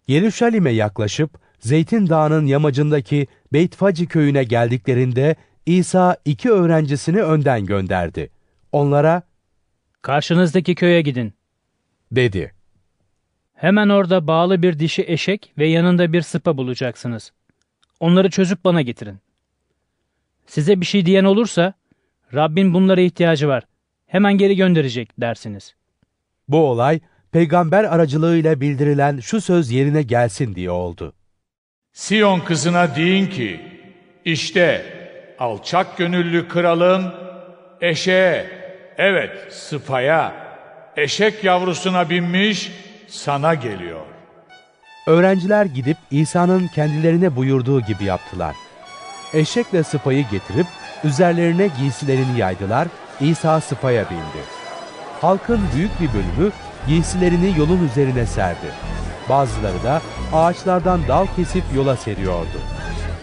Yeruşalim'e yaklaşıp Zeytin Dağı'nın yamacındaki Beytfaci köyüne geldiklerinde İsa iki öğrencisini önden gönderdi. Onlara Karşınızdaki köye gidin. dedi. Hemen orada bağlı bir dişi eşek ve yanında bir sıpa bulacaksınız. Onları çözüp bana getirin. Size bir şey diyen olursa, Rabbin bunlara ihtiyacı var. Hemen geri gönderecek dersiniz. Bu olay peygamber aracılığıyla bildirilen şu söz yerine gelsin diye oldu. Siyon kızına deyin ki, işte alçak gönüllü kralın eşeğe, evet sıfaya, eşek yavrusuna binmiş sana geliyor. Öğrenciler gidip İsa'nın kendilerine buyurduğu gibi yaptılar. Eşekle sıpayı getirip üzerlerine giysilerini yaydılar, İsa sıpaya bindi. Halkın büyük bir bölümü giysilerini yolun üzerine serdi. Bazıları da ağaçlardan dal kesip yola seriyordu.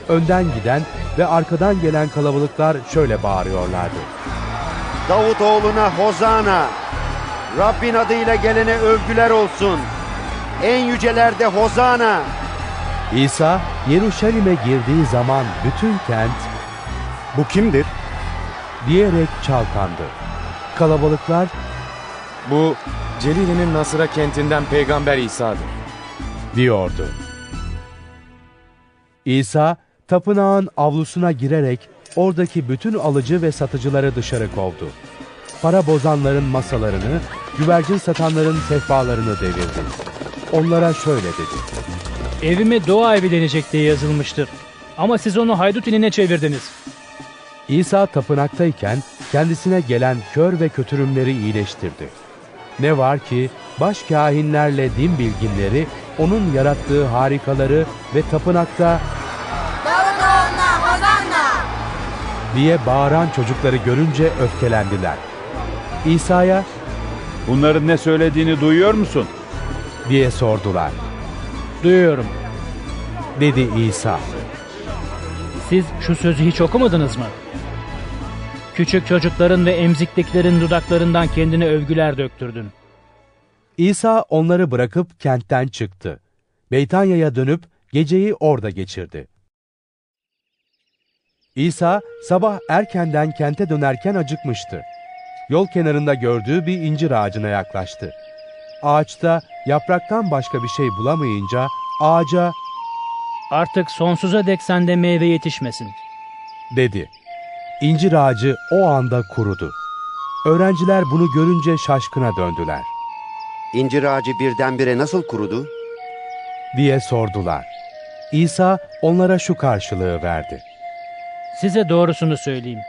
Önden giden ve arkadan gelen kalabalıklar şöyle bağırıyorlardı. Davutoğluna hozana. Rabbin adıyla gelene övgüler olsun. En yücelerde hozana. İsa Yeruşalim'e girdiği zaman bütün kent Bu kimdir? diyerek çalkandı. Kalabalıklar Bu Celili'nin Nasıra kentinden peygamber İsa'dır. diyordu. İsa tapınağın avlusuna girerek oradaki bütün alıcı ve satıcıları dışarı kovdu. Para bozanların masalarını, güvercin satanların sehpalarını devirdi. Onlara şöyle dedi. Evime dua evi denecek diye yazılmıştır. Ama siz onu haydut iline çevirdiniz. İsa tapınaktayken kendisine gelen kör ve kötürümleri iyileştirdi. Ne var ki baş kahinlerle din bilginleri onun yarattığı harikaları ve tapınakta Davutoğlu'na hozanna. diye bağıran çocukları görünce öfkelendiler. İsa'ya Bunların ne söylediğini duyuyor musun? diye sordular. Duyuyorum. Dedi İsa. Siz şu sözü hiç okumadınız mı? Küçük çocukların ve emzikliklerin dudaklarından kendine övgüler döktürdün. İsa onları bırakıp kentten çıktı. Beytanya'ya dönüp geceyi orada geçirdi. İsa sabah erkenden kente dönerken acıkmıştı. Yol kenarında gördüğü bir incir ağacına yaklaştı. Ağaçta yapraktan başka bir şey bulamayınca ağaca Artık sonsuza dek sende meyve yetişmesin. dedi. İncir ağacı o anda kurudu. Öğrenciler bunu görünce şaşkına döndüler. İncir ağacı birdenbire nasıl kurudu? diye sordular. İsa onlara şu karşılığı verdi. Size doğrusunu söyleyeyim.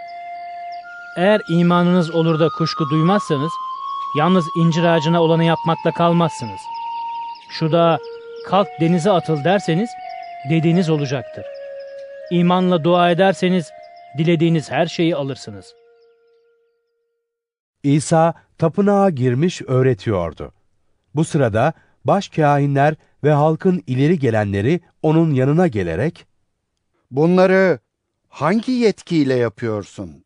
Eğer imanınız olur da kuşku duymazsanız, yalnız incir ağacına olanı yapmakla kalmazsınız. Şu da kalk denize atıl derseniz, dediğiniz olacaktır. İmanla dua ederseniz, dilediğiniz her şeyi alırsınız. İsa tapınağa girmiş öğretiyordu. Bu sırada baş kahinler ve halkın ileri gelenleri onun yanına gelerek Bunları hangi yetkiyle yapıyorsun?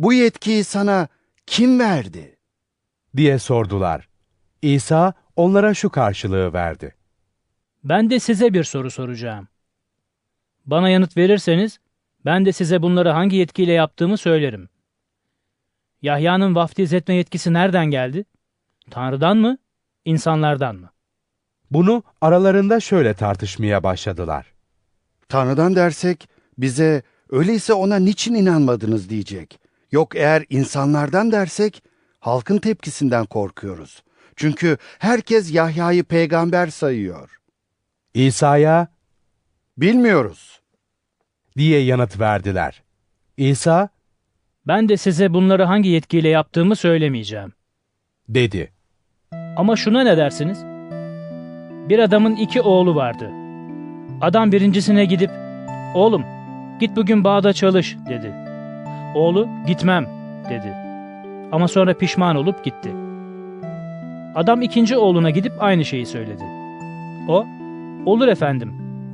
Bu yetkiyi sana kim verdi? diye sordular. İsa onlara şu karşılığı verdi. Ben de size bir soru soracağım. Bana yanıt verirseniz, ben de size bunları hangi yetkiyle yaptığımı söylerim. Yahya'nın vaftiz etme yetkisi nereden geldi? Tanrı'dan mı, insanlardan mı? Bunu aralarında şöyle tartışmaya başladılar. Tanrı'dan dersek bize öyleyse ona niçin inanmadınız diyecek. Yok eğer insanlardan dersek halkın tepkisinden korkuyoruz. Çünkü herkes Yahya'yı peygamber sayıyor. İsa'ya Bilmiyoruz. diye yanıt verdiler. İsa Ben de size bunları hangi yetkiyle yaptığımı söylemeyeceğim. dedi. Ama şuna ne dersiniz? Bir adamın iki oğlu vardı. Adam birincisine gidip, oğlum git bugün bağda çalış dedi. Oğlu gitmem dedi. Ama sonra pişman olup gitti. Adam ikinci oğluna gidip aynı şeyi söyledi. O, olur efendim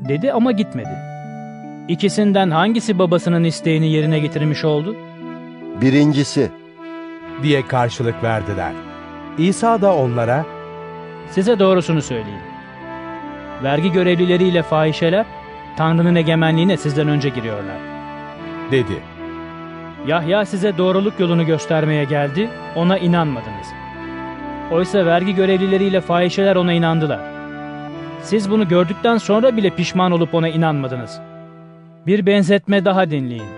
dedi ama gitmedi. İkisinden hangisi babasının isteğini yerine getirmiş oldu? Birincisi. diye karşılık verdiler. İsa da onlara Size doğrusunu söyleyeyim. Vergi görevlileriyle fahişeler Tanrı'nın egemenliğine sizden önce giriyorlar. dedi. Yahya size doğruluk yolunu göstermeye geldi, ona inanmadınız. Oysa vergi görevlileriyle fahişeler ona inandılar. Siz bunu gördükten sonra bile pişman olup ona inanmadınız. Bir benzetme daha dinleyin.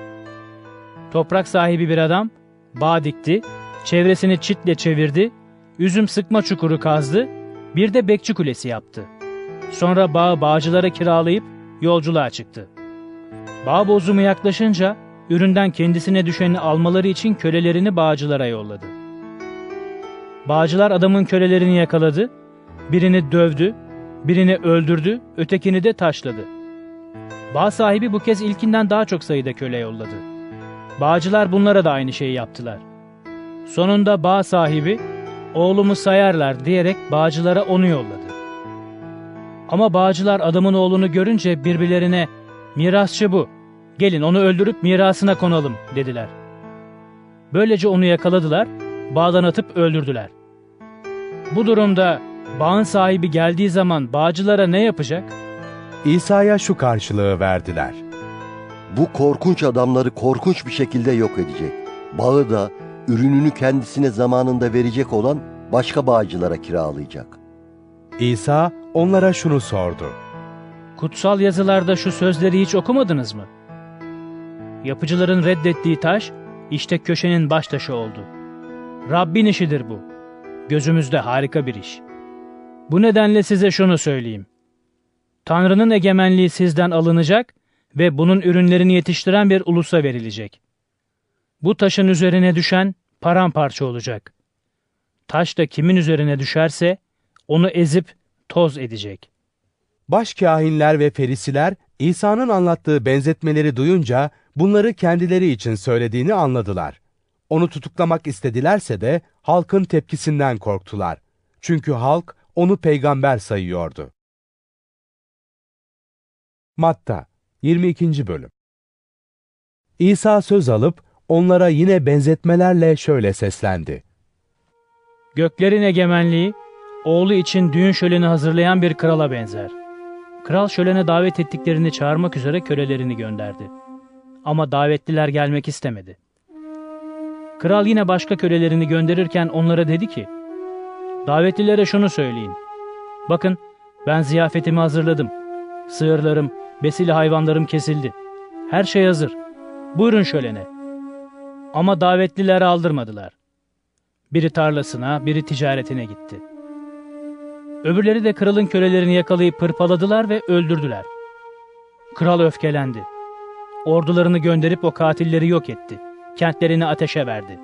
Toprak sahibi bir adam bağ dikti, çevresini çitle çevirdi, üzüm sıkma çukuru kazdı, bir de bekçi kulesi yaptı. Sonra bağı bağcılara kiralayıp yolculuğa çıktı. Bağ bozumu yaklaşınca üründen kendisine düşeni almaları için kölelerini bağcılara yolladı. Bağcılar adamın kölelerini yakaladı, birini dövdü, birini öldürdü, ötekini de taşladı. Bağ sahibi bu kez ilkinden daha çok sayıda köle yolladı. Bağcılar bunlara da aynı şeyi yaptılar. Sonunda bağ sahibi, oğlumu sayarlar diyerek bağcılara onu yolladı. Ama bağcılar adamın oğlunu görünce birbirlerine, mirasçı bu, gelin onu öldürüp mirasına konalım dediler. Böylece onu yakaladılar, bağdan atıp öldürdüler. Bu durumda bağın sahibi geldiği zaman bağcılara ne yapacak? İsa'ya şu karşılığı verdiler. Bu korkunç adamları korkunç bir şekilde yok edecek. Bağı da ürününü kendisine zamanında verecek olan başka bağcılara kiralayacak. İsa onlara şunu sordu. Kutsal yazılarda şu sözleri hiç okumadınız mı? Yapıcıların reddettiği taş, işte köşenin baş taşı oldu. Rabbin işidir bu. Gözümüzde harika bir iş. Bu nedenle size şunu söyleyeyim. Tanrı'nın egemenliği sizden alınacak ve bunun ürünlerini yetiştiren bir ulusa verilecek. Bu taşın üzerine düşen paramparça olacak. Taş da kimin üzerine düşerse onu ezip toz edecek. Başkâhinler ve ferisiler İsa'nın anlattığı benzetmeleri duyunca bunları kendileri için söylediğini anladılar. Onu tutuklamak istedilerse de halkın tepkisinden korktular. Çünkü halk onu peygamber sayıyordu. Matta 22. Bölüm İsa söz alıp onlara yine benzetmelerle şöyle seslendi. Göklerin egemenliği, oğlu için düğün şöleni hazırlayan bir krala benzer. Kral şölene davet ettiklerini çağırmak üzere kölelerini gönderdi. Ama davetliler gelmek istemedi. Kral yine başka kölelerini gönderirken onlara dedi ki, Davetlilere şunu söyleyin. Bakın, ben ziyafetimi hazırladım. Sığırlarım, besili hayvanlarım kesildi. Her şey hazır. Buyurun şölene. Ama davetlileri aldırmadılar. Biri tarlasına, biri ticaretine gitti. Öbürleri de kralın kölelerini yakalayıp pırpaladılar ve öldürdüler. Kral öfkelendi. Ordularını gönderip o katilleri yok etti. Kentlerini ateşe verdi.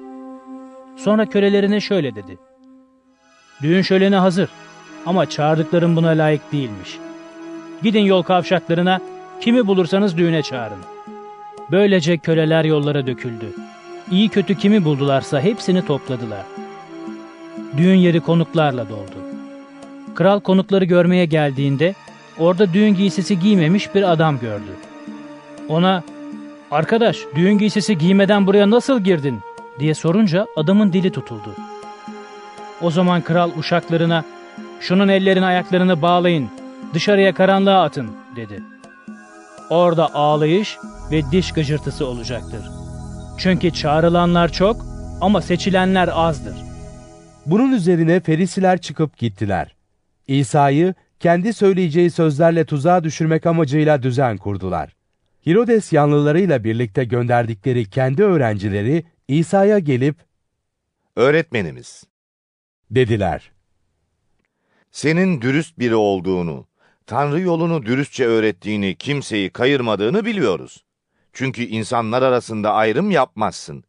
Sonra kölelerine şöyle dedi. Düğün şöleni hazır ama çağırdıklarım buna layık değilmiş. Gidin yol kavşaklarına, kimi bulursanız düğüne çağırın. Böylece köleler yollara döküldü. İyi kötü kimi buldularsa hepsini topladılar. Düğün yeri konuklarla doldu. Kral konukları görmeye geldiğinde orada düğün giysisi giymemiş bir adam gördü. Ona "Arkadaş, düğün giysisi giymeden buraya nasıl girdin?" diye sorunca adamın dili tutuldu. O zaman kral uşaklarına "Şunun ellerini ayaklarını bağlayın, dışarıya karanlığa atın." dedi. Orada ağlayış ve diş gıcırtısı olacaktır. Çünkü çağrılanlar çok ama seçilenler azdır. Bunun üzerine ferisiler çıkıp gittiler. İsa'yı kendi söyleyeceği sözlerle tuzağa düşürmek amacıyla düzen kurdular. Hirodes yanlılarıyla birlikte gönderdikleri kendi öğrencileri İsa'ya gelip Öğretmenimiz, dediler. senin dürüst biri olduğunu, Tanrı yolunu dürüstçe öğrettiğini, kimseyi kayırmadığını biliyoruz. Çünkü insanlar arasında ayrım yapmazsın.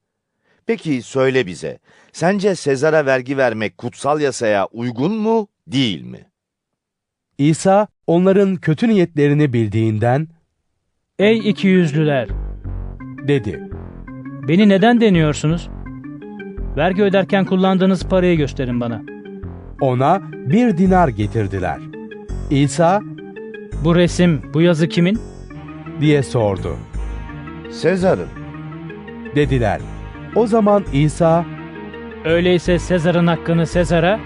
Peki söyle bize, sence Sezar'a vergi vermek kutsal yasaya uygun mu, değil mi? İsa onların kötü niyetlerini bildiğinden Ey ikiyüzlüler! dedi. Beni neden deniyorsunuz? Vergi öderken kullandığınız parayı gösterin bana. Ona bir dinar getirdiler. İsa, Bu resim, bu yazı kimin? diye sordu. Sezar'ın. Dediler. O zaman İsa, Öyleyse Sezar'ın hakkını Sezar'a,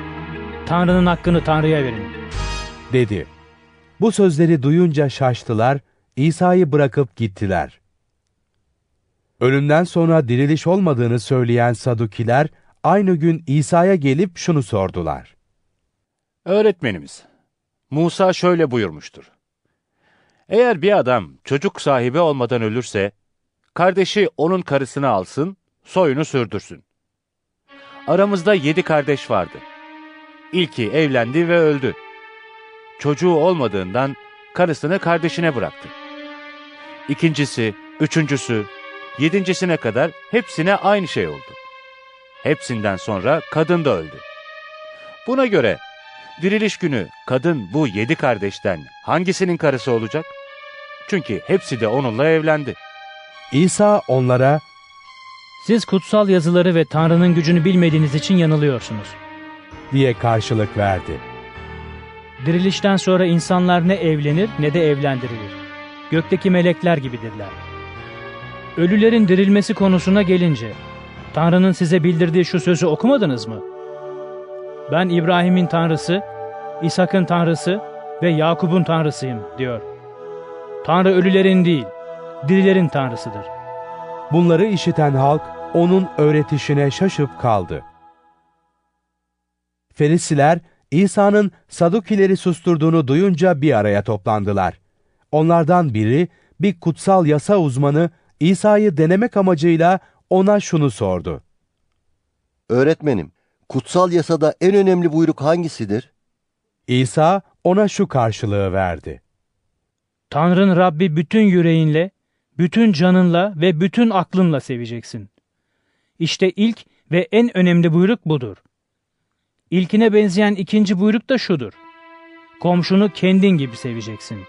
Tanrı'nın hakkını Tanrı'ya verin. dedi. Bu sözleri duyunca şaştılar, İsa'yı bırakıp gittiler. Ölümden sonra diriliş olmadığını söyleyen Sadukiler, aynı gün İsa'ya gelip şunu sordular. Öğretmenimiz, Musa şöyle buyurmuştur. Eğer bir adam çocuk sahibi olmadan ölürse, kardeşi onun karısını alsın, soyunu sürdürsün. Aramızda yedi kardeş vardı. İlki evlendi ve öldü. Çocuğu olmadığından karısını kardeşine bıraktı. İkincisi, üçüncüsü, yedincisine kadar hepsine aynı şey oldu. Hepsinden sonra kadın da öldü. Buna göre diriliş günü kadın bu yedi kardeşten hangisinin karısı olacak? Çünkü hepsi de onunla evlendi. İsa onlara, Siz kutsal yazıları ve Tanrı'nın gücünü bilmediğiniz için yanılıyorsunuz. diye karşılık verdi. Dirilişten sonra insanlar ne evlenir ne de evlendirilir. Gökteki melekler gibidirler. Ölülerin dirilmesi konusuna gelince, Tanrı'nın size bildirdiği şu sözü okumadınız mı? Ben İbrahim'in Tanrısı, İshak'ın Tanrısı ve Yakup'un Tanrısıyım diyor. Tanrı ölülerin değil, dirilerin Tanrısıdır. Bunları işiten halk onun öğretişine şaşıp kaldı. Ferisiler İsa'nın Sadukileri susturduğunu duyunca bir araya toplandılar. Onlardan biri bir kutsal yasa uzmanı İsa'yı denemek amacıyla ona şunu sordu. Öğretmenim, kutsal yasada en önemli buyruk hangisidir? İsa ona şu karşılığı verdi. Tanrın Rabbi bütün yüreğinle, bütün canınla ve bütün aklınla seveceksin. İşte ilk ve en önemli buyruk budur. İlkine benzeyen ikinci buyruk da şudur. Komşunu kendin gibi seveceksin.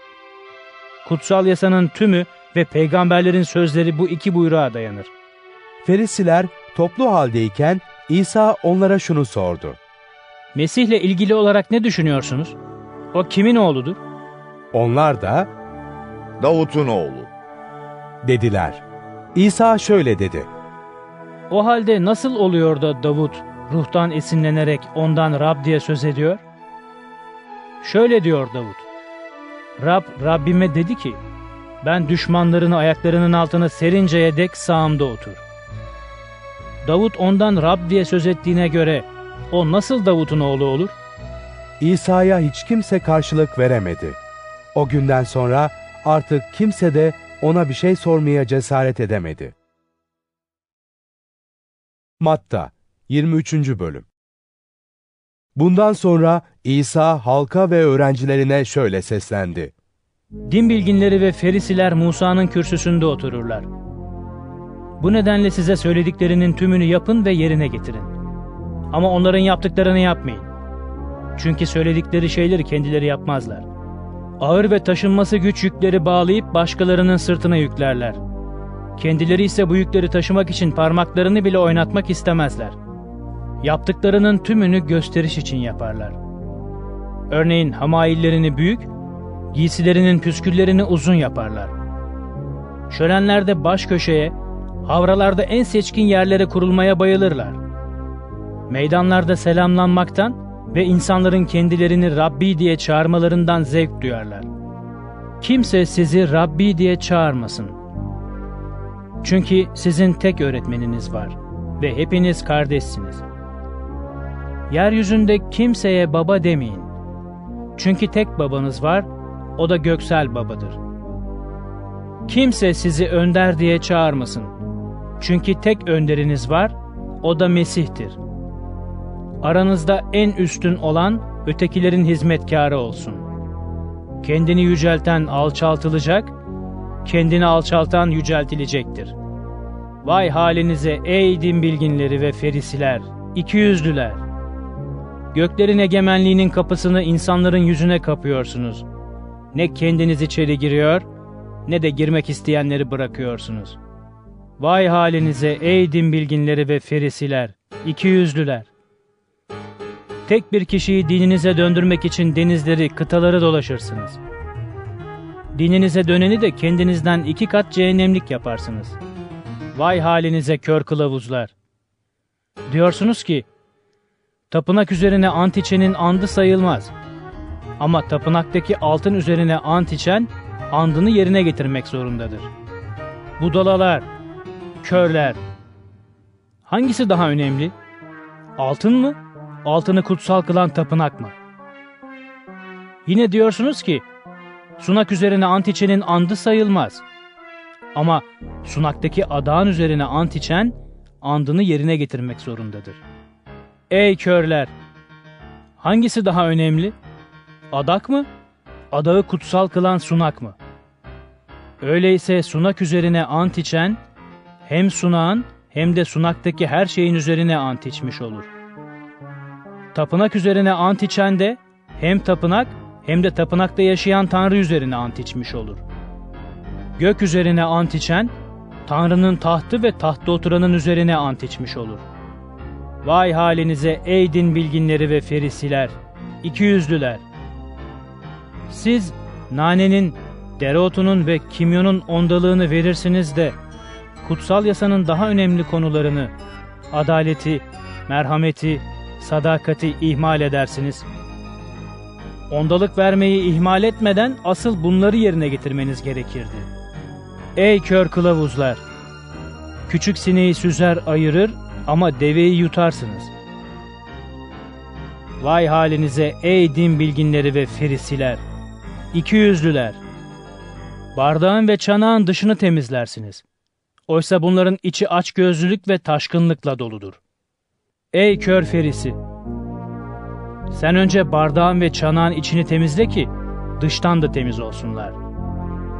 Kutsal yasanın tümü ve peygamberlerin sözleri bu iki buyruğa dayanır. Ferisiler toplu haldeyken İsa onlara şunu sordu. Mesih'le ilgili olarak ne düşünüyorsunuz? O kimin oğludur? Onlar da Davut'un oğlu. dediler. İsa şöyle dedi. O halde nasıl oluyor da Davut ruhtan esinlenerek ondan Rab diye söz ediyor? Şöyle diyor Davut. Rab Rabbime dedi ki, ben düşmanlarını ayaklarının altına serinceye dek sağımda otur. Davut ondan Rab diye söz ettiğine göre o nasıl Davut'un oğlu olur? İsa'ya hiç kimse karşılık veremedi. O günden sonra artık kimse de ona bir şey sormaya cesaret edemedi. Matta 23. Bölüm Bundan sonra İsa halka ve öğrencilerine şöyle seslendi. Din bilginleri ve ferisiler Musa'nın kürsüsünde otururlar. Bu nedenle size söylediklerinin tümünü yapın ve yerine getirin. Ama onların yaptıklarını yapmayın. Çünkü söyledikleri şeyleri kendileri yapmazlar. Ağır ve taşınması güç yükleri bağlayıp başkalarının sırtına yüklerler. Kendileri ise bu yükleri taşımak için parmaklarını bile oynatmak istemezler. Yaptıklarının tümünü gösteriş için yaparlar. Örneğin hamaillerini büyük, giysilerinin püsküllerini uzun yaparlar. Şölenlerde baş köşeye, havralarda en seçkin yerlere kurulmaya bayılırlar. Meydanlarda selamlanmaktan ve insanların kendilerini Rabbi diye çağırmalarından zevk duyarlar. Kimse sizi Rabbi diye çağırmasın. Çünkü sizin tek öğretmeniniz var ve hepiniz kardeşsiniz. Yeryüzünde kimseye baba demeyin. Çünkü tek babanız var, o da göksel babadır. Kimse sizi önder diye çağırmasın. Çünkü tek önderiniz var, o da Mesih'tir. Aranızda en üstün olan ötekilerin hizmetkarı olsun. Kendini yücelten alçaltılacak, kendini alçaltan yüceltilecektir. Vay halinize ey din bilginleri ve ferisiler, ikiyüzlüler! Göklerin egemenliğinin kapısını insanların yüzüne kapıyorsunuz. Ne kendiniz içeri giriyor, ne de girmek isteyenleri bırakıyorsunuz. Vay halinize ey din bilginleri ve ferisiler, ikiyüzlüler! Tek bir kişiyi dininize döndürmek için denizleri, kıtaları dolaşırsınız. Dininize döneni de kendinizden iki kat cehennemlik yaparsınız. Vay halinize kör kılavuzlar! Diyorsunuz ki, tapınak üzerine ant andı sayılmaz. Ama tapınaktaki altın üzerine ant andını yerine getirmek zorundadır. Budalalar, körler. Hangisi daha önemli? Altın mı? Altını kutsal kılan tapınak mı? Yine diyorsunuz ki, sunak üzerine ant andı sayılmaz. Ama sunaktaki adağın üzerine ant andını yerine getirmek zorundadır. Ey körler! Hangisi daha önemli? Adak mı? Adağı kutsal kılan sunak mı? Öyleyse sunak üzerine ant içen, hem sunağın hem de sunaktaki her şeyin üzerine ant içmiş olur. Tapınak üzerine ant içen de hem tapınak hem de tapınakta yaşayan Tanrı üzerine ant içmiş olur. Gök üzerine ant içen, Tanrı'nın tahtı ve tahtta oturanın üzerine ant içmiş olur. Vay halinize ey din bilginleri ve ferisiler, ikiyüzlüler! Siz nanenin, dereotunun ve kimyonun ondalığını verirsiniz de, kutsal yasanın daha önemli konularını, adaleti, merhameti, sadakati ihmal edersiniz. Ondalık vermeyi ihmal etmeden asıl bunları yerine getirmeniz gerekirdi. Ey kör kılavuzlar! Küçük sineği süzer ayırır ama deveyi yutarsınız. Vay halinize ey din bilginleri ve ferisiler! İkiyüzlüler! Bardağın ve çanağın dışını temizlersiniz. Oysa bunların içi açgözlülük ve taşkınlıkla doludur. Ey kör ferisi! Sen önce bardağın ve çanağın içini temizle ki dıştan da temiz olsunlar.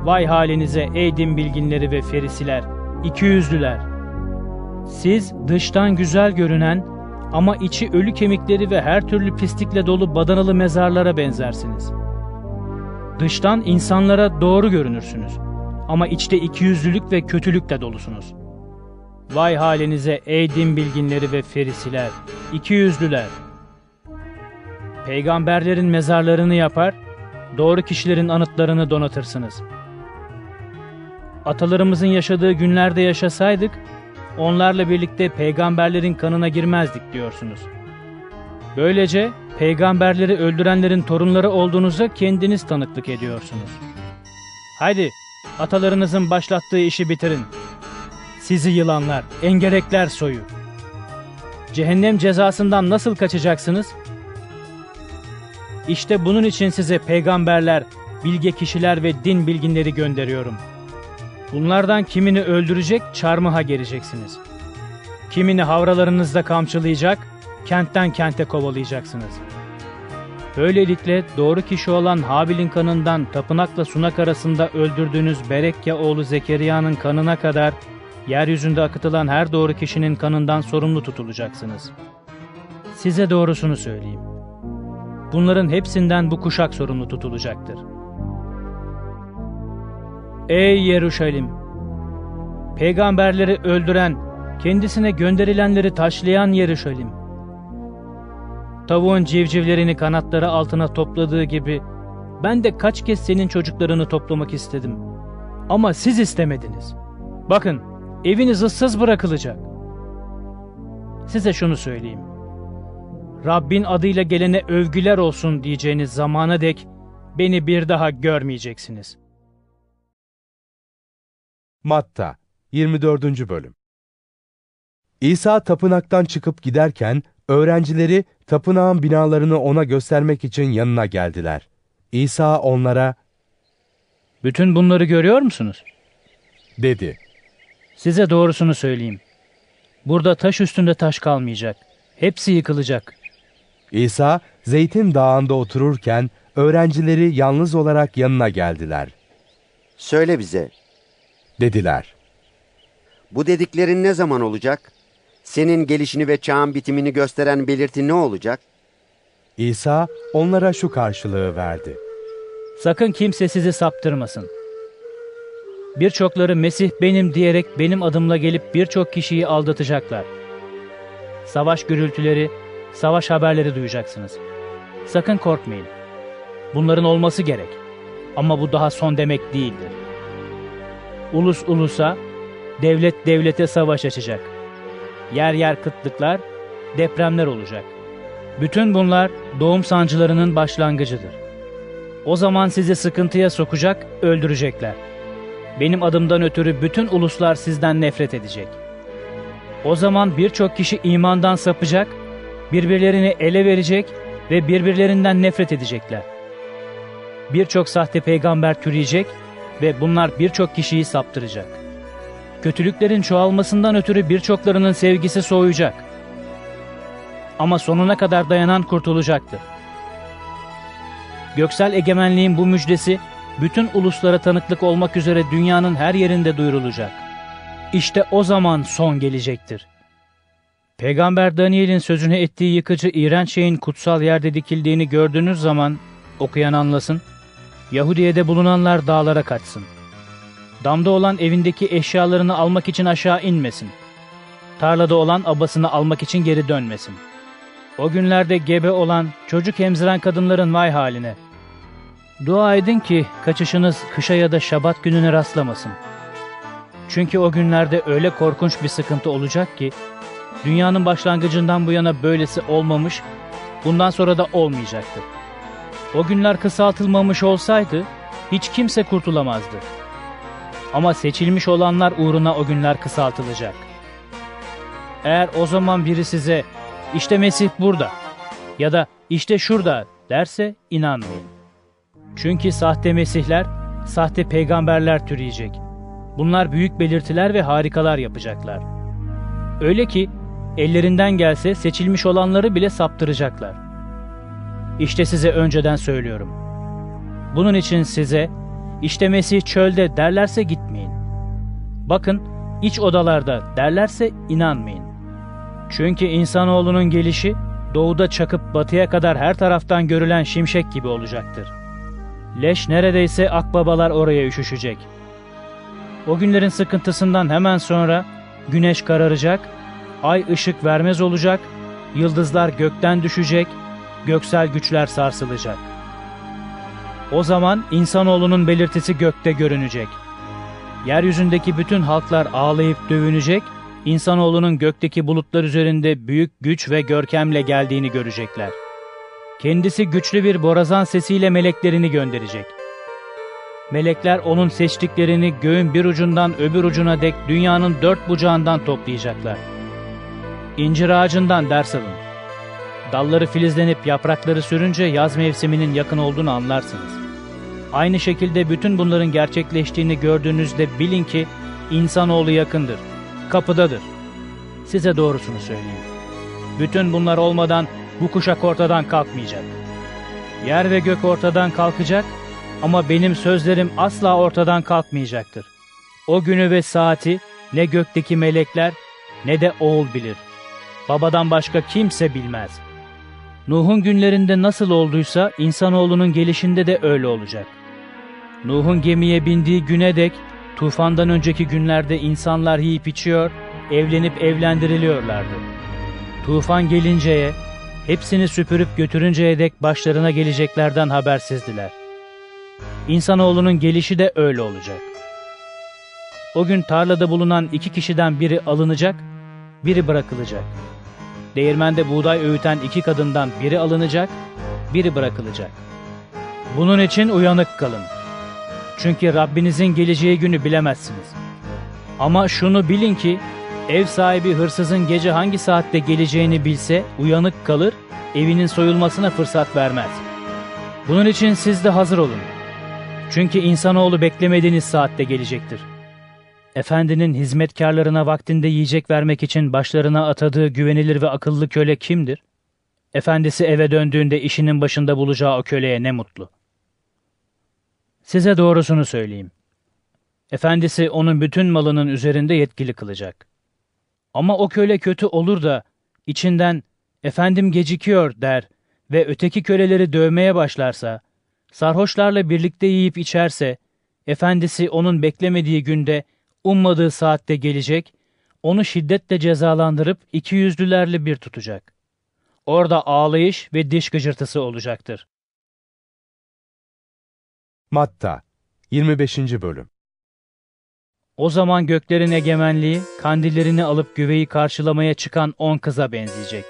Vay halinize ey din bilginleri ve ferisiler, ikiyüzlüler! Siz dıştan güzel görünen ama içi ölü kemikleri ve her türlü pislikle dolu badanalı mezarlara benzersiniz. Dıştan insanlara doğru görünürsünüz ama içte ikiyüzlülük ve kötülükle dolusunuz. Vay halinize ey din bilginleri ve ferisiler, ikiyüzlüler! Peygamberlerin mezarlarını yapar, doğru kişilerin anıtlarını donatırsınız. Atalarımızın yaşadığı günlerde yaşasaydık, onlarla birlikte peygamberlerin kanına girmezdik diyorsunuz. Böylece peygamberleri öldürenlerin torunları olduğunuza kendiniz tanıklık ediyorsunuz. Haydi atalarınızın başlattığı işi bitirin. Sizi yılanlar, engerekler soyu. Cehennem cezasından nasıl kaçacaksınız? İşte bunun için size peygamberler, bilge kişiler ve din bilginleri gönderiyorum. Bunlardan kimini öldürecek, çarmıha gereceksiniz. Kimini havralarınızda kamçılayacak, kentten kente kovalayacaksınız. Böylelikle doğru kişi olan Habil'in kanından tapınakla sunak arasında öldürdüğünüz Berekya oğlu Zekeriya'nın kanına kadar yeryüzünde akıtılan her doğru kişinin kanından sorumlu tutulacaksınız. Size doğrusunu söyleyeyim. Bunların hepsinden bu kuşak sorumlu tutulacaktır. Ey Yeruşalim! Peygamberleri öldüren, kendisine gönderilenleri taşlayan Yeruşalim! Tavuğun civcivlerini kanatları altına topladığı gibi ben de kaç kez senin çocuklarını toplamak istedim. Ama siz istemediniz. Bakın, eviniz ıssız bırakılacak. Size şunu söyleyeyim. Rabbin adıyla gelene övgüler olsun diyeceğiniz zamana dek beni bir daha görmeyeceksiniz. Matta 24. Bölüm İsa tapınaktan çıkıp giderken öğrencileri tapınağın binalarını ona göstermek için yanına geldiler. İsa onlara, Bütün bunları görüyor musunuz? dedi. Size doğrusunu söyleyeyim. Burada taş üstünde taş kalmayacak. Hepsi yıkılacak. İsa, Zeytin Dağı'nda otururken öğrencileri yalnız olarak yanına geldiler. Söyle bize, Dediler. bu dediklerin ne zaman olacak? Senin gelişini ve çağın bitimini gösteren belirti ne olacak? İsa onlara şu karşılığı verdi. Sakın kimse sizi saptırmasın. Birçokları Mesih benim diyerek benim adımla gelip birçok kişiyi aldatacaklar. Savaş gürültüleri, savaş haberleri duyacaksınız. Sakın korkmayın. Bunların olması gerek. Ama bu daha son demek değildir. Ulus ulusa, devlet devlete savaş açacak. Yer yer kıtlıklar, depremler olacak. Bütün bunlar doğum sancılarının başlangıcıdır. O zaman sizi sıkıntıya sokacak, öldürecekler. Benim adımdan ötürü bütün uluslar sizden nefret edecek. O zaman birçok kişi imandan sapacak, birbirlerini ele verecek ve birbirlerinden nefret edecekler. Birçok sahte peygamber türeyecek ve bunlar birçok kişiyi saptıracak. Kötülüklerin çoğalmasından ötürü birçoklarının sevgisi soğuyacak. Ama sonuna kadar dayanan kurtulacaktır. Göksel egemenliğin bu müjdesi bütün uluslara tanıklık olmak üzere dünyanın her yerinde duyurulacak. İşte o zaman son gelecektir. Peygamber Daniel'in sözünü ettiği yıkıcı iğrenç şeyin kutsal yerde dikildiğini gördüğünüz zaman okuyan anlasın, Yahudiye'de bulunanlar dağlara kaçsın. Damda olan evindeki eşyalarını almak için aşağı inmesin. Tarlada olan abasını almak için geri dönmesin. O günlerde gebe olan, çocuk emziren kadınların vay haline. Dua edin ki kaçışınız kışa ya da şabat gününe rastlamasın. Çünkü o günlerde öyle korkunç bir sıkıntı olacak ki, dünyanın başlangıcından bu yana böylesi olmamış, bundan sonra da olmayacaktır. O günler kısaltılmamış olsaydı, hiç kimse kurtulamazdı. Ama seçilmiş olanlar uğruna o günler kısaltılacak. Eğer o zaman biri size, işte Mesih burada ya da işte şurada derse inanmayın. Çünkü sahte mesihler, sahte peygamberler türeyecek. Bunlar büyük belirtiler ve harikalar yapacaklar. Öyle ki ellerinden gelse seçilmiş olanları bile saptıracaklar. İşte size önceden söylüyorum. Bunun için size işte Mesih çölde derlerse gitmeyin. Bakın iç odalarda derlerse inanmayın. Çünkü insanoğlunun gelişi doğuda çakıp batıya kadar her taraftan görülen şimşek gibi olacaktır. Leş neredeyse akbabalar oraya üşüşecek. O günlerin sıkıntısından hemen sonra güneş kararacak, ay ışık vermez olacak, yıldızlar gökten düşecek, göksel güçler sarsılacak. O zaman insanoğlunun belirtisi gökte görünecek. Yeryüzündeki bütün halklar ağlayıp dövünecek, insanoğlunun gökteki bulutlar üzerinde büyük güç ve görkemle geldiğini görecekler. Kendisi güçlü bir borazan sesiyle meleklerini gönderecek. Melekler onun seçtiklerini göğün bir ucundan öbür ucuna dek dünyanın dört bucağından toplayacaklar. İncir ağacından ders alın. Dalları filizlenip yaprakları sürünce yaz mevsiminin yakın olduğunu anlarsınız. Aynı şekilde bütün bunların gerçekleştiğini gördüğünüzde bilin ki insanoğlu yakındır, kapıdadır. Size doğrusunu söyleyeyim. Bütün bunlar olmadan bu kuşak ortadan kalkmayacak. Yer ve gök ortadan kalkacak ama benim sözlerim asla ortadan kalkmayacaktır. O günü ve saati ne gökteki melekler ne de oğul bilir. Babadan başka kimse bilmez. Nuh'un günlerinde nasıl olduysa insanoğlunun gelişinde de öyle olacak. Nuh'un gemiye bindiği güne dek tufandan önceki günlerde insanlar yiyip içiyor, evlenip evlendiriliyorlardı. Tufan gelinceye, hepsini süpürüp götürünceye dek başlarına geleceklerden habersizdiler. İnsanoğlunun gelişi de öyle olacak. O gün tarlada bulunan iki kişiden biri alınacak, biri bırakılacak. Değirmende buğday öğüten iki kadından biri alınacak, biri bırakılacak. Bunun için uyanık kalın. Çünkü Rabbinizin geleceği günü bilemezsiniz. Ama şunu bilin ki ev sahibi hırsızın gece hangi saatte geleceğini bilse uyanık kalır, evinin soyulmasına fırsat vermez. Bunun için siz de hazır olun. Çünkü insanoğlu beklemediğiniz saatte gelecektir. Efendinin hizmetkarlarına vaktinde yiyecek vermek için başlarına atadığı güvenilir ve akıllı köle kimdir? Efendisi eve döndüğünde işinin başında bulacağı o köleye ne mutlu. Size doğrusunu söyleyeyim. Efendisi onun bütün malının üzerinde yetkili kılacak. Ama o köle kötü olur da içinden efendim gecikiyor der ve öteki köleleri dövmeye başlarsa, sarhoşlarla birlikte yiyip içerse, efendisi onun beklemediği günde, ummadığı saatte gelecek, onu şiddetle cezalandırıp iki yüzlülerle bir tutacak. Orada ağlayış ve diş gıcırtısı olacaktır. Matta 25. Bölüm O zaman göklerin egemenliği, kandillerini alıp güveyi karşılamaya çıkan on kıza benzeyecek.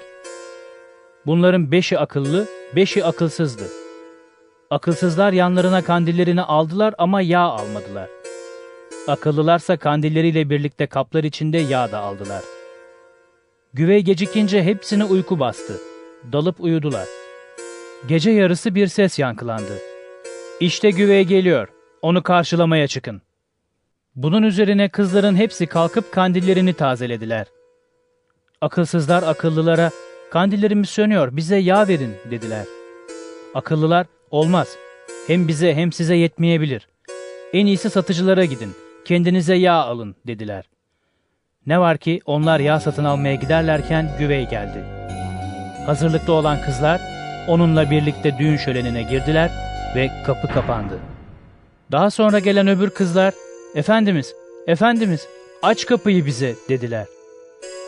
Bunların beşi akıllı, beşi akılsızdı. Akılsızlar yanlarına kandillerini aldılar ama yağ almadılar. Akıllılarsa kandilleriyle birlikte kaplar içinde yağ da aldılar. Güvey gecikince hepsini uyku bastı. Dalıp uyudular. Gece yarısı bir ses yankılandı. İşte güvey geliyor, onu karşılamaya çıkın. Bunun üzerine kızların hepsi kalkıp kandillerini tazelediler. Akılsızlar akıllılara, kandillerimiz sönüyor, bize yağ verin dediler. Akıllılar, olmaz, hem bize hem size yetmeyebilir. En iyisi satıcılara gidin, kendinize yağ alın dediler. Ne var ki onlar yağ satın almaya giderlerken güvey geldi. Hazırlıklı olan kızlar onunla birlikte düğün şölenine girdiler ve kapı kapandı. Daha sonra gelen öbür kızlar, Efendimiz, Efendimiz aç kapıyı bize dediler.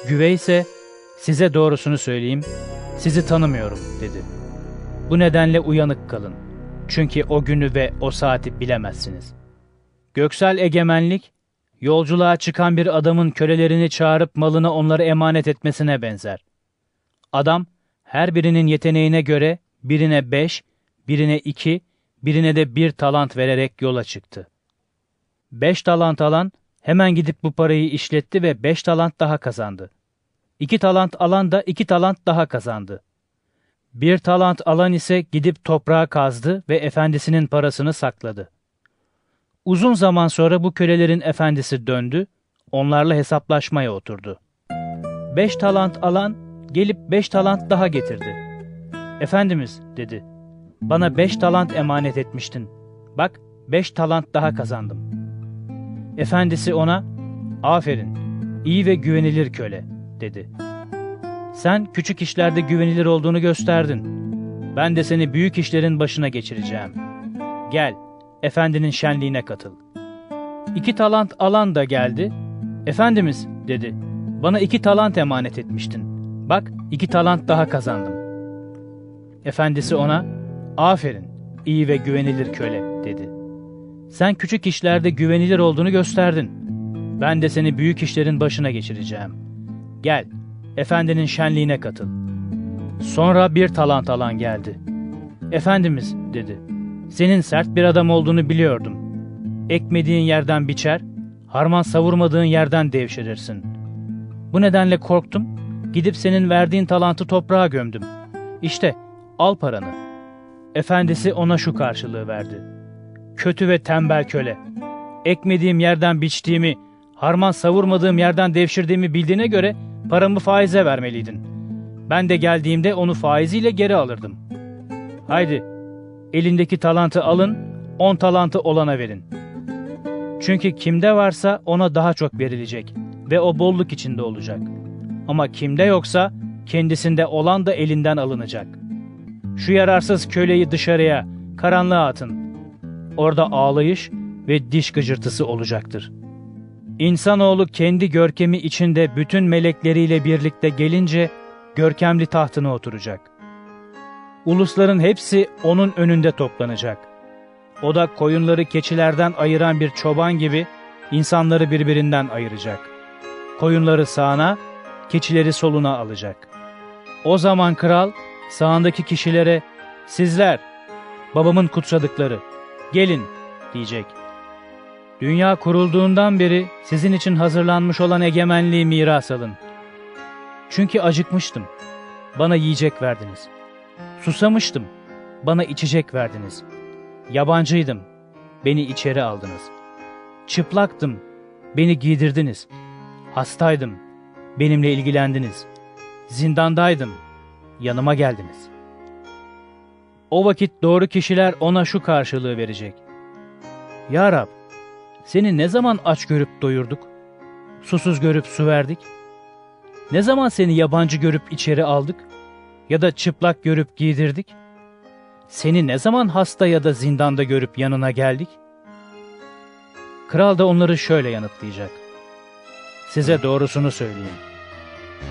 Güvey ise size doğrusunu söyleyeyim, sizi tanımıyorum dedi. Bu nedenle uyanık kalın. Çünkü o günü ve o saati bilemezsiniz. Göksel egemenlik, yolculuğa çıkan bir adamın kölelerini çağırıp malını onlara emanet etmesine benzer. Adam, her birinin yeteneğine göre birine beş, birine iki, birine de bir talant vererek yola çıktı. Beş talant alan hemen gidip bu parayı işletti ve beş talant daha kazandı. İki talant alan da iki talant daha kazandı. Bir talant alan ise gidip toprağa kazdı ve efendisinin parasını sakladı. Uzun zaman sonra bu kölelerin efendisi döndü, onlarla hesaplaşmaya oturdu. Beş talant alan gelip beş talant daha getirdi. Efendimiz dedi, bana beş talant emanet etmiştin. Bak beş talant daha kazandım. Efendisi ona, aferin, iyi ve güvenilir köle, dedi. Sen küçük işlerde güvenilir olduğunu gösterdin. Ben de seni büyük işlerin başına geçireceğim. Gel, efendinin şenliğine katıl. İki talant alan da geldi. Efendimiz, dedi, bana iki talant emanet etmiştin. Bak, iki talant daha kazandım. Efendisi ona, aferin, iyi ve güvenilir köle, dedi. Sen küçük işlerde güvenilir olduğunu gösterdin. Ben de seni büyük işlerin başına geçireceğim. Gel, efendinin şenliğine katıl. Sonra bir talant alan geldi. Efendimiz, dedi, senin sert bir adam olduğunu biliyordum. Ekmediğin yerden biçer, harman savurmadığın yerden devşirirsin. Bu nedenle korktum, gidip senin verdiğin talantı toprağa gömdüm. İşte, al paranı. Efendisi ona şu karşılığı verdi. Kötü ve tembel köle. Ekmediğim yerden biçtiğimi, harman savurmadığım yerden devşirdiğimi bildiğine göre paramı faize vermeliydin. Ben de geldiğimde onu faiziyle geri alırdım. Haydi, elindeki talantı alın, on talantı olana verin. Çünkü kimde varsa ona daha çok verilecek ve o bolluk içinde olacak. Ama kimde yoksa kendisinde olan da elinden alınacak. Şu yararsız köleyi dışarıya, karanlığa atın. Orada ağlayış ve diş gıcırtısı olacaktır. İnsanoğlu kendi görkemi içinde bütün melekleriyle birlikte gelince görkemli tahtına oturacak. Ulusların hepsi onun önünde toplanacak. O da koyunları keçilerden ayıran bir çoban gibi insanları birbirinden ayıracak. Koyunları sağına, keçileri soluna alacak. O zaman kral sağındaki kişilere sizler babamın kutsadıkları gelin diyecek. Dünya kurulduğundan beri sizin için hazırlanmış olan egemenliği miras alın. Çünkü acıkmıştım. Bana yiyecek verdiniz. Susamıştım. bana içecek verdiniz. Yabancıydım, beni içeri aldınız. Çıplaktım, beni giydirdiniz. Hastaydım, benimle ilgilendiniz. Zindandaydım, yanıma geldiniz. O vakit doğru kişiler ona şu karşılığı verecek. Ya Rab, seni ne zaman aç görüp doyurduk? Susuz görüp su verdik? Ne zaman seni yabancı görüp içeri aldık? Ya da çıplak görüp giydirdik? Seni ne zaman hasta ya da zindanda görüp yanına geldik? Kral da onları şöyle yanıtlayacak. Size doğrusunu söyleyeyim.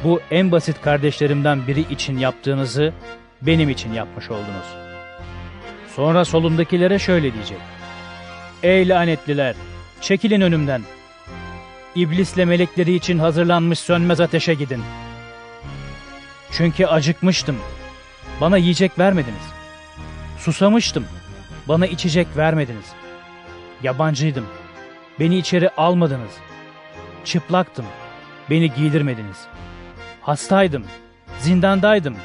Bu en basit kardeşlerimden biri için yaptığınızı benim için yapmış oldunuz. Sonra solundakilere şöyle diyecek. Ey lanetliler! Çekilin önümden. İblisle melekleri için hazırlanmış sönmez ateşe gidin. Çünkü acıkmıştım. Bana yiyecek vermediniz. Susamıştım. Bana içecek vermediniz. Yabancıydım. Beni içeri almadınız. Çıplaktım. Beni giydirmediniz. Hastaydım. Zindandaydım.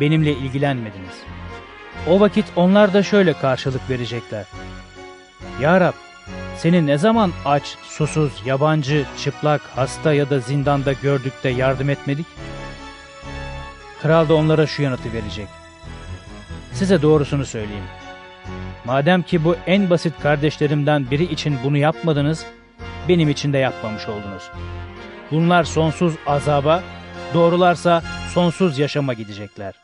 Benimle ilgilenmediniz. O vakit onlar da şöyle karşılık verecekler. Ya Rab, seni ne zaman aç, susuz, yabancı, çıplak, hasta ya da zindanda gördük de yardım etmedik? Kral da onlara şu yanıtı verecek. Size doğrusunu söyleyeyim. Madem ki bu en basit kardeşlerimden biri için bunu yapmadınız, benim için de yapmamış oldunuz. Bunlar sonsuz azaba, doğrularsa sonsuz yaşama gidecekler.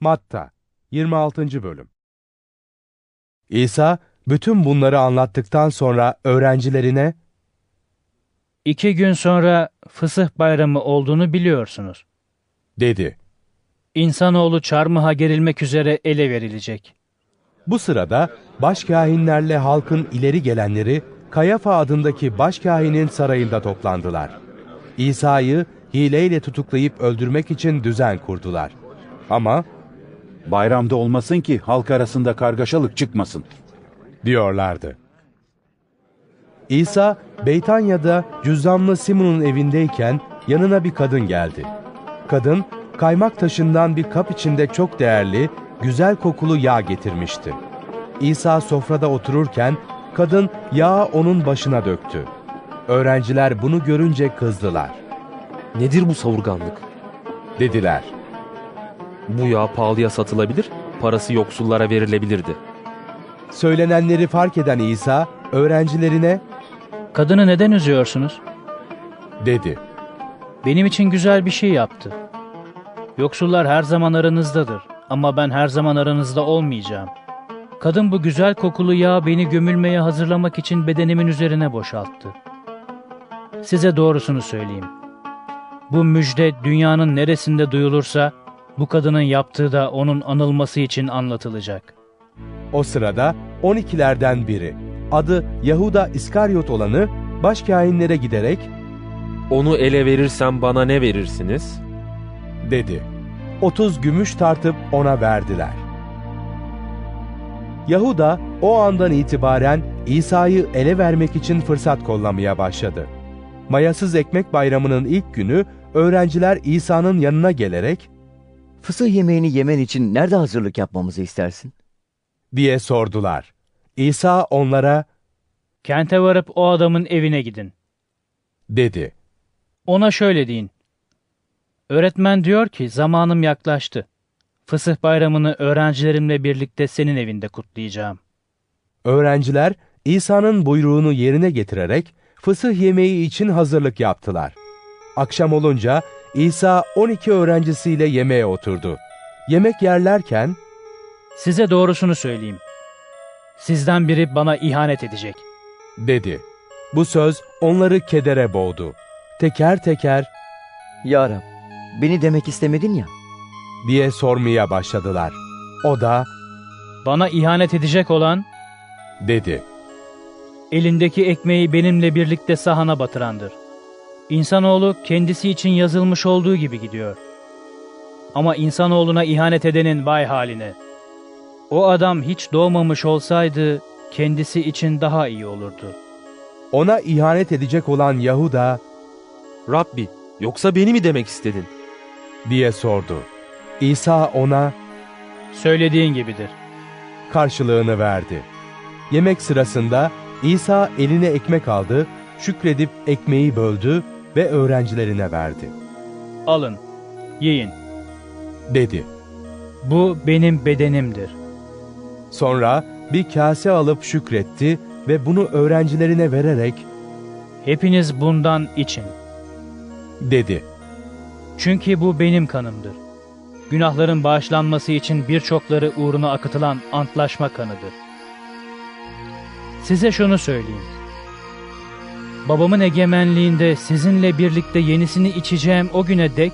Matta 26. Bölüm İsa bütün bunları anlattıktan sonra öğrencilerine İki gün sonra Fısıh Bayramı olduğunu biliyorsunuz. dedi. İnsanoğlu çarmıha gerilmek üzere ele verilecek. Bu sırada başkâhinlerle halkın ileri gelenleri Kayafa adındaki başkâhinin sarayında toplandılar. İsa'yı hileyle tutuklayıp öldürmek için düzen kurdular. Ama Bayramda olmasın ki halk arasında kargaşalık çıkmasın. diyorlardı. İsa Beytanya'da cüzdanlı Simon'un evindeyken yanına bir kadın geldi. Kadın kaymak taşından bir kap içinde çok değerli, güzel kokulu yağ getirmişti. İsa sofrada otururken kadın yağı onun başına döktü. Öğrenciler bunu görünce kızdılar. Nedir bu savurganlık? Dediler. Bu yağ pahalıya satılabilir, parası yoksullara verilebilirdi. Söylenenleri fark eden İsa öğrencilerine Kadını neden üzüyorsunuz? dedi. Benim için güzel bir şey yaptı. Yoksullar her zaman aranızdadır ama ben her zaman aranızda olmayacağım. Kadın bu güzel kokulu yağı beni gömülmeye hazırlamak için bedenimin üzerine boşalttı. Size doğrusunu söyleyeyim. Bu müjde dünyanın neresinde duyulursa bu kadının yaptığı da onun anılması için anlatılacak. O sırada 12'lerden biri, adı Yahuda İskaryot olanı, başkâhinlere giderek Onu ele verirsem bana ne verirsiniz? dedi. 30 gümüş tartıp ona verdiler. Yahuda o andan itibaren İsa'yı ele vermek için fırsat kollamaya başladı. Mayasız Ekmek Bayramı'nın ilk günü öğrenciler İsa'nın yanına gelerek Fısıh yemeğini yemen için nerede hazırlık yapmamızı istersin? diye sordular. İsa onlara Kente varıp o adamın evine gidin. dedi. Ona şöyle deyin. Öğretmen diyor ki zamanım yaklaştı. Fısıh bayramını öğrencilerimle birlikte senin evinde kutlayacağım. Öğrenciler İsa'nın buyruğunu yerine getirerek fısıh yemeği için hazırlık yaptılar. Akşam olunca İsa 12 öğrencisiyle yemeğe oturdu. Yemek yerlerken Size doğrusunu söyleyeyim. Sizden biri bana ihanet edecek. dedi. Bu söz onları kedere boğdu. Teker teker Ya Rab, beni demek istemedin ya. diye sormaya başladılar. O da Bana ihanet edecek olan dedi. elindeki ekmeği benimle birlikte sahana batırandır. İnsanoğlu kendisi için yazılmış olduğu gibi gidiyor. Ama insanoğluna ihanet edenin vay haline. O adam hiç doğmamış olsaydı kendisi için daha iyi olurdu. Ona ihanet edecek olan Yahuda Rabbi, yoksa beni mi demek istedin? diye sordu. İsa ona Söylediğin gibidir. karşılığını verdi. Yemek sırasında İsa eline ekmek aldı, şükredip ekmeği böldü ve öğrencilerine verdi. Alın, yiyin. Dedi. Bu benim bedenimdir. Sonra bir kase alıp şükretti ve bunu öğrencilerine vererek Hepiniz bundan için. dedi. Çünkü bu benim kanımdır. Günahların bağışlanması için birçokları uğruna akıtılan antlaşma kanıdır. Size şunu söyleyeyim. Babamın egemenliğinde sizinle birlikte yenisini içeceğim o güne dek,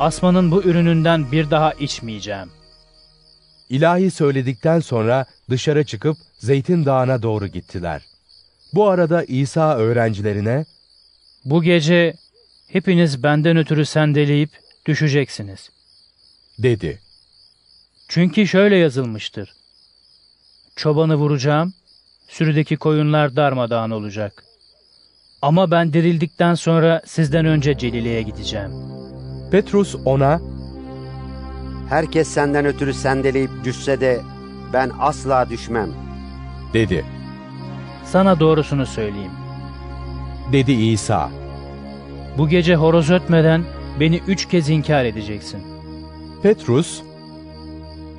asmanın bu ürününden bir daha içmeyeceğim. İlahi söyledikten sonra dışarı çıkıp Zeytin Dağı'na doğru gittiler. Bu arada İsa öğrencilerine, Bu gece hepiniz benden ötürü sendeleyip düşeceksiniz. dedi. Çünkü şöyle yazılmıştır. Çobanı vuracağım, sürüdeki koyunlar darmadağın olacak. Ama ben dirildikten sonra sizden önce Celile'ye gideceğim. Petrus ona, Herkes senden ötürü sendeleyip düşse de ben asla düşmem. dedi. Sana doğrusunu söyleyeyim. Dedi İsa. Bu gece horoz ötmeden beni üç kez inkar edeceksin. Petrus,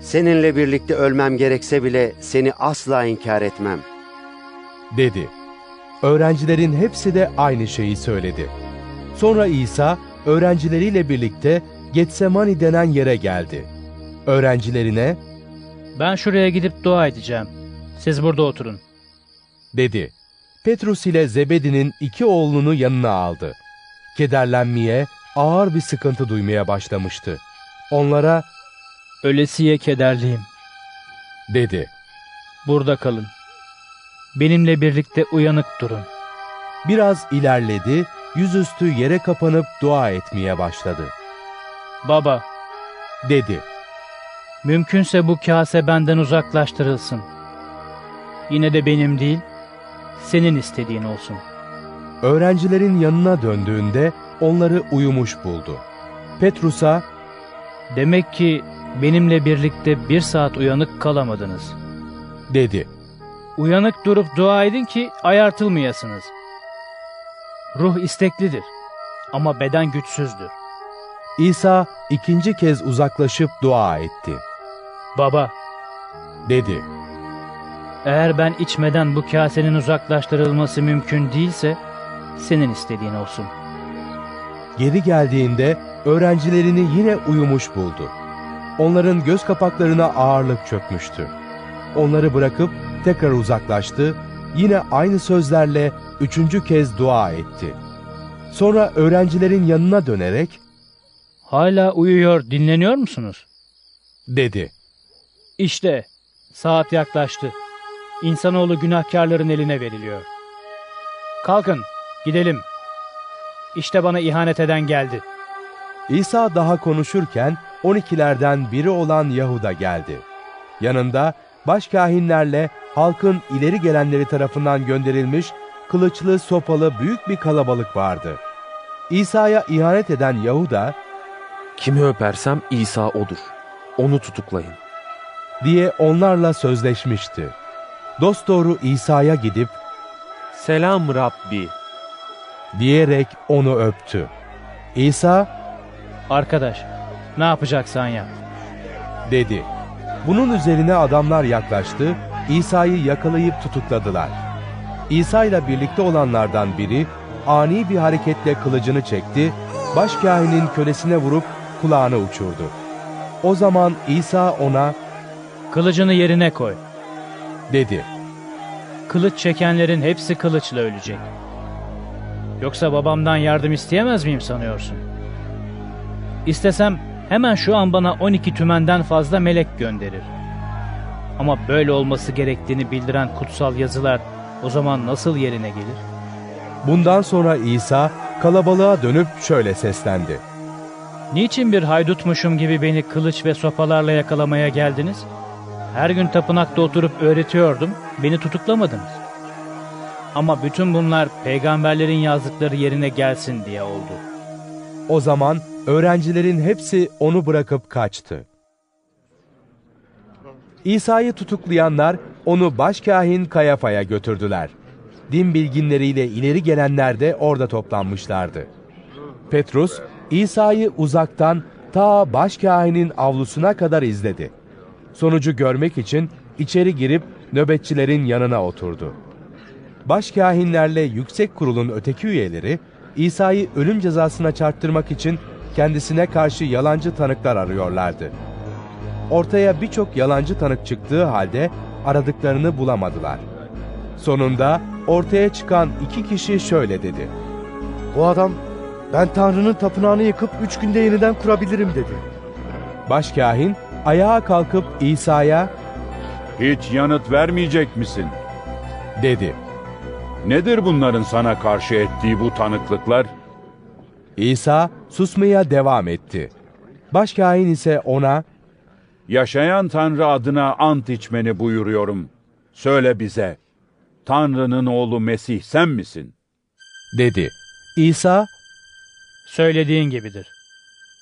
Seninle birlikte ölmem gerekse bile seni asla inkar etmem. dedi. Öğrencilerin hepsi de aynı şeyi söyledi. Sonra İsa öğrencileriyle birlikte Getsemani denen yere geldi. Öğrencilerine Ben şuraya gidip dua edeceğim. Siz burada oturun. dedi. Petrus ile Zebedi'nin iki oğlunu yanına aldı. Kederlenmeye, ağır bir sıkıntı duymaya başlamıştı. Onlara Ölesiye kederliyim. dedi. Burada kalın. Benimle birlikte uyanık durun. Biraz ilerledi, yüzüstü yere kapanıp dua etmeye başladı. Baba, Dedi. mümkünse bu kase benden uzaklaştırılsın. Yine de benim değil, senin istediğin olsun. Öğrencilerin yanına döndüğünde onları uyumuş buldu. Petrus'a Demek ki benimle birlikte bir saat uyanık kalamadınız. dedi. Uyanık durup dua edin ki ayartılmayasınız. Ruh isteklidir ama beden güçsüzdür. İsa ikinci kez uzaklaşıp dua etti. Baba, Dedi. eğer ben içmeden bu kasenin uzaklaştırılması mümkün değilse, senin istediğin olsun. Geri geldiğinde öğrencilerini yine uyumuş buldu. Onların göz kapaklarına ağırlık çökmüştü. Onları bırakıp tekrar uzaklaştı, yine aynı sözlerle üçüncü kez dua etti. Sonra öğrencilerin yanına dönerek Hala uyuyor, dinleniyor musunuz? dedi. İşte, saat yaklaştı. İnsanoğlu günahkarların eline veriliyor. Kalkın, gidelim. İşte bana ihanet eden geldi. İsa daha konuşurken 12'lerden biri olan Yahuda geldi. Yanında başkahinlerle halkın ileri gelenleri tarafından gönderilmiş kılıçlı sopalı büyük bir kalabalık vardı. İsa'ya ihanet eden Yahuda Kimi öpersem İsa odur. Onu tutuklayın. diye onlarla sözleşmişti. Dosdoğru İsa'ya gidip Selam Rabbi. diyerek onu öptü. İsa Arkadaş, ne yapacaksan yap. dedi. Bunun üzerine adamlar yaklaştı, İsa'yı yakalayıp tutukladılar. İsa ile birlikte olanlardan biri ani bir hareketle kılıcını çekti, başkahinin kölesine vurup kulağını uçurdu. O zaman İsa ona Kılıcını yerine koy. dedi. Kılıç çekenlerin hepsi kılıçla ölecek. Yoksa babamdan yardım isteyemez miyim sanıyorsun? İstesem hemen şu an bana 12 tümenden fazla melek gönderir. Ama böyle olması gerektiğini bildiren kutsal yazılar o zaman nasıl yerine gelir? Bundan sonra İsa kalabalığa dönüp şöyle seslendi. Niçin bir haydutmuşum gibi beni kılıç ve sopalarla yakalamaya geldiniz? Her gün tapınakta oturup öğretiyordum, beni tutuklamadınız. Ama bütün bunlar peygamberlerin yazdıkları yerine gelsin diye oldu. O zaman öğrencilerin hepsi onu bırakıp kaçtı. İsa'yı tutuklayanlar onu başkahin Kayafa'ya götürdüler. Din bilginleriyle ileri gelenler de orada toplanmışlardı. Petrus, İsa'yı uzaktan ta başkahinin avlusuna kadar izledi. Sonucu görmek için içeri girip nöbetçilerin yanına oturdu. Başkahinlerle yüksek kurulun öteki üyeleri, İsa'yı ölüm cezasına çarptırmak için kendisine karşı yalancı tanıklar arıyorlardı. Ortaya birçok yalancı tanık çıktığı halde aradıklarını bulamadılar. Sonunda ortaya çıkan iki kişi şöyle dedi. Bu adam ben Tanrı'nın tapınağını yıkıp üç günde yeniden kurabilirim dedi. Başkahin ayağa kalkıp İsa'ya Hiç yanıt vermeyecek misin? dedi. Nedir bunların sana karşı ettiği bu tanıklıklar? İsa susmaya devam etti. Başkahin ise ona Yaşayan Tanrı adına ant içmeni buyuruyorum. Söyle bize, Tanrı'nın oğlu Mesih sen misin? dedi. İsa Söylediğin gibidir.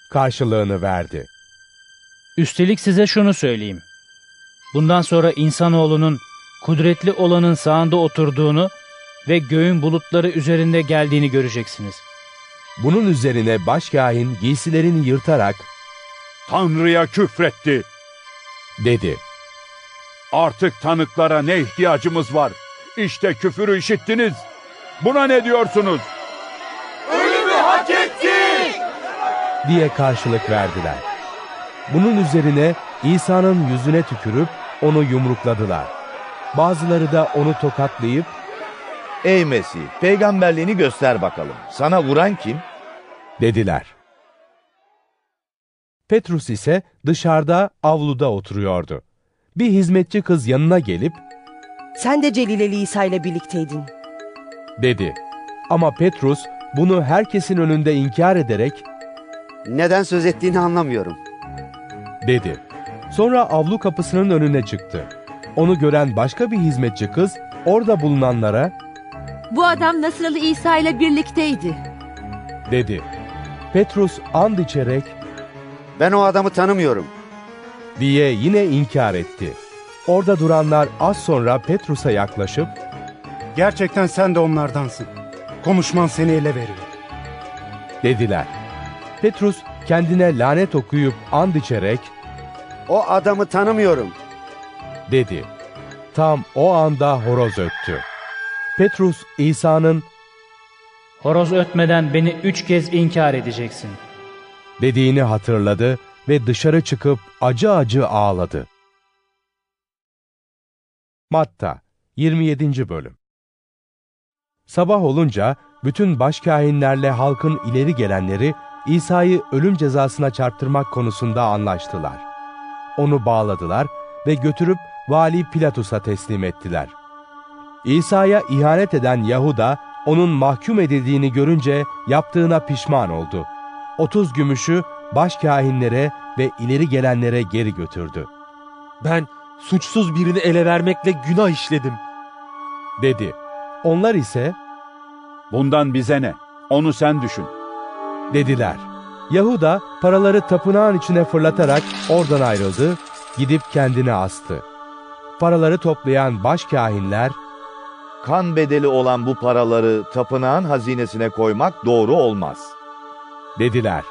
karşılığını verdi. Üstelik size şunu söyleyeyim. Bundan sonra insanoğlunun kudretli olanın sağında oturduğunu ve göğün bulutları üzerinde geldiğini göreceksiniz. Bunun üzerine başkahin giysilerini yırtarak Tanrı'ya küfretti. dedi. Artık tanıklara ne ihtiyacımız var? İşte küfürü işittiniz. Buna ne diyorsunuz? Ölümü hak etti! Diye karşılık verdiler. Bunun üzerine İsa'nın yüzüne tükürüp onu yumrukladılar. Bazıları da onu tokatlayıp Ey Mesih, peygamberliğini göster bakalım. Sana vuran kim? dediler. Petrus ise dışarıda avluda oturuyordu. Bir hizmetçi kız yanına gelip Sen de Celileli İsa ile birlikteydin. dedi. Ama Petrus bunu herkesin önünde inkar ederek Neden söz ettiğini anlamıyorum. dedi. Sonra avlu kapısının önüne çıktı. Onu gören başka bir hizmetçi kız orada bulunanlara Bu adam Nasıralı İsa ile birlikteydi. dedi. Petrus and içerek Ben o adamı tanımıyorum. diye yine inkar etti. Orada duranlar az sonra Petrus'a yaklaşıp Gerçekten sen de onlardansın. Konuşman seni ele veriyor. dediler. Petrus kendine lanet okuyup and içerek O adamı tanımıyorum. dedi. Tam o anda horoz öttü. Petrus İsa'nın Horoz ötmeden beni üç kez inkar edeceksin. dediğini hatırladı ve dışarı çıkıp acı acı ağladı. Matta 27. Bölüm Sabah olunca bütün başkâhinlerle halkın ileri gelenleri İsa'yı ölüm cezasına çarptırmak konusunda anlaştılar. Onu bağladılar ve götürüp Vali Pilatus'a teslim ettiler. İsa'ya ihanet eden Yahuda, onun mahkum edildiğini görünce yaptığına pişman oldu. 30 gümüşü başkâhinlere ve ileri gelenlere geri götürdü. Ben suçsuz birini ele vermekle günah işledim. Dedi. Onlar ise Bundan bize ne? Onu sen düşün. Dediler. Yahuda paraları tapınağın içine fırlatarak oradan ayrıldı, gidip kendini astı. Paraları toplayan başkâhinler, Kan bedeli olan bu paraları tapınağın hazinesine koymak doğru olmaz. dediler.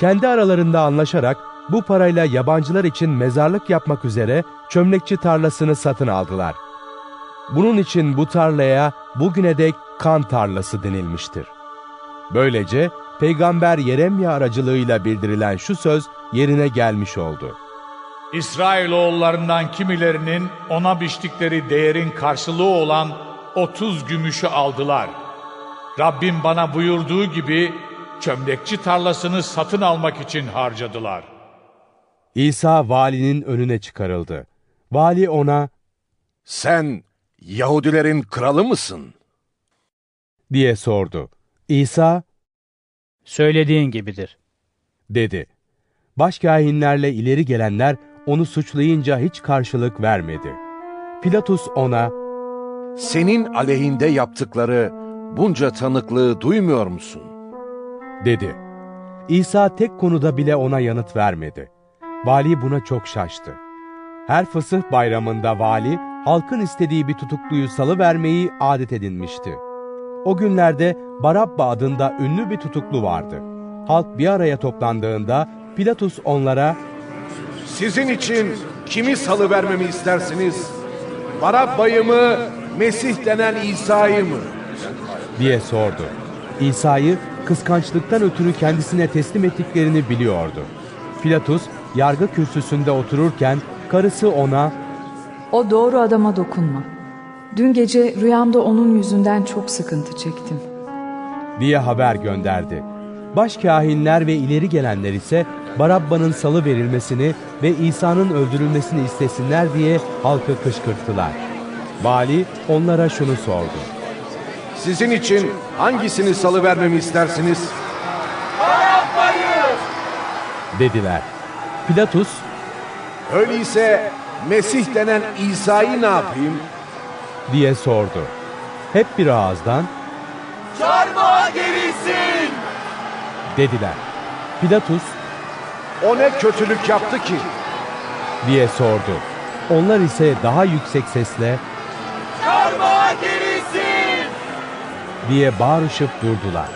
Kendi aralarında anlaşarak bu parayla yabancılar için mezarlık yapmak üzere çömlekçi tarlasını satın aldılar. Bunun için bu tarlaya bugüne dek kan tarlası denilmiştir. Böylece Peygamber Yeremya aracılığıyla bildirilen şu söz yerine gelmiş oldu. İsrailoğullarından kimilerinin ona biçtikleri değerin karşılığı olan 30 gümüşü aldılar. Rabbim bana buyurduğu gibi çömlekçi tarlasını satın almak için harcadılar. İsa valinin önüne çıkarıldı. Vali ona Sen Yahudilerin kralı mısın? diye sordu. İsa Söylediğin gibidir. dedi. Başkâhinlerle ileri gelenler onu suçlayınca hiç karşılık vermedi. Pilatus ona Senin aleyhinde yaptıkları bunca tanıklığı duymuyor musun? dedi. İsa tek konuda bile ona yanıt vermedi. Vali buna çok şaştı. Her fısıh bayramında vali, halkın istediği bir tutukluyu salı vermeyi adet edinmişti. O günlerde Barabba adında ünlü bir tutuklu vardı. Halk bir araya toplandığında Pilatus onlara Sizin için kimi salı vermemi istersiniz? Barabba'yı mı, Mesih denen İsa'yı mı? diye sordu. İsa'yı kıskançlıktan ötürü kendisine teslim ettiklerini biliyordu. Pilatus yargı kürsüsünde otururken karısı ona O doğru adama dokunma. Dün gece rüyamda onun yüzünden çok sıkıntı çektim. diye haber gönderdi. Başkahinler ve ileri gelenler ise Barabba'nın salı verilmesini ve İsa'nın öldürülmesini istesinler diye halkı kışkırttılar. Vali onlara şunu sordu. Sizin için hangisini salı vermemi istersiniz? Dediler. Pilatus, Öyleyse Mesih denen İsa'yı ne yapayım? Diye sordu. Hep bir ağızdan Çarmıha gerilsin! dediler. Pilatus O ne kötülük yaptı ki? diye sordu. Onlar ise daha yüksek sesle Çarmıha gerilsin! diye bağırışıp durdular.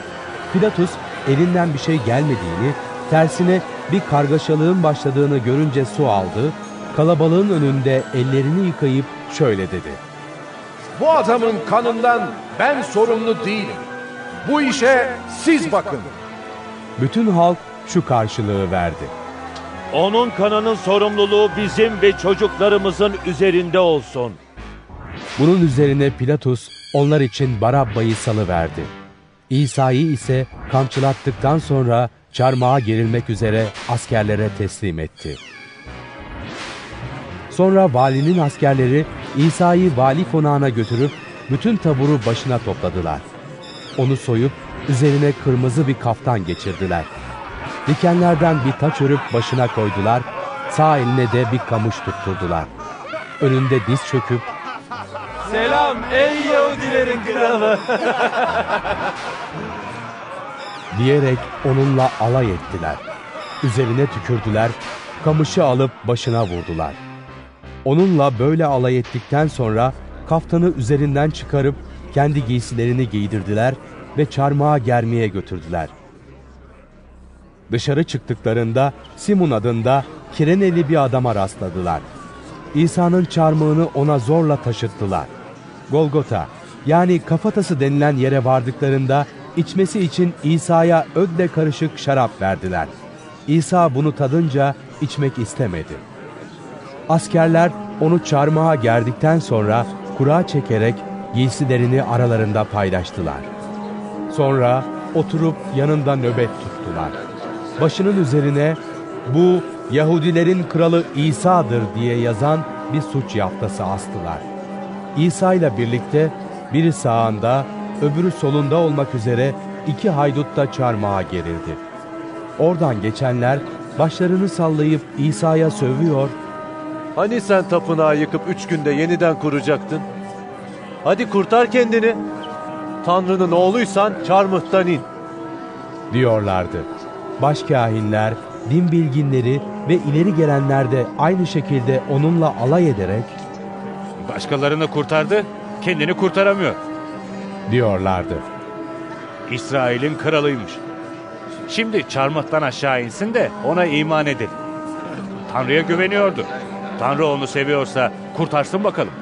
Pilatus elinden bir şey gelmediğini, tersine bir kargaşalığın başladığını görünce su aldı, kalabalığın önünde ellerini yıkayıp şöyle dedi. Bu adamın kanından ben sorumlu değilim. Bu işe siz bakın. Bütün halk şu karşılığı verdi. Onun kanının sorumluluğu bizim ve çocuklarımızın üzerinde olsun. Bunun üzerine Pilatus onlar için Barabba'yı salıverdi. İsa'yı ise kamçılattıktan sonra çarmıha gerilmek üzere askerlere teslim etti. Sonra valinin askerleri İsa'yı vali konağına götürüp bütün taburu başına topladılar. Onu soyup üzerine kırmızı bir kaftan geçirdiler. Dikenlerden bir taç örüp başına koydular, sağ eline de bir kamış tutturdular. Önünde diz çöküp Selam ey Yahudilerin kralı. diyerek onunla alay ettiler. Üzerine tükürdüler, kamışı alıp başına vurdular. Onunla böyle alay ettikten sonra kaftanı üzerinden çıkarıp kendi giysilerini giydirdiler ve çarmıha germeye götürdüler. Dışarı çıktıklarında Simon adında Kireneli bir adama rastladılar. İsa'nın çarmıhını ona zorla taşıttılar. Golgota yani kafatası denilen yere vardıklarında içmesi için İsa'ya ödle karışık şarap verdiler. İsa bunu tadınca içmek istemedi. Askerler onu çarmıha gerdikten sonra kura çekerek giysilerini aralarında paylaştılar. Sonra oturup yanında nöbet tuttular. Başının üzerine bu Yahudilerin kralı İsa'dır diye yazan bir suç yaftası astılar. İsa ile birlikte biri sağında, öbürü solunda olmak üzere iki haydut da çarmıha gerildi. Oradan geçenler başlarını sallayıp İsa'ya sövüyor, Hani sen tapınağı yıkıp üç günde yeniden kuracaktın? Hadi kurtar kendini. Tanrı'nın oğluysan çarmıhtan in. diyorlardı. Başkahinler, din bilginleri ve ileri gelenler de aynı şekilde onunla alay ederek Başkalarını kurtardı, kendini kurtaramıyor. diyorlardı. İsrail'in kralıymış. Şimdi çarmıhtan aşağı insin de ona iman edelim. Tanrı'ya güveniyordu. Tanrı onu seviyorsa kurtarsın bakalım.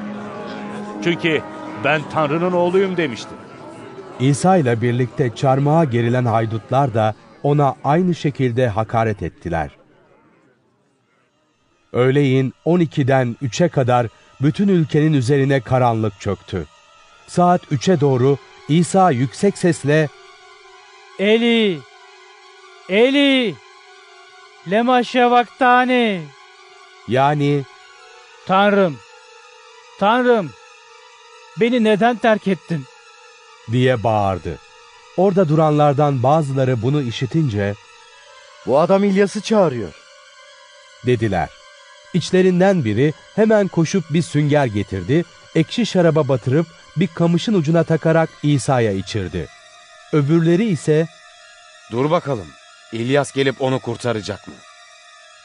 Çünkü ben Tanrı'nın oğluyum demişti. İsa ile birlikte çarmıha gerilen haydutlar da ona aynı şekilde hakaret ettiler. Öğleyin 12'den 3'e kadar bütün ülkenin üzerine karanlık çöktü. Saat 3'e doğru İsa yüksek sesle Eli, Eli, lema şevaktani. Yani Tanrım, Tanrım, beni neden terk ettin? diye bağırdı. Orada duranlardan bazıları bunu işitince Bu adam İlyas'ı çağırıyor. dediler. İçlerinden biri hemen koşup bir sünger getirdi, ekşi şaraba batırıp bir kamışın ucuna takarak İsa'ya içirdi. Öbürleri ise Dur bakalım. İlyas gelip onu kurtaracak mı?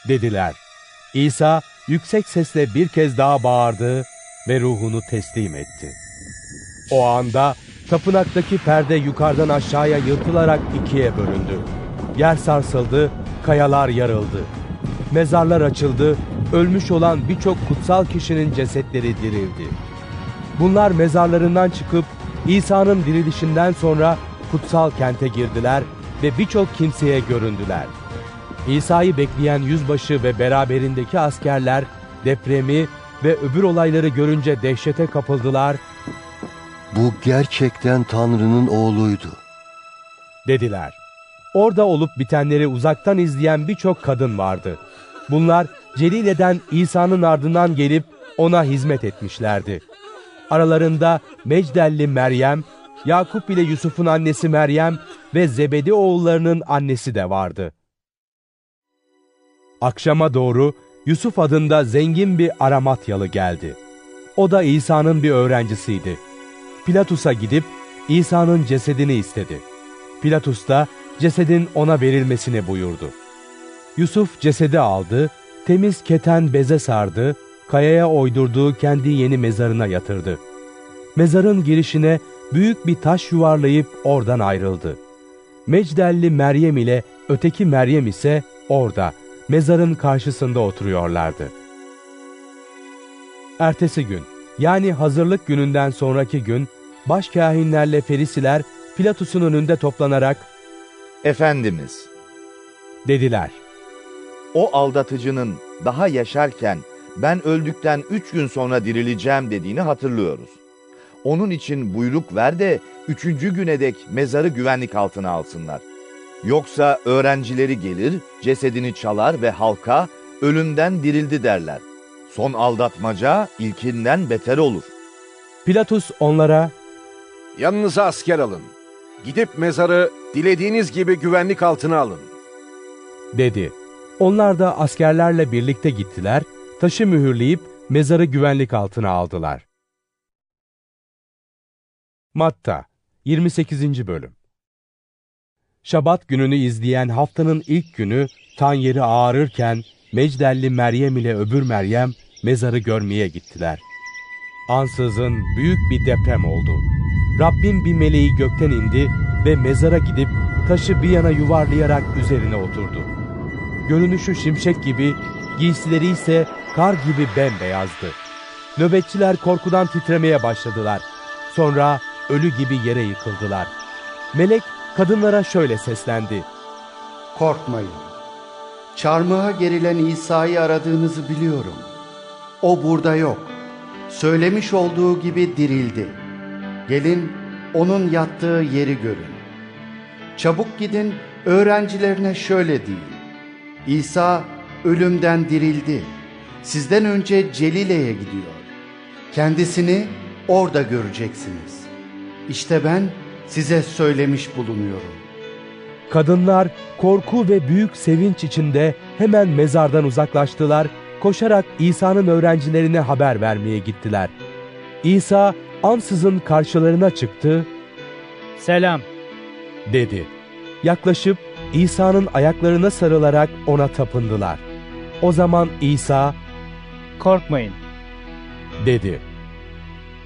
Dediler. İsa yüksek sesle bir kez daha bağırdı ve ruhunu teslim etti. O anda tapınaktaki perde yukarıdan aşağıya yırtılarak ikiye bölündü. Yer sarsıldı, kayalar yarıldı. Mezarlar açıldı, ölmüş olan birçok kutsal kişinin cesetleri dirildi. Bunlar mezarlarından çıkıp İsa'nın dirilişinden sonra kutsal kente girdiler ve birçok kimseye göründüler. İsa'yı bekleyen yüzbaşı ve beraberindeki askerler depremi ve öbür olayları görünce dehşete kapıldılar Bu gerçekten Tanrı'nın oğluydu. dediler. Orada olup bitenleri uzaktan izleyen birçok kadın vardı. Bunlar Celile'den İsa'nın ardından gelip ona hizmet etmişlerdi. Aralarında Mecdelli Meryem, Yakup ile Yusuf'un annesi Meryem ve Zebedi oğullarının annesi de vardı. Akşama doğru Yusuf adında zengin bir Aramatyalı geldi. O da İsa'nın bir öğrencisiydi. Pilatus'a gidip İsa'nın cesedini istedi. Pilatus da cesedin ona verilmesini buyurdu. Yusuf cesedi aldı, temiz keten beze sardı, kayaya oydurduğu kendi yeni mezarına yatırdı. Mezarın girişine büyük bir taş yuvarlayıp oradan ayrıldı. Mecdelli Meryem ile öteki Meryem ise orada, mezarın karşısında oturuyorlardı. Ertesi gün, yani hazırlık gününden sonraki gün, başkâhinlerle ferisiler Pilatus'un önünde toplanarak, Efendimiz, dediler. o aldatıcının daha yaşarken ben öldükten üç gün sonra dirileceğim dediğini hatırlıyoruz. Onun için buyruk ver de üçüncü güne dek mezarı güvenlik altına alsınlar. Yoksa öğrencileri gelir, cesedini çalar ve halka ölümden dirildi derler. Son aldatmaca ilkinden beter olur. Pilatus onlara, Yanınıza asker alın. Gidip mezarı dilediğiniz gibi güvenlik altına alın. dedi. Onlar da askerlerle birlikte gittiler, taşı mühürleyip mezarı güvenlik altına aldılar. Matta 28. Bölüm Şabat gününü izleyen haftanın ilk günü tan yeri ağarırken Mecdelli Meryem ile öbür Meryem mezarı görmeye gittiler. Ansızın büyük bir deprem oldu. Rabbin bir meleği gökten indi ve mezara gidip taşı bir yana yuvarlayarak üzerine oturdu. Görünüşü şimşek gibi, giysileri ise kar gibi bembeyazdı. Nöbetçiler korkudan titremeye başladılar. Sonra ölü gibi yere yıkıldılar. Melek kadınlara şöyle seslendi. Korkmayın. Çarmıha gerilen İsa'yı aradığınızı biliyorum. O burada yok. Söylemiş olduğu gibi dirildi. Gelin onun yattığı yeri görün. Çabuk gidin öğrencilerine şöyle deyin. İsa ölümden dirildi. Sizden önce Celile'ye gidiyor. Kendisini orada göreceksiniz. İşte ben size söylemiş bulunuyorum. Kadınlar korku ve büyük sevinç içinde hemen mezardan uzaklaştılar, koşarak İsa'nın öğrencilerine haber vermeye gittiler. İsa ansızın karşılarına çıktı, Selam. dedi. Yaklaşıp İsa'nın ayaklarına sarılarak ona tapındılar. O zaman İsa, Korkmayın. dedi.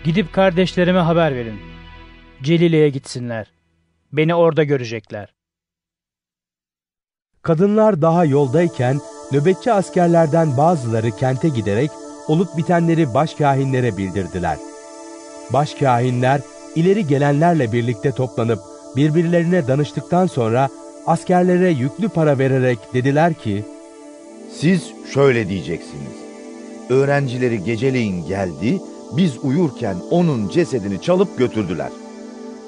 Gidip kardeşlerime haber verin. Celile'ye gitsinler. Beni orada görecekler. Kadınlar daha yoldayken nöbetçi askerlerden bazıları kente giderek olup bitenleri başkâhinlere bildirdiler. Başkâhinler ileri gelenlerle birlikte toplanıp birbirlerine danıştıktan sonra askerlere yüklü para vererek dediler ki, Siz şöyle diyeceksiniz. Öğrencileri geceleyin geldi, biz uyurken onun cesedini çalıp götürdüler.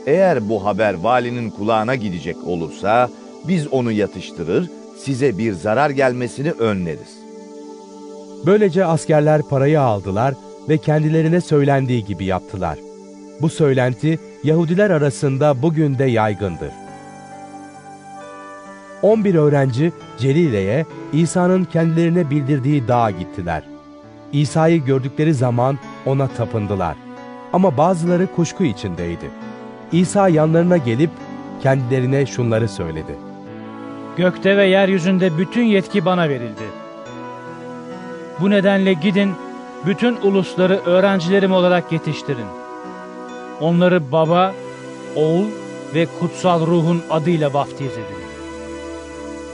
Eğer bu haber valinin kulağına gidecek olursa biz onu yatıştırır, size bir zarar gelmesini önleriz. Böylece askerler parayı aldılar ve kendilerine söylendiği gibi yaptılar. Bu söylenti Yahudiler arasında bugün de yaygındır. 11 öğrenci Celile'ye İsa'nın kendilerine bildirdiği dağa gittiler. İsa'yı gördükleri zaman ona tapındılar. Ama bazıları kuşku içindeydi. İsa yanlarına gelip kendilerine şunları söyledi. Gökte ve yeryüzünde bütün yetki bana verildi. Bu nedenle gidin, bütün ulusları öğrencilerim olarak yetiştirin. Onları baba, oğul ve kutsal ruhun adıyla vaftiz edin.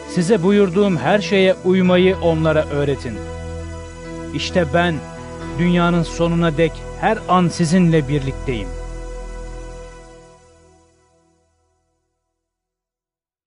Size buyurduğum her şeye uymayı onlara öğretin. İşte ben dünyanın sonuna dek her an sizinle birlikteyim.